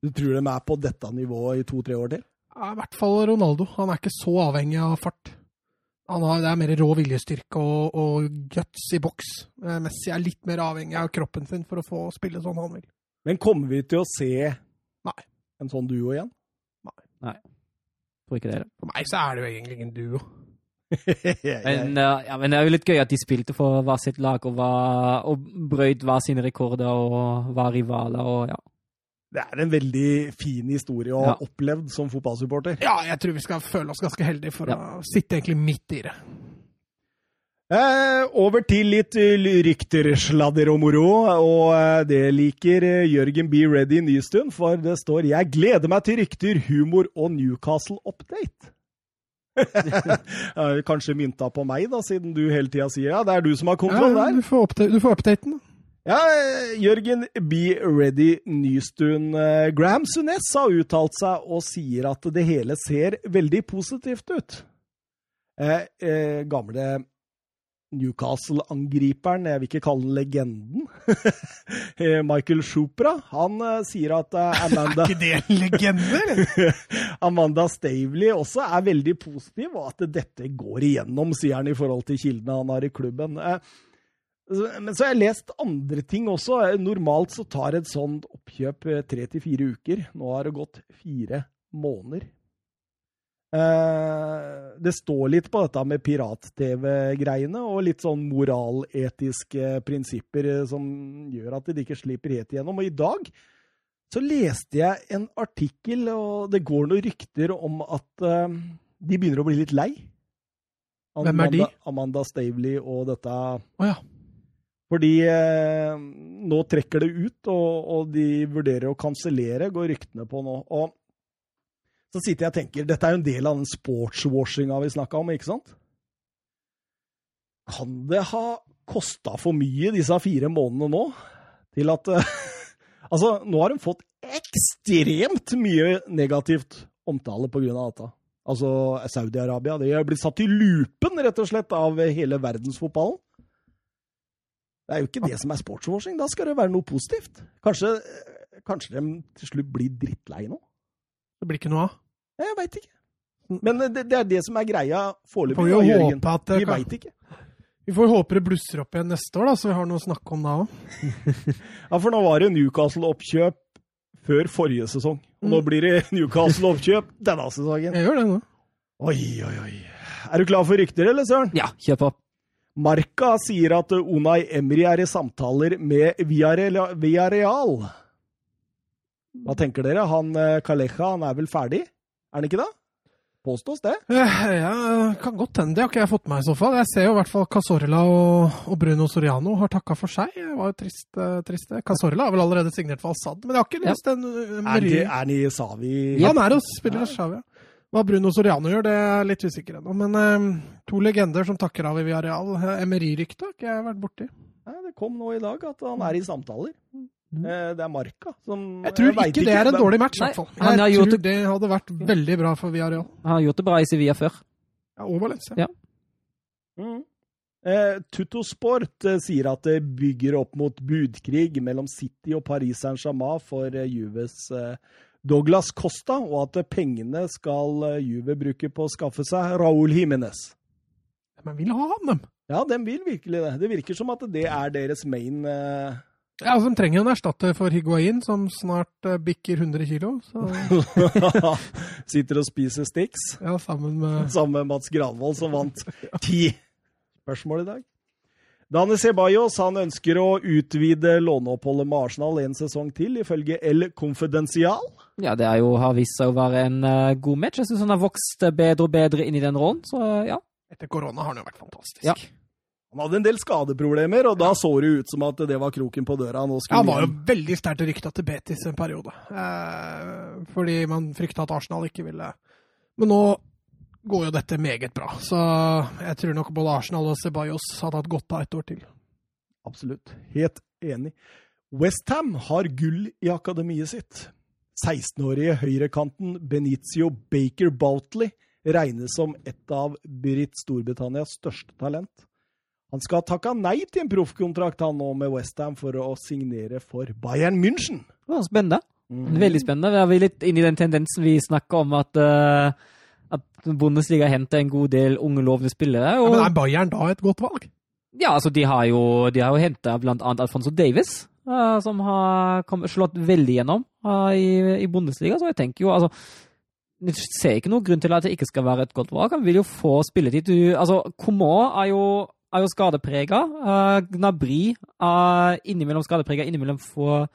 du tror de er på dette nivået i to-tre år til? Ja, I hvert fall Ronaldo. Han er ikke så avhengig av fart. Han har, det er mer rå viljestyrke og, og guts i boks. Eh, Messi er litt mer avhengig av kroppen sin for å få spille sånn han vil. Men kommer vi til å se Nei. en sånn duo igjen? Tror ikke det. For meg så er det jo egentlig ingen duo. [LAUGHS] Men, eh, ja, men det er jo litt gøy at de spilte for hver sitt lag og, var, og brøyt hver sine rekorder og var rivaler og ja. Det er en veldig fin historie å ha Ja. opplevd som fotballsupporter. Ja, jeg tror vi skal føle oss ganske heldige for å sitte egentlig midt i det. Eh, over til litt eh, rykter, sladder og moro, og eh, det liker eh, Jørgen B. Ready Nystuen, for det står 'Jeg gleder meg til rykter, humor og Newcastle-update'. [LAUGHS] [LAUGHS] Kanskje mynta på meg, da, siden du hele tida sier ja, det er du som har kontroll Ja, der. du, får update, du får updaten. Ja, Jørgen Be Ready Nystuen. eh, Graham Sunes har uttalt seg og sier at det hele ser veldig positivt ut. Eh, eh, gamle Newcastle-angriperen, jeg vil ikke kalle den legenden, [LAUGHS] eh, Michael Shopra, han eh, sier at eh, Amanda, [LAUGHS] Er ikke det en legende, eller? [LAUGHS] Amanda Stavely også er veldig positiv, og at dette går igjennom, sier han i forhold til kildene han har i klubben. Eh, Men så har jeg lest andre ting også. Normalt så tar et sånt oppkjøp eh, tre til fire uker. Nå har det gått fire måneder. Eh, Det står litt på dette med pirat-TV-greiene og litt sånn moraletiske prinsipper eh, som gjør at de ikke slipper helt igjennom. Og i dag så leste jeg en artikkel, og det går noen rykter om at de begynner å bli litt lei. Hvem er de? Amanda, Amanda Stavely og dette oh, ja. Fordi eh, nå trekker det ut, og, og de vurderer å kansellere, går ryktene på nå. Og så sitter jeg og tenker, dette er jo en del av den sportswashinga vi snakka om, ikke sant? Kan det ha kosta for mye disse fire månedene nå, til at eh, [LAUGHS] Altså, nå har de fått ekstremt mye negativt omtale av dette. Altså Saudi-Arabia. De har blitt satt i lupen, rett og slett, av hele verdensfotballen. Det er jo ikke det som er sportswashing. Da skal det være noe positivt. Kanskje, kanskje de til slutt blir drittlei nå? Det blir ikke noe av. Jeg veit ikke. Men det, det er det som er greia Får foreløpig. vi jo Jørgen. håpe at det Vi veit ikke. Vi får håpe det blusser opp igjen neste år, da, så vi har noe å snakke om da òg. [LAUGHS] Ja, for nå var det Newcastle-oppkjøp før forrige sesong. Og nå Mm. blir det [LAUGHS] Newcastle-oppkjøp denne sesongen. Jeg gjør det nå. Oi, oi, oi. Er du klar for rykter, eller, Søren? Ja, kjør på. Marca sier at Unai Emry er i samtaler med Villarreal. Villarreal. Hva tenker dere? Han eh, Kaleja, han er vel ferdig? Er han ikke det? Påstås det. Eh, Ja, kan godt hende. Det har ikke jeg fått med meg i så fall. Jeg ser jo i hvert fall Casorla og, og Bruno Soriano har takka for seg. Det var jo trist. eh, trist. Casorla har vel allerede signert for Al-Sad, men jeg har ikke lyst til ja. en, Mary- er han i Savi? Ja, han er hos spiller Savi. Ja. Hva Bruno Soriano gjør, det er jeg litt usikker ennå. Men eh, to legender som takker av i Villarreal. Eh, Emery-ryktet har ikke jeg vært borti. Nei, det kom nå i dag at han er i samtaler. Mm. Det er Marka som Jeg tror jeg ikke det er en men- dårlig match, i hvert fall. han har Jeg gjort tror det hadde vært veldig bra for Villarreal. Han har gjort det bra i Sevilla før. Ja, og Valencia. Ja. Mm. Eh, Tuttosport eh, sier at det bygger opp mot budkrig mellom City og Paris Saint-Germain for eh, Juves eh, Douglas Costa, og at pengene skal eh, Juve bruke på å skaffe seg Raúl Jiménez. Men vil ha han, dem. Ja, de vil virkelig det. Det virker som at det er deres main eh, Ja, altså, De trenger en erstatter for Higuain, som snart eh, bikker 100 kilo. Så, [LAUGHS] Sitter og spiser Stix. ja, sammen med Sammen med Mats Granvold, som vant ti spørsmål i dag. Dani Ceballos han ønsker å utvide låneoppholdet med Arsenal en sesong til, ifølge El Confidencial. Ja, det er jo, har vist seg å være en uh, god match. Jeg syns han har vokst bedre og bedre inn i den rollen. Så ja. Etter korona har han jo vært fantastisk. Ja. Han hadde en del skadeproblemer, og da så det ut som at det var kroken på døra. Nå Ja, han var jo veldig sterkt rykta til Betis en periode. Eh, fordi man frykta at Arsenal ikke ville Men nå går jo dette meget bra. Så jeg tror nok både Arsenal og Ceballos hadde hatt godt av et år til. Absolutt. Helt enig. Westham har gull i akademiet sitt. 16-årige høyrekanten Benicio Baker Boutley regnes som et av Britt Storbritannias største talent. Han skal ha takka nei til en proffkontrakt han nå med Westham for å signere for Bayern München. Det var spennende. Mm. Veldig spennende. Vi er litt inne i den tendensen vi snakker om at, eh, at Bundesliga henter en god del unge, lovende spillere. Ja, men er Bayern da et godt valg? ja, altså, de har jo, de har jo henta blant annet Alfonso Davis, uh, som har kommet, slått veldig gjennom uh, i, i Bundesliga. Så jeg tenker jo, altså Jeg ser ikke noen grunn til at det ikke skal være et godt valg. Han vil jo få spilletid. Du, altså, Coman er jo, er jo skadeprega. Uh, Gnabry er innimellom skadeprega, innimellom få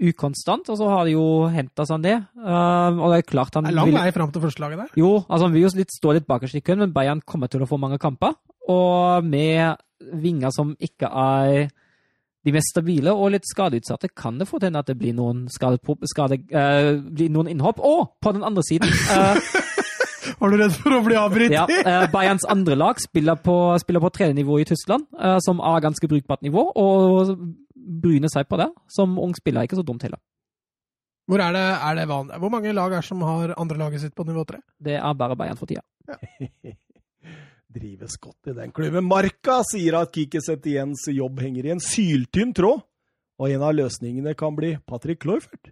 ukonstant. Og så har de jo henta seg det. Uh, og det er klart han Det er lang vil vei fram til førstelaget der. jo, altså han vil jo litt, stå litt bakerst i køen, men Bayern kommer til å få mange kamper. Og med vinger som ikke er de mest stabile og litt skadeutsatte, kan det få til at det blir noen, skade, skade, uh, blir noen innhopp. Og på den andre siden uh, [LAUGHS] Var du redd for å bli avbrutt? ja, eh, Bayerns andre lag spiller på, spiller på tredje nivå i Tyskland, eh, som er ganske brukbart nivå, og bryner seg på det. Som ung spiller er ikke så dumt heller. Hvor, er det, er det van... Hvor mange lag er det som har andrelaget sitt på nivå tre? Det er bare Bayern for tida. [LAUGHS] Drives godt i den klubben. Marka sier at Kike Setiens jobb henger i en syltynn tråd, og en av løsningene kan bli Patrick Cloyford.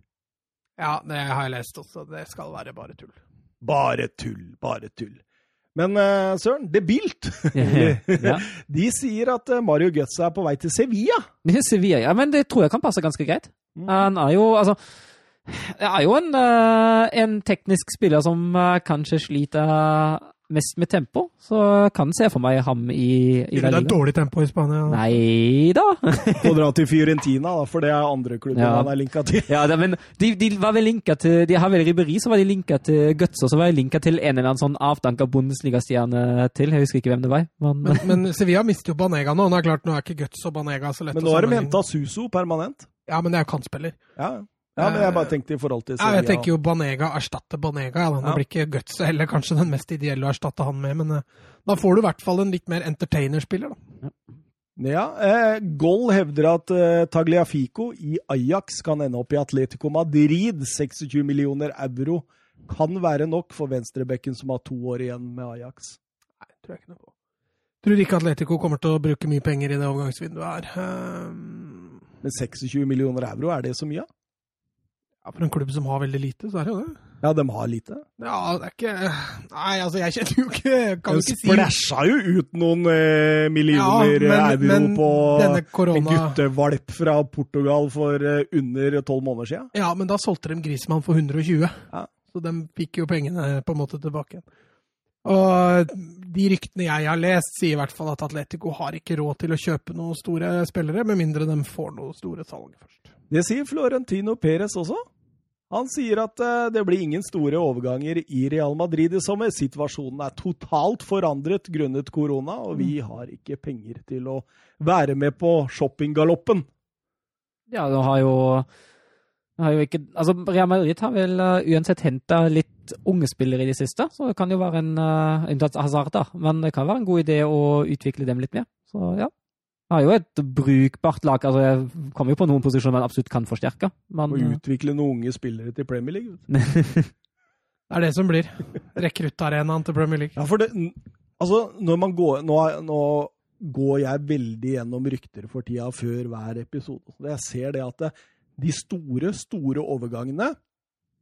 Ja, det har jeg lest også. Det skal være bare tull. Bare tull, bare tull. Men uh, søren, det Bilt [LAUGHS] [LAUGHS] ja. De sier at eh, Mario Götze er på vei til Sevilla. Sevilla, ja, men det tror jeg kan passe ganske greit. Mm. Han er jo, altså Det er jo en, eh, en teknisk spiller som kanskje sliter mest med tempo, så jeg kan se for meg ham i, i Det er Liga. dårlig tempo i Spania. Nei da. [LAUGHS] Få dra til Fiorentina, da, for det er andre klubber Ja. han er linka til. Ja, da, men de, de var vel linka til De har vel Riberi, så var de linka til Gutser, så var de linka til en eller annen sånn avdanka Bundesliga-stjerne til. Jeg husker ikke hvem det var. Men, Men, men Sevilla mister jo Banega nå. Nå er klart, nå er ikke Guts og Banega så lett Men nå har de henta Suso permanent. Ja, men det er jo kantspiller. Ja. Ja, men jeg bare tenkte i forhold til Ja, jeg tenker jo Banega erstatter Banega. Ja. Det Ja. blir ikke Guts heller kanskje den mest ideelle å erstatte han med, men eh, da får du i hvert fall en litt mer entertainer-spiller, da. Ja, eh, Goll hevder at eh, Tagliafico i Ajax kan ende opp i Atletico Madrid. 26 millioner euro kan være nok for venstrebekken som har to år igjen med Ajax. Nei, tror jeg ikke noe på. Tror ikke Atletico kommer til å bruke mye penger i det overgangsvinduet her. Um... Men 26 millioner euro, er det så mye? ja, for en klubb som har veldig lite, så er det jo det. Ja, de har lite. Ja, det er ikke Nei, altså, jeg kjenner jo ikke Kan De ikke si splæsja jo ut noen eh, millioner Ja, men- euro men på korona... en guttevalp fra Portugal for eh, under tolv måneder siden. Ja, men da solgte de Grismann for 120. Ja. Så de fikk jo pengene på en måte tilbake igjen. Og de ryktene jeg har lest, sier i hvert fall at Atletico har ikke råd til å kjøpe noen store spillere, med mindre de får noen store salg først. Det sier Florentino Perez også. Han sier at eh, det blir ingen store overganger i Real Madrid i sommer. Situasjonen er totalt forandret grunnet korona, og vi har ikke penger til å være med på shoppinggaloppen. Ja, det har jo, det har jo ikke Altså, Real Madrid har vel uh, uansett henta litt unge spillere i det siste, så det kan jo være en uh, unntatt hasard, da. Men det kan være en god idé å utvikle dem litt mer. Så ja. Har jo et brukbart lag. altså Jeg kommer jo på noen posisjoner man absolutt kan forsterke. Men, Og utvikle noen unge spillere til Premier League. [LAUGHS] Det er det som blir rekruttarenaen til Premier League. Ja, for det Altså, når man går Nå, nå går jeg veldig gjennom rykter for tida før hver episode. Så Jeg ser det at det, de store, store overgangene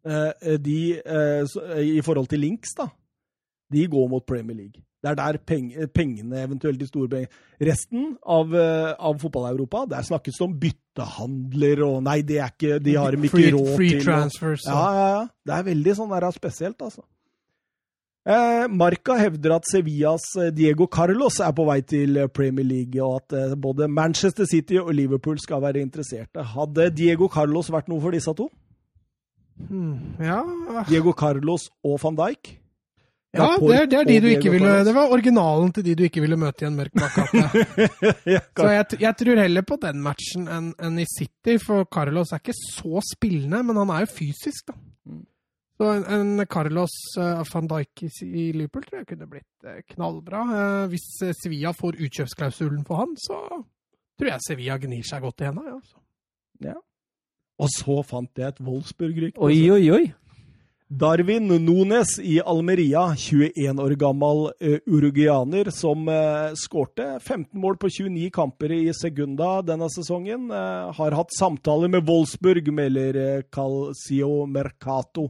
eh, de, eh, så- i forhold til links, da, de går mot Premier League. Det er der pengene, eventuelt de store pengene Resten av, eh, av fotball-Europa, der snakkes det om byttehandler og Nei, det er ikke, de har dem ikke Free, råd free til. transfers. og- ja, ja, ja. Det er veldig sånn der spesielt, altså. Eh, Marca hevder at Sevillas eh, Diego Carlos er på vei til eh, Premier League, og at både Manchester City og Liverpool skal være interesserte. Hadde Diego Carlos vært noe for disse to? Hmm, ja, Diego Carlos og van Dijk? Ja det, er, det er de du ikke ville Det var originalen til de du ikke ville møte i en mørk bakgate. [LAUGHS] Ja, Så jeg, jeg tror heller på den matchen enn en i City, for Carlos er ikke så spillende, men han er jo fysisk, da. Mm. Så en, en Carlos uh, van Dijk i, i Liverpool tror jeg kunne blitt uh, knallbra. Uh, hvis Sevilla får utkjøpsklausulen for han, så tror jeg Sevilla gnir seg godt i henda. Ja, ja, Og så fant jeg et Wolfsburg-rykte. Oi, oi, oi. Darwin Nunes i Almeria, 21 år gammel uh, urugianer, som uh, skårte 15 mål på 29 kamper i Segunda denne sesongen, Uh, har hatt samtaler med Wolfsburg, melder uh, Calcio Mercato.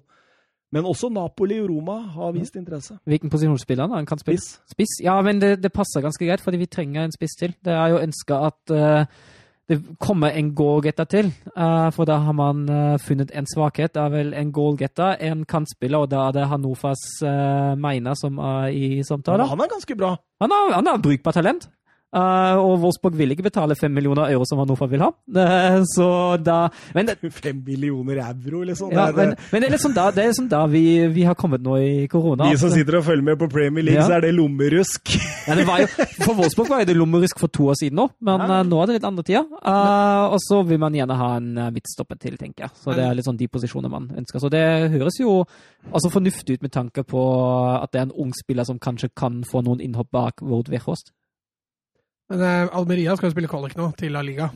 Men også Napoli og Roma har vist interesse. Hvilken posisjon spiller han? Han kan spille Spiss. spiss. Ja, men det, det passer ganske greit, fordi vi trenger en spiss til. Det er jo ønska at eh, det kommer en goalgetter til, Uh, for da har man uh, funnet en svakhet. Det er vel en goalgetter, en kantspiller, og da er det Hanofas uh, Meina som er i samtale. Han er ganske bra. Han har brukbart talent. Eh, og Wolfsburg vil ikke betale fem millioner euro som Hannover vil ha. Uh, så da Men det, [LAUGHS] Fem millioner euro, liksom. ja, men, men det er liksom da, det er liksom da vi, vi har kommet nå i korona. de som sitter og følger med på Premier League, Ja. så er det lommerusk. [LAUGHS] Ja, det var jo, for Wolfsburg var jo det lommerusk for to år siden nå, men eh, nå er det litt andre tider. Og så vil man gjerne ha en uh, midtstopper til, tenker jeg. Så det er litt sånn de posisjonene man ønsker. Så det høres jo altså fornuftig ut med tanke på at det er en ung spiller som kanskje kan få noen innhopp bak Wold Weghorst. Men uh, Almeria skal jo spille kvalik nå, til La Liga.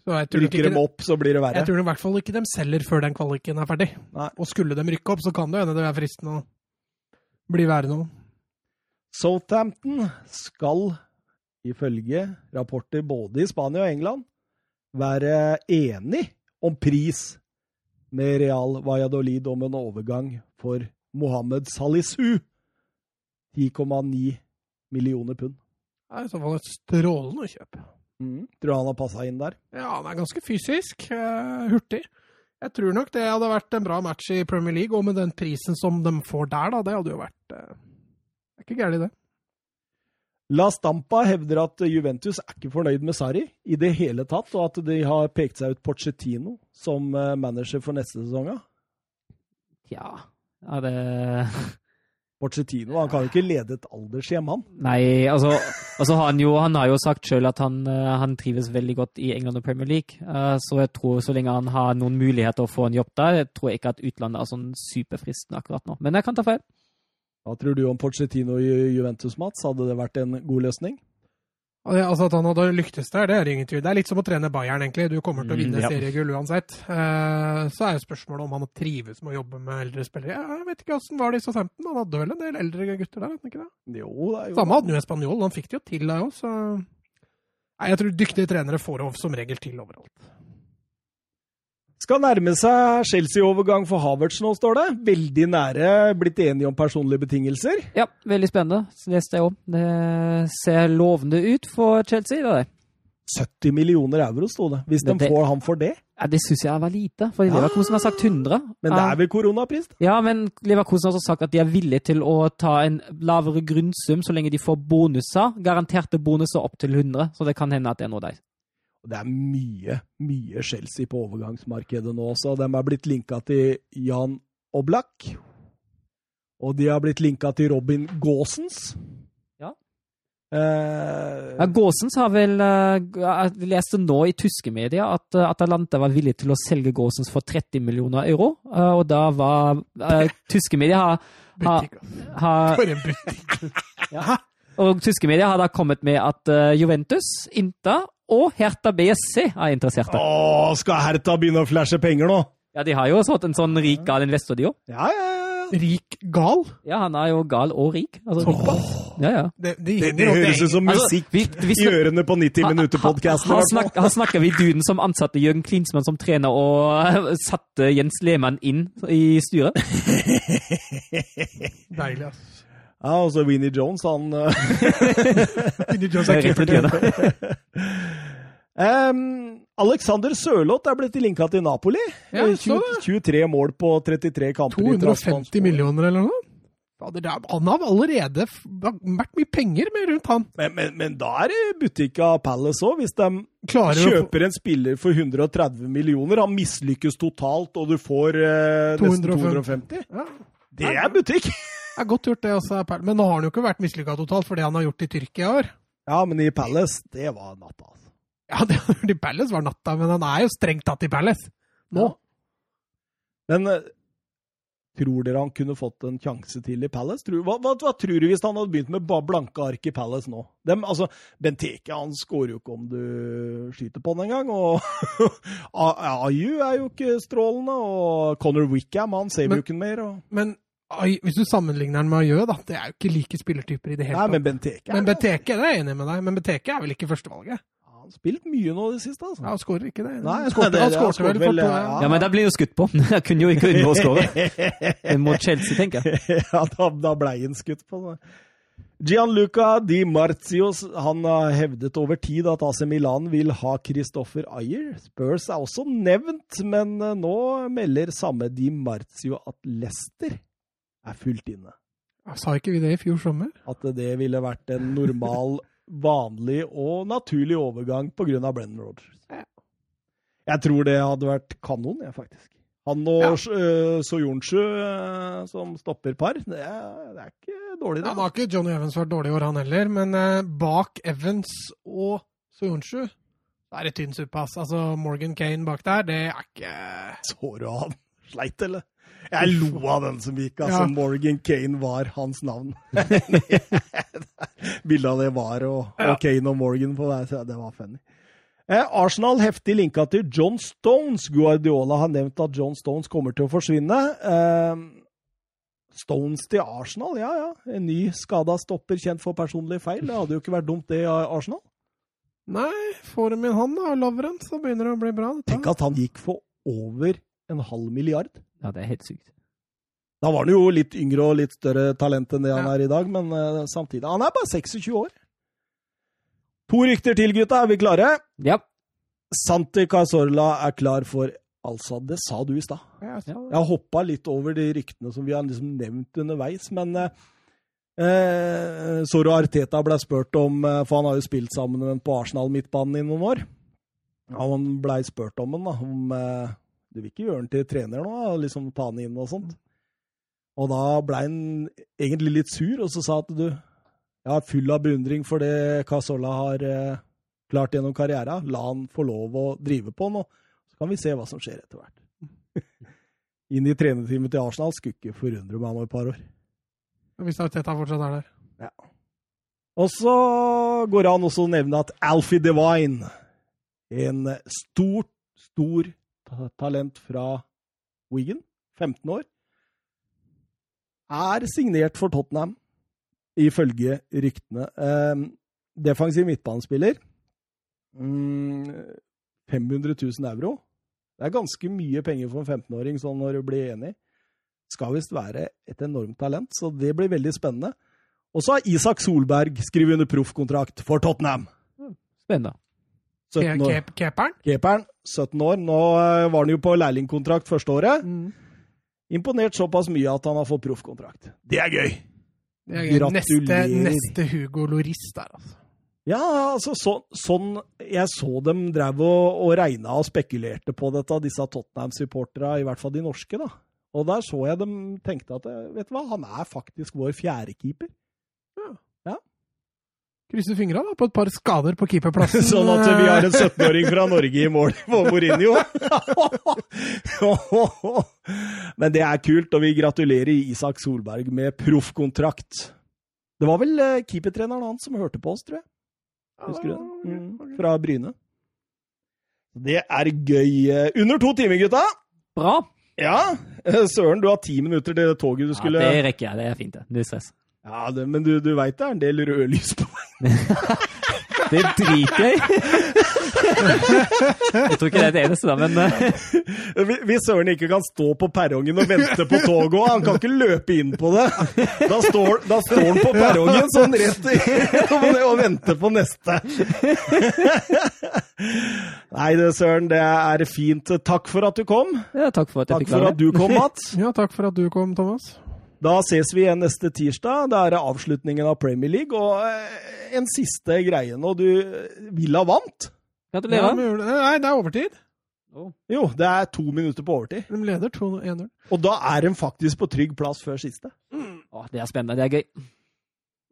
Så jeg tror, Rykker dem opp, så blir det verre. jeg tror i hvert fall ikke de selger før den kvaliken er ferdig. Nei. Og skulle de rykke opp, så kan det hende det er fristende å bli værende nå. Southampton skal, ifølge rapporter både i Spania og England, være enig om pris med Real Valladolid om en overgang for Mohammed Salisu. 10,9 millioner pund. Er i så fall et strålende kjøp. Tror du han har passa inn der? Ja, han er ganske fysisk, Uh, hurtig. Jeg tror nok det hadde vært en bra match i Premier League, og med den prisen som de får der, da, det hadde jo vært eh, Det er ikke gærent, det. La Stampa hevder at Juventus er ikke fornøyd med Sarri i det hele tatt, og at de har pekt seg ut Pochettino som eh, manager for neste sesong. ja. Ja, er det [LAUGHS] Pochettino han kan jo ikke lede et aldershjem, han. Nei, altså, altså han, jo, han har jo sagt sjøl at han, eh, han trives veldig godt i England og Premier League. Eh, så jeg tror så lenge han har noen muligheter å få en jobb der, jeg tror ikke at utlandet er sånn superfristende akkurat nå. Men jeg kan ta feil. Hva tror du om Pochettino i Juventus, Mats? Hadde det vært en god løsning? Altså At han hadde lyktes der, det er ingen tvil. Det er litt som å trene Bayern, egentlig. Du kommer til å Mm, vinne ja. seriegull uansett. Eh, så er jo spørsmålet om han trives med å jobbe med eldre spillere. Jeg vet ikke åssen var det i Southampton. Han hadde vel en del eldre gutter der? hadde ikke det? Jo, det er jo Samme hadde han jo i Spanjol. Han fikk det jo til der òg, så Nei, Jeg tror dyktige trenere får det som regel til overalt. Skal nærme seg Chelsea-overgang for Havertz nå, står det. Veldig nære blitt enige om personlige betingelser. Ja, veldig spennende. Leste jeg om. Det ser lovende ut for Chelsea. Det, er det. 70 millioner euro, sto det. Hvis Det- de får ham for det. Ja, det syns jeg var lite, for Leverkosen har sagt 100. Men det er vel koronapris? da? Ja, men Leverkosen har også sagt at de er villige til å ta en lavere grunnsum så lenge de får bonuser. Garanterte bonuser opp til 100, så det kan hende at det er noe der. Og Det er mye, mye Chelsea på overgangsmarkedet nå også. De er blitt linka til Jan Oblak. Og de har blitt linka til Robin Gaasens. Ja. Eh, Ja, Gåsens har vel eh, Jeg leste nå i tyske medier at eh, Atalanta var villig til å selge Gåsens for 30 millioner euro. eh, Og da var Tyske medier har, har, har For en butikk. [LAUGHS] Og tyske medier har da kommet med at Juventus, Inter og Hertha BSC er interesserte. Åh, skal Hertha begynne å flashe penger nå? Ja, De har jo fått en sånn rik gal investor, de òg. Ja, ja, ja. Rik gal? Ja, han er jo gal og rik. Altså, Såpass? ja, ja. Det, det, Det, det høres ut som Altså, musikk vi- vi i ørene på 90 minutter-podkasten. ha- snak- Her snakker vi duden som ansatte Jørgen Klinsmann som trener og satte Jens Lehmann inn i styret. [LAUGHS] Deilig, ass. Ja, og så Winnie Jones, han [LAUGHS] Winnie Vinnie Jones er Rett keeper Em, Alexander Sørloth er blitt linka til Napoli. Ja, Eh, 20, 23 mål på 33 kamper. i 250 Trabzonspor. millioner eller noe? Det Han har allerede vært mye penger med rundt han. Men, men, men da er det butikk av Palace òg, hvis de Klarer å kjøper en spiller for 130 millioner. Han mislykkes totalt, og du får eh, nesten 250. 250. ja, Det er butikk! [LAUGHS] Det er godt gjort, det også. Men nå har han jo ikke vært mislykka totalt for det han har gjort i Tyrkia i år. Ja, men i Palace, det var natta, altså. Ja, det han vært i Palace var natta, men han er jo strengt tatt i Palace nå. Men eh, tror dere han kunne fått en sjanse til i Palace? Tror, hva, hva, hva tror du hvis han hadde begynt med blanke ark i Palace nå? Dem, altså, Benteke han skårer jo ikke om du skyter på han engang. Og [LAUGHS] Ayu er jo ikke strålende, og Conor Wickham han vi jo ikke mer. Og... Men hvis du sammenligner han med Ayu, da, det er jo ikke like spillertyper i det hele Nei, tatt. men Benteke Men Benteke det er jeg enig med deg, men Benteke er vel ikke førstevalget? Han har spilt mye nå i det siste, altså. Ja, han skårer ikke det. Nei, han skårte, han skårte han vel skårte for vel, to ja. Ja, men da blir jo skutt på. [LAUGHS] Jeg kunne jo ikke unngå å skåre. [LAUGHS] Mot Chelsea, tenker jeg. ja, da, da ble han skutt på det. Gianluca Di Marzios han har hevdet over tid at AC Milan vil ha Christopher Ayer. Spurs er også nevnt, men eh, nå melder samme Di Marzio at Leicester er fullt inne. Sa ikke vi det i fjor sommer? At det ville vært en normal, vanlig og naturlig overgang pga. Brennan Rodgers. Ja. Jeg tror det hadde vært kanon, jeg, faktisk. Han og Ja. uh, Soyuncu uh, som stopper par, det er, det er ikke dårlig, det. Han har ikke Johnny Evans vært dårlig i år, han heller, men uh, bak Evans og Soyuncu da er det tynn suppe, ass. Altså, Morgan Kane bak der, det er ikke [LAUGHS] Så du han sleit, eller? Jeg lo av den som gikk. altså Ja. Morgan Kane var hans navn. [LAUGHS] Bildet av det var, og, og Kane og Morgan på hver side. Det var funny. Eh, Arsenal heftig linka til John Stones. Guardiola har nevnt at John Stones kommer til å forsvinne. Eh, Stones til Arsenal, ja ja. En ny skada stopper kjent for personlige feil. Det hadde jo ikke vært dumt, det, Arsenal. Nei, får de inn hånd, da, Lovren, så begynner det å bli bra. dette. Tenk at han gikk for over en halv milliard. Ja, det er helt sykt. Da var han jo litt yngre og litt større talent enn det han Ja. er i dag, men uh, samtidig Han er bare 26 år. To rykter til, gutta. Er vi klare? Ja. Santi Cazorla er klar for Altså, det sa du i stad. Ja, Jeg har hoppa litt over de ryktene som vi har liksom nevnt underveis, men eh, eh, Soro Arteta ble spurt om For han har jo spilt sammen med den på Arsenal-midtbanen i noen år. Han blei spurt om den, da. Om eh, du vil ikke gjøre han til trener nå, liksom ta han inn og sånt. Og da blei han egentlig litt sur, og så sa at du Jeg er full av beundring for det Casola har eh, klart gjennom karrieren. La han få lov å drive på nå, så kan vi se hva som skjer etter hvert. [LAUGHS] Inn i trenerteamet til Arsenal skulle ikke forundre meg om et par år. Hvis Arteta fortsatt er der. Ja. Og så går det an å nevne at Alfie Devine, en stort, stor ta- talent fra Wigan, 15 år, er signert for Tottenham, ifølge ryktene. Eh, defensiv midtbanespiller. Mm, 500 000 euro. Det er ganske mye penger for en 15-åring, sånn når du blir enig. Skal visst være et enormt talent, så det blir veldig spennende. Og så har Isak Solberg skrevet under proffkontrakt for Tottenham. Spennende. 17 år. Keeperen? Keeperen, 17 år. Nå eh, var han jo på lærlingkontrakt første året. Mm. Imponert såpass mye at han har fått proffkontrakt. Det er gøy! Det er gøy. Neste, Gratulerer. neste Hugo Loris der, altså. Ja, altså så, sånn Jeg så dem drev og, og regna og spekulerte på dette, disse Tottenham-supporterne, i hvert fall de norske, da. Og der så jeg dem tenkte at vet du hva, han er faktisk vår fjerdekeeper. Krysser fingra på et par skader på keeperplassen. [LAUGHS] Sånn at vi har en 17-åring fra Norge i mål på Mourinho. [LAUGHS] Men det er kult, og vi gratulerer Isak Solberg med proffkontrakt. Det var vel eh, keepertreneren hans som hørte på oss, tror jeg. Husker du det? Mm, fra Bryne. Det er gøy. Under to timer, gutta! Bra. Ja, eh, Søren, du har ti minutter til toget du skulle Ja, det rekker jeg. Det er fint, det. Null stress. Ja, det, Men du, du veit det er en del rødlys på Det jeg i! jeg tror ikke det er det eneste, da, men eh, Hvis- Hvis Søren ikke kan stå på perrongen og vente på toget, og han kan ikke løpe inn på det, da står, da står han på perrongen sånn rett i, [LAUGHS] og venter på neste. Nei, det, Søren, det er fint. Takk for at du kom. ja, takk for at jeg Takk fikk for at du kom, Mats. Ja, takk for at du kom, Thomas. Da ses vi igjen neste tirsdag. Da er det avslutningen av Premier League. Og eh, en siste greie nå. Du, Villa vant. Gratulerer. Ja, nei, det er overtid. Jo, det er to minutter på overtid. De leder 2-1-0. Og da er de faktisk på trygg plass før siste. Åh, det er spennende. Det er gøy.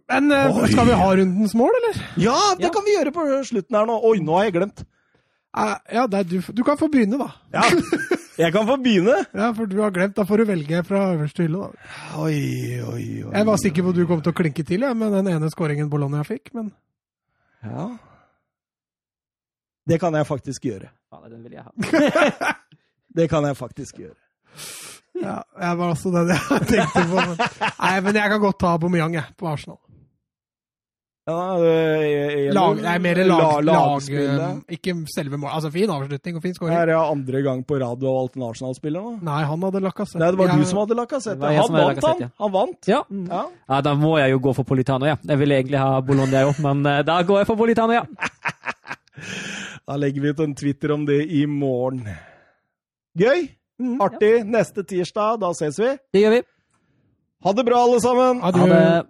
Men eh, Oi. skal vi ha rundens mål, eller? Ja, det Ja. kan vi gjøre på slutten her nå. Oi, nå har jeg glemt. Eh, ja, det er du, du kan få begynne, da. Ja, jeg kan få begynne. [LAUGHS] Ja, For du har glemt. Da får du velge fra øverste hylle. da. Oi, oi, oi. Jeg var sikker på at du kom til å klinke til ja, med den ene skåringen Bologna fikk, men Ja. Det kan jeg faktisk gjøre. [LAUGHS] Ja, den vil jeg ha. [LAUGHS] Det kan jeg faktisk gjøre. ja, jeg var også den jeg tenkte på. Men, nei, men jeg kan godt ta Bomeyang, jeg, på Arsenal. Ja, det- Lag, nei, mer lag, La- lag lagspillet. eh, Ikke selve målet. Altså, fin avslutning og fin Her skåring. er det andre gang på rad du har valgt en Arsenal-spiller nå. Nei, han hadde Lacassette. Nei, det var du som hadde Lacassette. Det Han vant, han. Han vant. Ja. Ja. ja, da må jeg jo gå for Politano, ja. Jeg ville egentlig ha Bologna, òg, men eh, da går jeg for Politano, ja. [LAUGHS] Da legger vi ut en Twitter om det i morgen. Gøy! Mm. Artig. Neste tirsdag, da ses vi. Det gjør vi. Ha det bra, alle sammen! Adjø. Ha det.